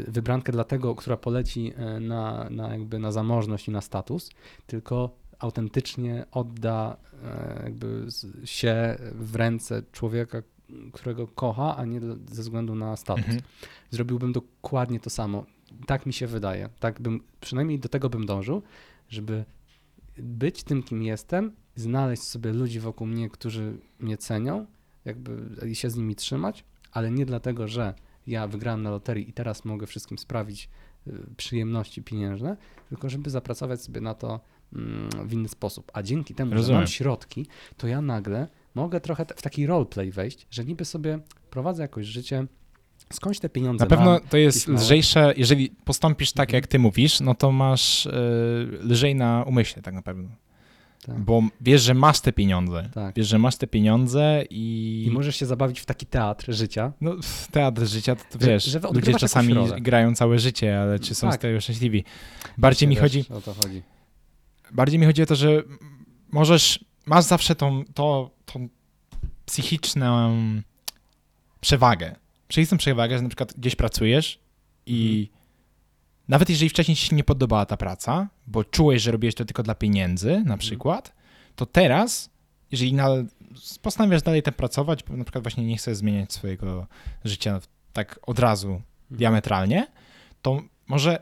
[SPEAKER 2] wybrankę dla tego, która poleci e, na, na jakby na zamożność i na status, tylko autentycznie odda e, jakby się w ręce człowieka, którego kocha, a nie ze względu na status.
[SPEAKER 1] Mhm.
[SPEAKER 2] Zrobiłbym dokładnie to samo. Tak mi się wydaje. Tak bym, przynajmniej do tego bym dążył, żeby być tym, kim jestem, znaleźć sobie ludzi wokół mnie, którzy mnie cenią, jakby i się z nimi trzymać, ale nie dlatego, że ja wygrałem na loterii i teraz mogę wszystkim sprawić y, przyjemności pieniężne, tylko żeby zapracować sobie na to mm, w inny sposób. A dzięki temu, że
[SPEAKER 1] Rozumiem.
[SPEAKER 2] mam środki, to ja nagle mogę trochę w taki roleplay wejść, że niby sobie prowadzę jakoś życie, skądś te pieniądze
[SPEAKER 1] Na pewno to jest lżejsze, jeżeli postąpisz tak,
[SPEAKER 2] Mhm.
[SPEAKER 1] jak ty mówisz, no to masz y, lżej na umyśle tak naprawdę.
[SPEAKER 2] Tak.
[SPEAKER 1] Bo wiesz, że masz te pieniądze.
[SPEAKER 2] Tak.
[SPEAKER 1] Wiesz, że masz te pieniądze i...
[SPEAKER 2] I możesz się zabawić w taki teatr życia.
[SPEAKER 1] No, teatr życia, to, to
[SPEAKER 2] Że-
[SPEAKER 1] wiesz,
[SPEAKER 2] że
[SPEAKER 1] ludzie czasami grają całe życie, ale czy są
[SPEAKER 2] Tak.
[SPEAKER 1] z tego szczęśliwi? Bardziej mi
[SPEAKER 2] Wiesz,
[SPEAKER 1] chodzi,
[SPEAKER 2] O to chodzi.
[SPEAKER 1] bardziej mi chodzi o to, że możesz, masz zawsze tą, to, tą psychiczną przewagę. Psychiczną przewagę, że na przykład gdzieś pracujesz i
[SPEAKER 2] Mhm.
[SPEAKER 1] Nawet jeżeli wcześniej ci się nie podobała ta praca, bo czułeś, że robiłeś to tylko dla pieniędzy
[SPEAKER 2] Mhm.
[SPEAKER 1] na przykład, to teraz, jeżeli nadal postanawiasz dalej tam pracować, bo na przykład właśnie nie chcesz zmieniać swojego życia tak od razu
[SPEAKER 2] Mhm.
[SPEAKER 1] diametralnie, to może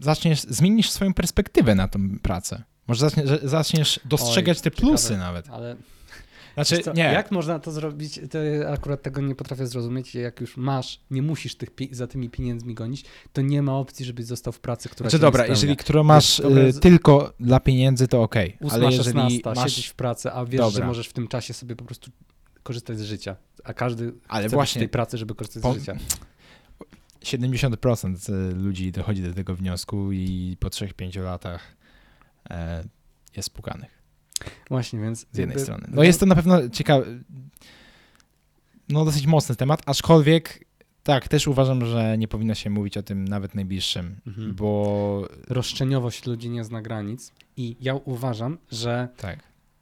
[SPEAKER 1] zaczniesz, zmienisz swoją perspektywę na tą pracę. Może zaczniesz, zaczniesz dostrzegać te plusy
[SPEAKER 2] ciekawe.
[SPEAKER 1] nawet.
[SPEAKER 2] Ale
[SPEAKER 1] Znaczy,
[SPEAKER 2] co,
[SPEAKER 1] nie,
[SPEAKER 2] jak można to zrobić? To ja akurat tego nie potrafię zrozumieć. Jak już masz, nie musisz tych za tymi pieniędzmi gonić, to nie ma opcji, żebyś został w pracy, która
[SPEAKER 1] znaczy
[SPEAKER 2] cię
[SPEAKER 1] dobra, jeżeli którą masz y, tylko dla pieniędzy, to okej,
[SPEAKER 2] Ósma,
[SPEAKER 1] ale jeżeli
[SPEAKER 2] 16,
[SPEAKER 1] masz...
[SPEAKER 2] siedzieć w pracy, a wiesz,
[SPEAKER 1] Dobra.
[SPEAKER 2] że możesz w tym czasie sobie po prostu korzystać z życia. A każdy
[SPEAKER 1] Ale
[SPEAKER 2] chce
[SPEAKER 1] właśnie-
[SPEAKER 2] tej pracy, żeby korzystać
[SPEAKER 1] Po-
[SPEAKER 2] z życia.
[SPEAKER 1] 70% ludzi dochodzi do tego wniosku i po 3-5 latach e, jest pukanych
[SPEAKER 2] Właśnie, więc
[SPEAKER 1] z jednej
[SPEAKER 2] jakby-
[SPEAKER 1] strony. No jest to na pewno ciekawe, no dosyć mocny temat, aczkolwiek tak, też uważam, że nie powinno się mówić o tym nawet najbliższym,
[SPEAKER 2] Mhm.
[SPEAKER 1] bo
[SPEAKER 2] roszczeniowość ludzi nie zna granic i ja uważam, że
[SPEAKER 1] tak,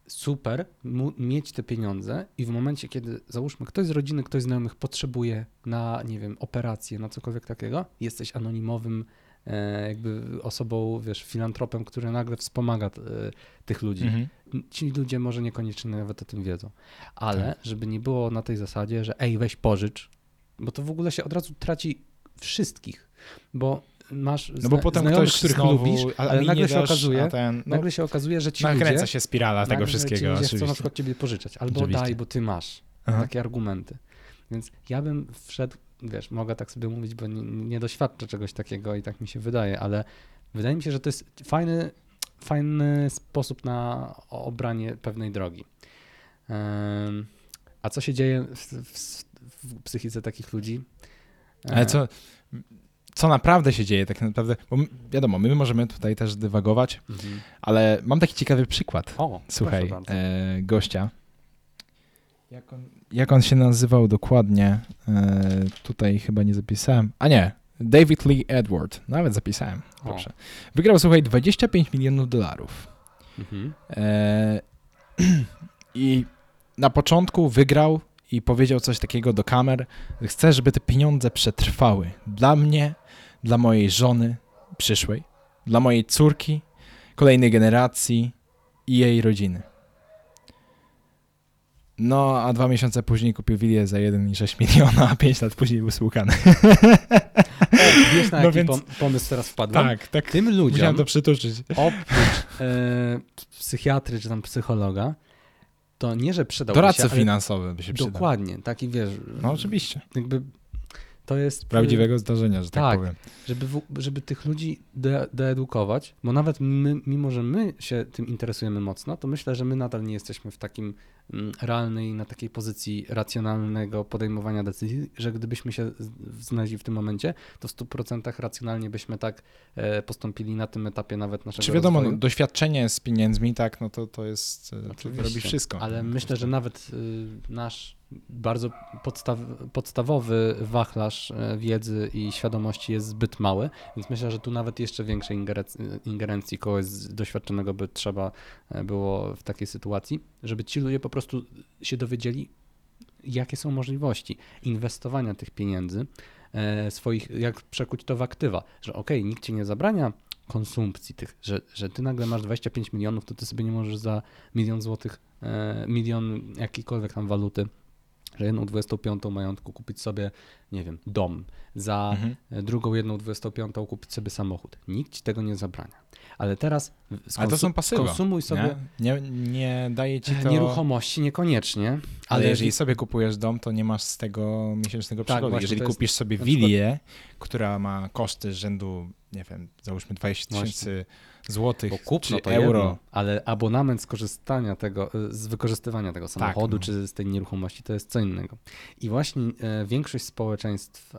[SPEAKER 2] super mu, mieć te pieniądze i w momencie, kiedy załóżmy ktoś z rodziny, ktoś z znajomych potrzebuje na, nie wiem, operację, na cokolwiek takiego, jesteś anonimowym jakby osobą, wiesz, filantropem, który nagle wspomaga e, tych ludzi.
[SPEAKER 1] mhm.
[SPEAKER 2] Ci ludzie może niekoniecznie nawet o tym wiedzą, ale
[SPEAKER 1] Tak.
[SPEAKER 2] żeby nie było na tej zasadzie, że ej, weź pożycz, bo to w ogóle się od razu traci wszystkich, bo masz
[SPEAKER 1] no bo potem ktoś
[SPEAKER 2] których
[SPEAKER 1] znowu,
[SPEAKER 2] lubisz, ale nagle się
[SPEAKER 1] dasz,
[SPEAKER 2] okazuje,
[SPEAKER 1] ten, no,
[SPEAKER 2] nagle się okazuje, że ci
[SPEAKER 1] nakręca
[SPEAKER 2] ludzie,
[SPEAKER 1] się spirala tego
[SPEAKER 2] ci
[SPEAKER 1] wszystkiego,
[SPEAKER 2] ludzie chcą na przykład ciebie pożyczać, albo
[SPEAKER 1] Oczywiście.
[SPEAKER 2] daj, bo ty masz
[SPEAKER 1] Aha.
[SPEAKER 2] takie argumenty. Więc ja bym wszedł, wiesz, mogę tak sobie mówić, bo nie, nie doświadczę czegoś takiego i tak mi się wydaje, ale wydaje mi się, że to jest fajny, fajny sposób na obranie pewnej drogi. A co się dzieje w, w, w psychice takich ludzi?
[SPEAKER 1] Ale co, co naprawdę się dzieje tak naprawdę, bo wiadomo, my możemy tutaj też dywagować,
[SPEAKER 2] Mhm.
[SPEAKER 1] ale mam taki ciekawy przykład.
[SPEAKER 2] O,
[SPEAKER 1] Słuchaj, e, gościa. Jak on, jak on się nazywał dokładnie? E, tutaj chyba nie zapisałem. A nie, David Lee Edward. Nawet zapisałem,
[SPEAKER 2] O.
[SPEAKER 1] proszę. Wygrał, słuchaj, 25 milionów dolarów.
[SPEAKER 2] Mhm.
[SPEAKER 1] E, *clears throat* I na początku wygrał i powiedział coś takiego do kamer, że chce, żeby te pieniądze przetrwały. Dla mnie, dla mojej żony przyszłej, dla mojej córki, kolejnej generacji i jej rodziny. No, a dwa miesiące później kupił wilię za 1,6 miliona, a 5 lat później był spłukany.
[SPEAKER 2] Wiesz, na
[SPEAKER 1] No
[SPEAKER 2] jaki
[SPEAKER 1] więc-
[SPEAKER 2] pom- pomysł teraz wpadłem?
[SPEAKER 1] tak, tak.
[SPEAKER 2] Tym
[SPEAKER 1] Musiałem
[SPEAKER 2] ludziom,
[SPEAKER 1] to przytoczyć.
[SPEAKER 2] oprócz e, psychiatry czy tam psychologa, to nie, że przydałby
[SPEAKER 1] Doradca
[SPEAKER 2] się, ale
[SPEAKER 1] finansowy by się przydał.
[SPEAKER 2] Dokładnie, taki wiesz,
[SPEAKER 1] No oczywiście.
[SPEAKER 2] jakby to jest...
[SPEAKER 1] Prawdziwego zdarzenia, że tak,
[SPEAKER 2] tak.
[SPEAKER 1] powiem.
[SPEAKER 2] Żeby, w, żeby tych ludzi de, deedukować, bo nawet my, mimo, że my się tym interesujemy mocno, to myślę, że my nadal nie jesteśmy w takim realnej, na takiej pozycji racjonalnego podejmowania decyzji, że gdybyśmy się znaleźli w tym momencie, to w 100% racjonalnie byśmy tak e, postąpili na tym etapie nawet naszego
[SPEAKER 1] Czy wiadomo, no, doświadczenie z pieniędzmi, tak, no to, to jest, e, to
[SPEAKER 2] Oczywiście,
[SPEAKER 1] robi wszystko.
[SPEAKER 2] Ale myślę, że nawet y, nasz bardzo podstaw, podstawowy wachlarz e, wiedzy i świadomości jest zbyt mały, więc myślę, że tu nawet jeszcze większej ingerenc- ingerencji kogoś doświadczonego by trzeba było w takiej sytuacji, żeby ci ludzie po prostu się dowiedzieli, jakie są możliwości inwestowania tych pieniędzy, e, swoich, jak przekuć to w aktywa, że okej, nikt ci nie zabrania konsumpcji tych, że, że ty nagle masz 25 milionów, to ty sobie nie możesz za milion złotych, e, milion jakiejkolwiek tam waluty że jedną 25 majątku kupić sobie, nie wiem, dom, za
[SPEAKER 1] Mhm.
[SPEAKER 2] drugą jedną 25 kupić sobie samochód. Nikt ci tego nie zabrania. Ale teraz
[SPEAKER 1] Ale to są pasywa.
[SPEAKER 2] konsumuj sobie
[SPEAKER 1] Nie, nie, nie daje ci to...
[SPEAKER 2] nieruchomości niekoniecznie,
[SPEAKER 1] Ale,
[SPEAKER 2] ale
[SPEAKER 1] jeżeli sobie kupujesz dom, to nie masz z tego miesięcznego przychodu.
[SPEAKER 2] Tak, właśnie,
[SPEAKER 1] jeżeli
[SPEAKER 2] to jest
[SPEAKER 1] kupisz sobie
[SPEAKER 2] na przykład-
[SPEAKER 1] wilię, która ma koszty rzędu, nie wiem, załóżmy 20 tysięcy złotych
[SPEAKER 2] bo kupno
[SPEAKER 1] czy
[SPEAKER 2] to
[SPEAKER 1] euro.
[SPEAKER 2] euro, ale abonament z korzystania tego, y, z wykorzystywania tego samochodu
[SPEAKER 1] no.
[SPEAKER 2] czy z tej nieruchomości to jest co innego. I właśnie e, większość społeczeństw,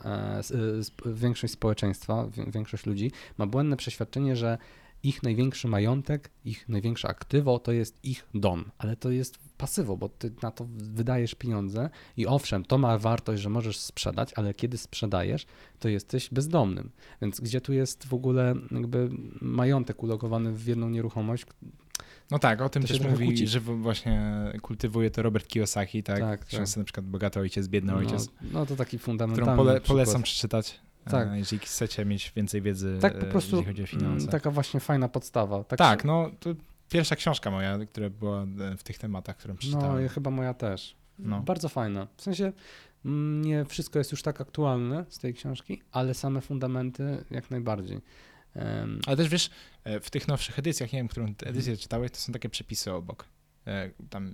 [SPEAKER 2] sp- większość społeczeństwa, większość ludzi ma błędne przeświadczenie, że ich największy majątek, ich największe aktywo to jest ich dom, ale to jest pasywo, bo ty na to wydajesz pieniądze i owszem, to ma wartość, że możesz sprzedać, ale kiedy sprzedajesz, to jesteś bezdomnym. Więc gdzie tu jest w ogóle jakby majątek ulogowany w jedną nieruchomość?
[SPEAKER 1] No tak, o tym
[SPEAKER 2] To
[SPEAKER 1] też mówi,
[SPEAKER 2] kłóci.
[SPEAKER 1] że właśnie kultywuje to Robert Kiyosaki, tak?
[SPEAKER 2] Tak, tak.
[SPEAKER 1] Na przykład Bogaty Ojciec, Biedny Ojciec,
[SPEAKER 2] No, no to taki
[SPEAKER 1] którą
[SPEAKER 2] fundamentalny
[SPEAKER 1] pole,
[SPEAKER 2] przykład.
[SPEAKER 1] polecam przeczytać,
[SPEAKER 2] Tak.
[SPEAKER 1] e, jeżeli chcecie mieć więcej wiedzy,
[SPEAKER 2] Tak po
[SPEAKER 1] e,
[SPEAKER 2] prostu
[SPEAKER 1] jeżeli chodzi o finanse.
[SPEAKER 2] mm, taka właśnie fajna podstawa. Tak,
[SPEAKER 1] tak, no to pierwsza książka moja, która była e, w tych tematach, którą
[SPEAKER 2] No
[SPEAKER 1] przeczytałem.
[SPEAKER 2] i chyba moja też.
[SPEAKER 1] No.
[SPEAKER 2] Bardzo fajna. W sensie nie wszystko jest już tak aktualne z tej książki, ale same fundamenty jak najbardziej. Em,
[SPEAKER 1] Ale też wiesz, w tych nowszych edycjach, nie wiem, którą edycję czytałeś, to są takie przepisy obok. E, Tam,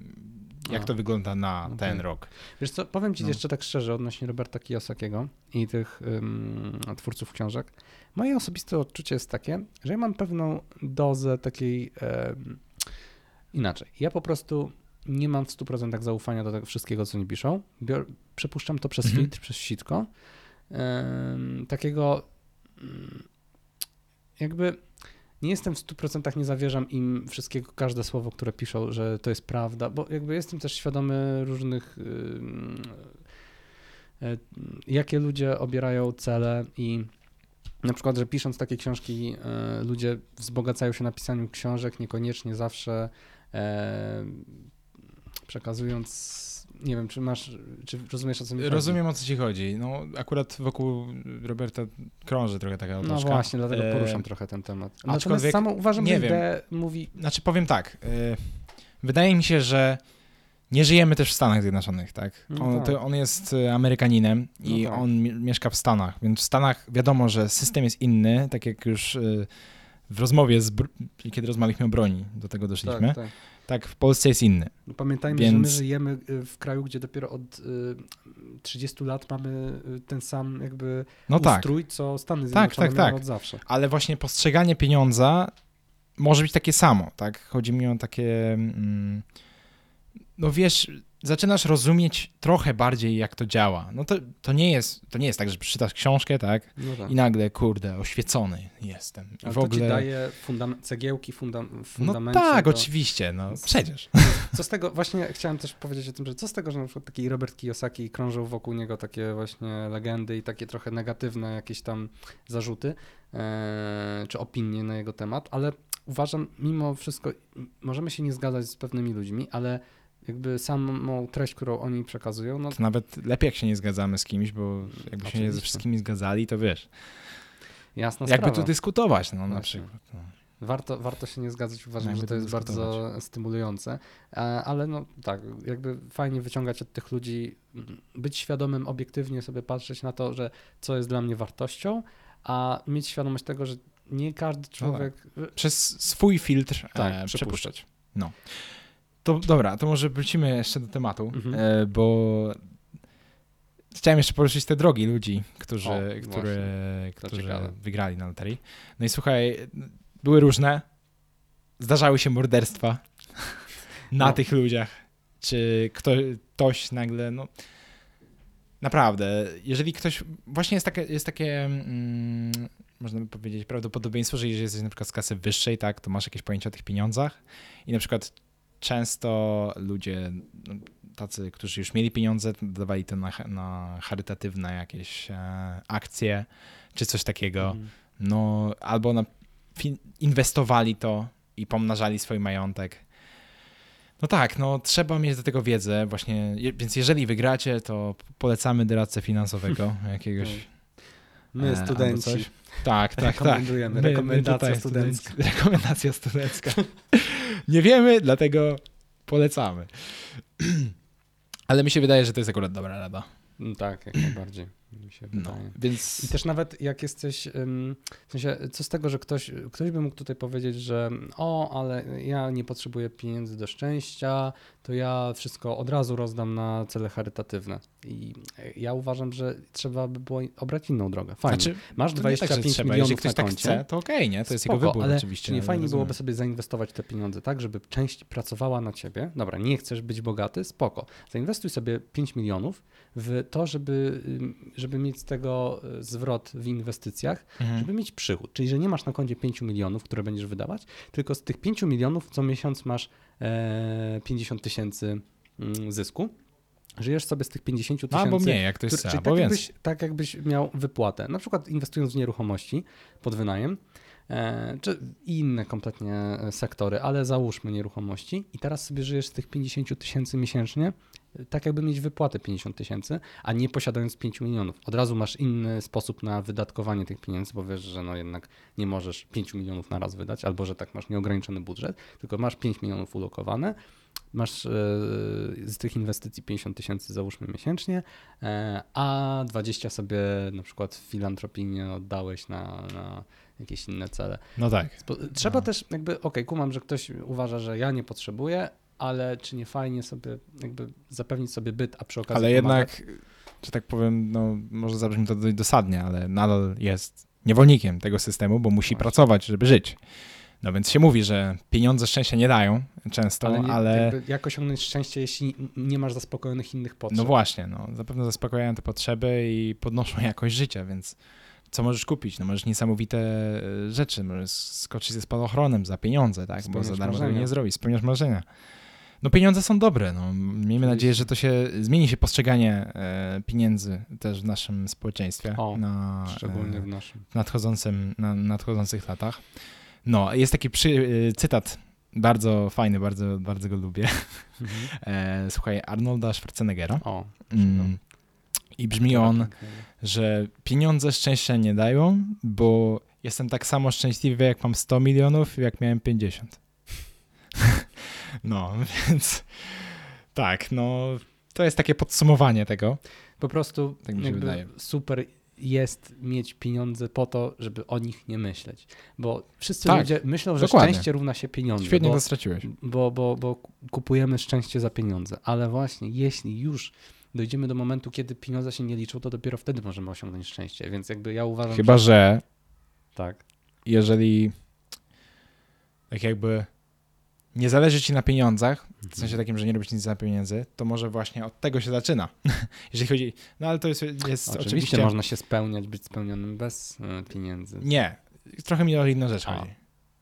[SPEAKER 1] jak
[SPEAKER 2] A.
[SPEAKER 1] to wygląda na
[SPEAKER 2] Okej.
[SPEAKER 1] ten rok.
[SPEAKER 2] Wiesz co, powiem ci
[SPEAKER 1] No.
[SPEAKER 2] jeszcze tak szczerze odnośnie Roberta Kiyosakiego i tych ym, twórców książek. Moje osobiste odczucie jest takie, że ja mam pewną dozę takiej em, inaczej. Ja po prostu nie mam w 100% zaufania do tego wszystkiego, co oni piszą. Bior, przepuszczam to przez
[SPEAKER 1] Mhm.
[SPEAKER 2] filtr, przez sitko. Em, takiego mm, jakby nie jestem w 100% nie zawierzam im wszystkiego, każde słowo, które piszą, że to jest prawda, bo jakby jestem też świadomy różnych, e, jakie ludzie obierają cele i na przykład, że pisząc takie książki, e, ludzie wzbogacają się na pisaniu książek, niekoniecznie zawsze e, przekazując, nie wiem, czy masz, czy rozumiesz o co mi chodzi?
[SPEAKER 1] Rozumiem o co ci chodzi. No, akurat wokół Roberta krąży trochę taka
[SPEAKER 2] No
[SPEAKER 1] otoczka.
[SPEAKER 2] właśnie, dlatego
[SPEAKER 1] E,
[SPEAKER 2] poruszam trochę ten temat. Natomiast
[SPEAKER 1] aczkolwiek
[SPEAKER 2] samo uważam,
[SPEAKER 1] nie
[SPEAKER 2] że
[SPEAKER 1] wiem.
[SPEAKER 2] mówi...
[SPEAKER 1] Znaczy powiem tak, y, wydaje mi się, że nie żyjemy też w Stanach Zjednoczonych, tak?
[SPEAKER 2] No
[SPEAKER 1] On,
[SPEAKER 2] tak.
[SPEAKER 1] To on jest y, Amerykaninem i
[SPEAKER 2] No tak.
[SPEAKER 1] on mi- mieszka w Stanach, więc w Stanach wiadomo, że system jest inny, tak jak już y, w rozmowie, z, kiedy rozmawialiśmy o broni, do tego doszliśmy, tak,
[SPEAKER 2] Tak, tak.
[SPEAKER 1] w Polsce jest inny.
[SPEAKER 2] No Pamiętajmy, że my
[SPEAKER 1] Więc-
[SPEAKER 2] żyjemy y, w kraju, gdzie dopiero od y, 30 lat mamy y, ten sam jakby
[SPEAKER 1] No tak,
[SPEAKER 2] ustrój, co Stany
[SPEAKER 1] Tak,
[SPEAKER 2] Zjednoczone
[SPEAKER 1] tak,
[SPEAKER 2] miały
[SPEAKER 1] tak.
[SPEAKER 2] od zawsze.
[SPEAKER 1] ale właśnie postrzeganie pieniądza może być takie samo, tak? Chodzi mi o takie, mm, no wiesz, zaczynasz rozumieć trochę bardziej, jak to działa. No to, to, nie, jest, to nie jest tak, że przeczytasz książkę, tak?
[SPEAKER 2] No tak.
[SPEAKER 1] I nagle, kurde, oświecony jestem. I
[SPEAKER 2] Ale
[SPEAKER 1] w
[SPEAKER 2] to
[SPEAKER 1] ogóle...
[SPEAKER 2] ci daje fundam- cegiełki fundam-
[SPEAKER 1] No tak,
[SPEAKER 2] do-
[SPEAKER 1] oczywiście, no przecież.
[SPEAKER 2] Co z tego, właśnie chciałem też powiedzieć o tym, że co z tego, że na przykład taki Robert Kiyosaki krążą wokół niego takie właśnie legendy i takie trochę negatywne jakieś tam zarzuty e, czy opinie na jego temat, ale uważam, mimo wszystko, możemy się nie zgadzać z pewnymi ludźmi, ale jakby samą treść, którą oni przekazują, no
[SPEAKER 1] To nawet lepiej, jak się nie zgadzamy z kimś, bo jakbyśmy się ze
[SPEAKER 2] Oczywiście.
[SPEAKER 1] wszystkimi zgadzali, to wiesz,
[SPEAKER 2] jasna
[SPEAKER 1] jakby
[SPEAKER 2] sprawa.
[SPEAKER 1] tu dyskutować, no na
[SPEAKER 2] Właśnie.
[SPEAKER 1] przykład. No.
[SPEAKER 2] Warto, warto się nie zgadzać, uważam,
[SPEAKER 1] Jakby
[SPEAKER 2] że to jest bardzo stymulujące, E, ale no tak, jakby fajnie wyciągać od tych ludzi, mm, być świadomym, obiektywnie sobie patrzeć na to, że co jest dla mnie wartością, a mieć świadomość tego, że nie każdy człowiek...
[SPEAKER 1] Przez swój filtr
[SPEAKER 2] Tak,
[SPEAKER 1] e,
[SPEAKER 2] przepuszczać.
[SPEAKER 1] przepuszczać. No. To dobra, to może wrócimy jeszcze do tematu,
[SPEAKER 2] Mhm.
[SPEAKER 1] e, bo chciałem jeszcze poruszyć te drogi ludzi, którzy,
[SPEAKER 2] O,
[SPEAKER 1] które, którzy
[SPEAKER 2] ciekawe.
[SPEAKER 1] wygrali na loterii. No i słuchaj, były różne, zdarzały się morderstwa *laughs* na
[SPEAKER 2] No.
[SPEAKER 1] tych ludziach. Czy kto, ktoś nagle, no naprawdę, jeżeli ktoś, właśnie jest takie, jest takie mm, można by powiedzieć, prawdopodobieństwo, że jeżeli jesteś na przykład z klasy wyższej, tak, to masz jakieś pojęcie o tych pieniądzach i na przykład często ludzie, no, tacy, którzy już mieli pieniądze, dawali to na, na charytatywne jakieś e, akcje, czy coś takiego,
[SPEAKER 2] Mhm.
[SPEAKER 1] no albo na, inwestowali to i pomnażali swój majątek. No tak, no trzeba mieć do tego wiedzę właśnie, więc jeżeli wygracie, to polecamy doradcę finansowego *laughs* jakiegoś.
[SPEAKER 2] My,
[SPEAKER 1] e,
[SPEAKER 2] studenci.
[SPEAKER 1] Tak, tak, tak.
[SPEAKER 2] rekomendujemy, rekomendacja
[SPEAKER 1] tutaj
[SPEAKER 2] studencka. *laughs*
[SPEAKER 1] Rekomendacja studencka. *laughs* Nie wiemy, dlatego polecamy. *clears throat* Ale mi się wydaje, że to jest akurat dobra rada.
[SPEAKER 2] Mm, Tak, jak najbardziej mi się
[SPEAKER 1] No,
[SPEAKER 2] wydaje.
[SPEAKER 1] więc...
[SPEAKER 2] I też nawet jak jesteś, w sensie, co z tego, że ktoś, ktoś by mógł tutaj powiedzieć, że o, ale ja nie potrzebuję pieniędzy do szczęścia, to ja wszystko od razu rozdam na cele charytatywne. I ja uważam, że trzeba by było obrać inną drogę. Fajnie.
[SPEAKER 1] Znaczy,
[SPEAKER 2] Masz
[SPEAKER 1] to nie
[SPEAKER 2] 25
[SPEAKER 1] tak, trzeba.
[SPEAKER 2] milionów
[SPEAKER 1] Jeżeli ktoś
[SPEAKER 2] na
[SPEAKER 1] tak
[SPEAKER 2] koncie.
[SPEAKER 1] chce, to okej, nie? To jest jego
[SPEAKER 2] Spoko,
[SPEAKER 1] wybór
[SPEAKER 2] ale
[SPEAKER 1] oczywiście.
[SPEAKER 2] Czy nie
[SPEAKER 1] ale
[SPEAKER 2] fajnie
[SPEAKER 1] rozumiem.
[SPEAKER 2] byłoby sobie zainwestować te pieniądze tak, żeby część pracowała na ciebie? Dobra, nie chcesz być bogaty? Spoko. Zainwestuj sobie 5 milionów w to, żeby, żeby mieć z tego y, zwrot w inwestycjach,
[SPEAKER 1] Mhm.
[SPEAKER 2] żeby mieć przychód. Czyli, że nie masz na koncie 5 milionów, które będziesz wydawać, tylko z tych 5 milionów co miesiąc masz e, 50 tysięcy mm, zysku. Żyjesz sobie z tych 50
[SPEAKER 1] No,
[SPEAKER 2] tysięcy.
[SPEAKER 1] albo mniej, jak ktoś
[SPEAKER 2] Który-
[SPEAKER 1] chce,
[SPEAKER 2] czyli tak jakbyś, tak jakbyś miał wypłatę, na przykład inwestując w nieruchomości pod wynajem, e, czy inne kompletnie e, sektory, ale załóżmy nieruchomości i teraz sobie żyjesz z tych 50 tysięcy miesięcznie, e, tak jakby mieć wypłatę 50 tysięcy, a nie posiadając 5 milionów. Od razu masz inny sposób na wydatkowanie tych pieniędzy, bo wiesz, że no jednak nie możesz 5 milionów na raz wydać, albo że tak masz nieograniczony budżet, tylko masz 5 milionów ulokowane, masz e, z tych inwestycji 50 tysięcy załóżmy miesięcznie, e, a 20 sobie na przykład filantropijnie oddałeś na, na jakieś inne cele.
[SPEAKER 1] No tak.
[SPEAKER 2] Trzeba
[SPEAKER 1] No.
[SPEAKER 2] też jakby, okej, kumam, że ktoś uważa, że ja nie potrzebuję, ale czy nie fajnie sobie jakby zapewnić sobie byt, a przy okazji
[SPEAKER 1] Ale
[SPEAKER 2] pomagać?
[SPEAKER 1] jednak, że tak powiem, no może zabrzmi to dość dosadnie, ale nadal jest niewolnikiem tego systemu, bo musi
[SPEAKER 2] Właśnie.
[SPEAKER 1] pracować, żeby żyć. No więc się mówi, że pieniądze szczęścia nie dają często,
[SPEAKER 2] ale,
[SPEAKER 1] ale,
[SPEAKER 2] nie, jakby jak osiągnąć szczęście, jeśli nie masz zaspokojonych innych potrzeb?
[SPEAKER 1] no właśnie, no zapewne zaspokajają te potrzeby i podnoszą *laughs* jakość życia, więc co możesz kupić? No możesz niesamowite e, rzeczy, możesz skoczyć ze spadochronem za pieniądze, tak, bo
[SPEAKER 2] Spełniać
[SPEAKER 1] za darmo tego nie zrobisz, spełniasz marzenia. No pieniądze są dobre, no. Miejmy nadzieję, że to się zmieni się postrzeganie e, pieniędzy też w naszym społeczeństwie
[SPEAKER 2] O,
[SPEAKER 1] na
[SPEAKER 2] Szczególnie
[SPEAKER 1] e,
[SPEAKER 2] w naszym.
[SPEAKER 1] nadchodzącym, na nadchodzących latach. No, jest taki przy, e, cytat bardzo fajny, bardzo, bardzo go lubię.
[SPEAKER 2] Mhm. *laughs*
[SPEAKER 1] E, słuchaj, Arnolda Schwarzeneggera.
[SPEAKER 2] O,
[SPEAKER 1] Mm, I brzmi on, że pieniądze szczęścia nie dają, bo jestem tak samo szczęśliwy, jak mam 100 milionów, jak miałem 50. *laughs* no, *laughs* więc tak, no to jest takie podsumowanie tego.
[SPEAKER 2] Po prostu
[SPEAKER 1] Tak mi się wydaje.
[SPEAKER 2] super jest mieć pieniądze po to, żeby o nich nie myśleć. Bo wszyscy
[SPEAKER 1] Tak,
[SPEAKER 2] ludzie myślą, że
[SPEAKER 1] dokładnie.
[SPEAKER 2] szczęście równa się pieniądze.
[SPEAKER 1] Świetnie
[SPEAKER 2] bo,
[SPEAKER 1] to straciłeś.
[SPEAKER 2] bo, bo, bo kupujemy szczęście za pieniądze. Ale właśnie, jeśli już dojdziemy do momentu, kiedy pieniądze się nie liczą, to dopiero wtedy możemy osiągnąć szczęście. Więc jakby ja uważam,
[SPEAKER 1] Chyba,
[SPEAKER 2] że
[SPEAKER 1] że
[SPEAKER 2] tak.
[SPEAKER 1] jeżeli tak jakby nie zależy ci na pieniądzach, w sensie takim, że nie robisz nic za pieniędzy, to może właśnie od tego się zaczyna. *laughs* jeżeli chodzi, no ale to jest, jest
[SPEAKER 2] Oczywiście,
[SPEAKER 1] oczywiście,
[SPEAKER 2] można się spełniać, być spełnionym bez e, pieniędzy.
[SPEAKER 1] Nie, trochę mi o inną rzecz
[SPEAKER 2] A.
[SPEAKER 1] chodzi.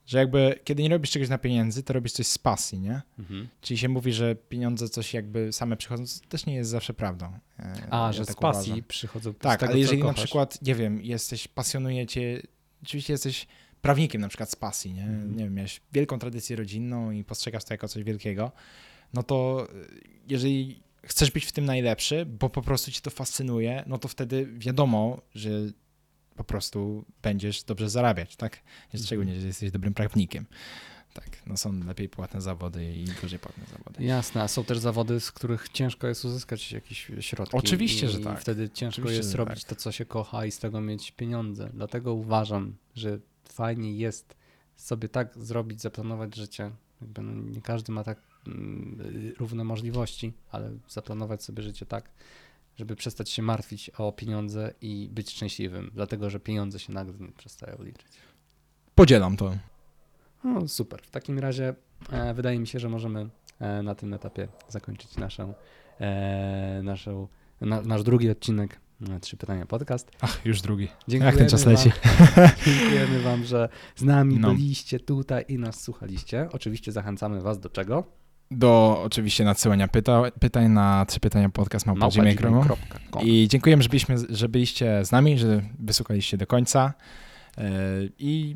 [SPEAKER 1] Że jakby, kiedy nie robisz czegoś na pieniędzy, to robisz coś z pasji, nie?
[SPEAKER 2] Mhm.
[SPEAKER 1] Czyli się mówi, że pieniądze coś jakby same przychodzą, co też nie jest zawsze prawdą. E,
[SPEAKER 2] A,
[SPEAKER 1] ja
[SPEAKER 2] że
[SPEAKER 1] tak
[SPEAKER 2] z pasji
[SPEAKER 1] uważam.
[SPEAKER 2] przychodzą z
[SPEAKER 1] Tak,
[SPEAKER 2] tego,
[SPEAKER 1] ale jeżeli na przykład, nie wiem, jesteś, pasjonuje cię, oczywiście jesteś prawnikiem na przykład z pasji, nie?
[SPEAKER 2] Mhm.
[SPEAKER 1] Nie wiem, miałeś wielką tradycję rodzinną i postrzegasz to jako coś wielkiego, no to y, jeżeli chcesz być w tym najlepszy, bo po prostu ci to fascynuje, no to wtedy wiadomo, że po prostu będziesz dobrze zarabiać, tak?
[SPEAKER 2] Mhm.
[SPEAKER 1] Szczególnie, jeżeli jesteś dobrym prawnikiem. Tak, no są lepiej płatne zawody i gorzej płatne zawody.
[SPEAKER 2] Jasne, a są też zawody, z których ciężko jest uzyskać jakieś środki.
[SPEAKER 1] Oczywiście,
[SPEAKER 2] i
[SPEAKER 1] że tak.
[SPEAKER 2] wtedy ciężko
[SPEAKER 1] Oczywiście,
[SPEAKER 2] jest
[SPEAKER 1] że
[SPEAKER 2] robić
[SPEAKER 1] tak.
[SPEAKER 2] to, co się kocha i z tego mieć pieniądze. Dlatego uważam, że fajnie jest sobie tak zrobić, zaplanować życie. Jakby no nie każdy ma tak mm, równe możliwości, ale zaplanować sobie życie tak, żeby przestać się martwić o pieniądze i być szczęśliwym, dlatego że pieniądze się nagle nie przestają liczyć.
[SPEAKER 1] Podzielam to.
[SPEAKER 2] No super. W takim razie e, wydaje mi się, że możemy e, na tym etapie zakończyć naszą, e, naszą, na, nasz drugi odcinek Trzy Pytania Podcast.
[SPEAKER 1] Ach, już drugi.
[SPEAKER 2] Dziękujemy
[SPEAKER 1] Jak ten czas
[SPEAKER 2] wam,
[SPEAKER 1] leci. *laughs*
[SPEAKER 2] Dziękujemy Wam, że z nami
[SPEAKER 1] No.
[SPEAKER 2] byliście tutaj i nas słuchaliście. Oczywiście zachęcamy Was do czego?
[SPEAKER 1] Do oczywiście nadsyłania pyta, pytań na trzy pytania podcast. I dziękujemy, że byliśmy, że byliście z nami, że wysłuchaliście do końca. E, I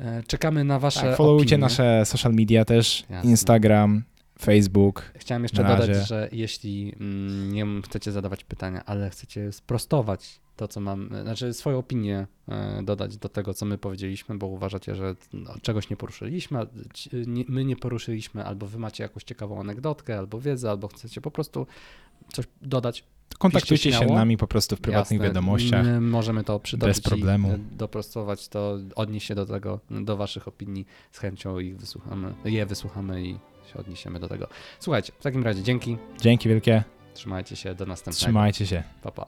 [SPEAKER 2] E, Czekamy na Wasze
[SPEAKER 1] tak, followujcie
[SPEAKER 2] opinie.
[SPEAKER 1] nasze social media też,
[SPEAKER 2] Jasne.
[SPEAKER 1] Instagram, Facebook.
[SPEAKER 2] Chciałem jeszcze dodać, że jeśli mm, nie chcecie zadawać pytania, ale chcecie sprostować to, co mam, znaczy swoją opinię e, dodać do tego, co my powiedzieliśmy, bo uważacie, że no, czegoś nie poruszyliśmy, my nie poruszyliśmy, albo wy macie jakąś ciekawą anegdotkę, albo wiedzę, albo chcecie po prostu coś dodać.
[SPEAKER 1] Kontaktujcie się
[SPEAKER 2] śmiało.
[SPEAKER 1] nami po prostu w prywatnych
[SPEAKER 2] Jasne,
[SPEAKER 1] wiadomościach.
[SPEAKER 2] My możemy to przytoczyć
[SPEAKER 1] Bez problemu.
[SPEAKER 2] i doprostować to, odnieść się do tego, do waszych opinii z chęcią ich wysłuchamy, je wysłuchamy i się odniesiemy do tego. Słuchajcie, w takim razie dzięki,
[SPEAKER 1] Dzięki wielkie.
[SPEAKER 2] trzymajcie się, do następnego.
[SPEAKER 1] Trzymajcie się.
[SPEAKER 2] Pa, pa.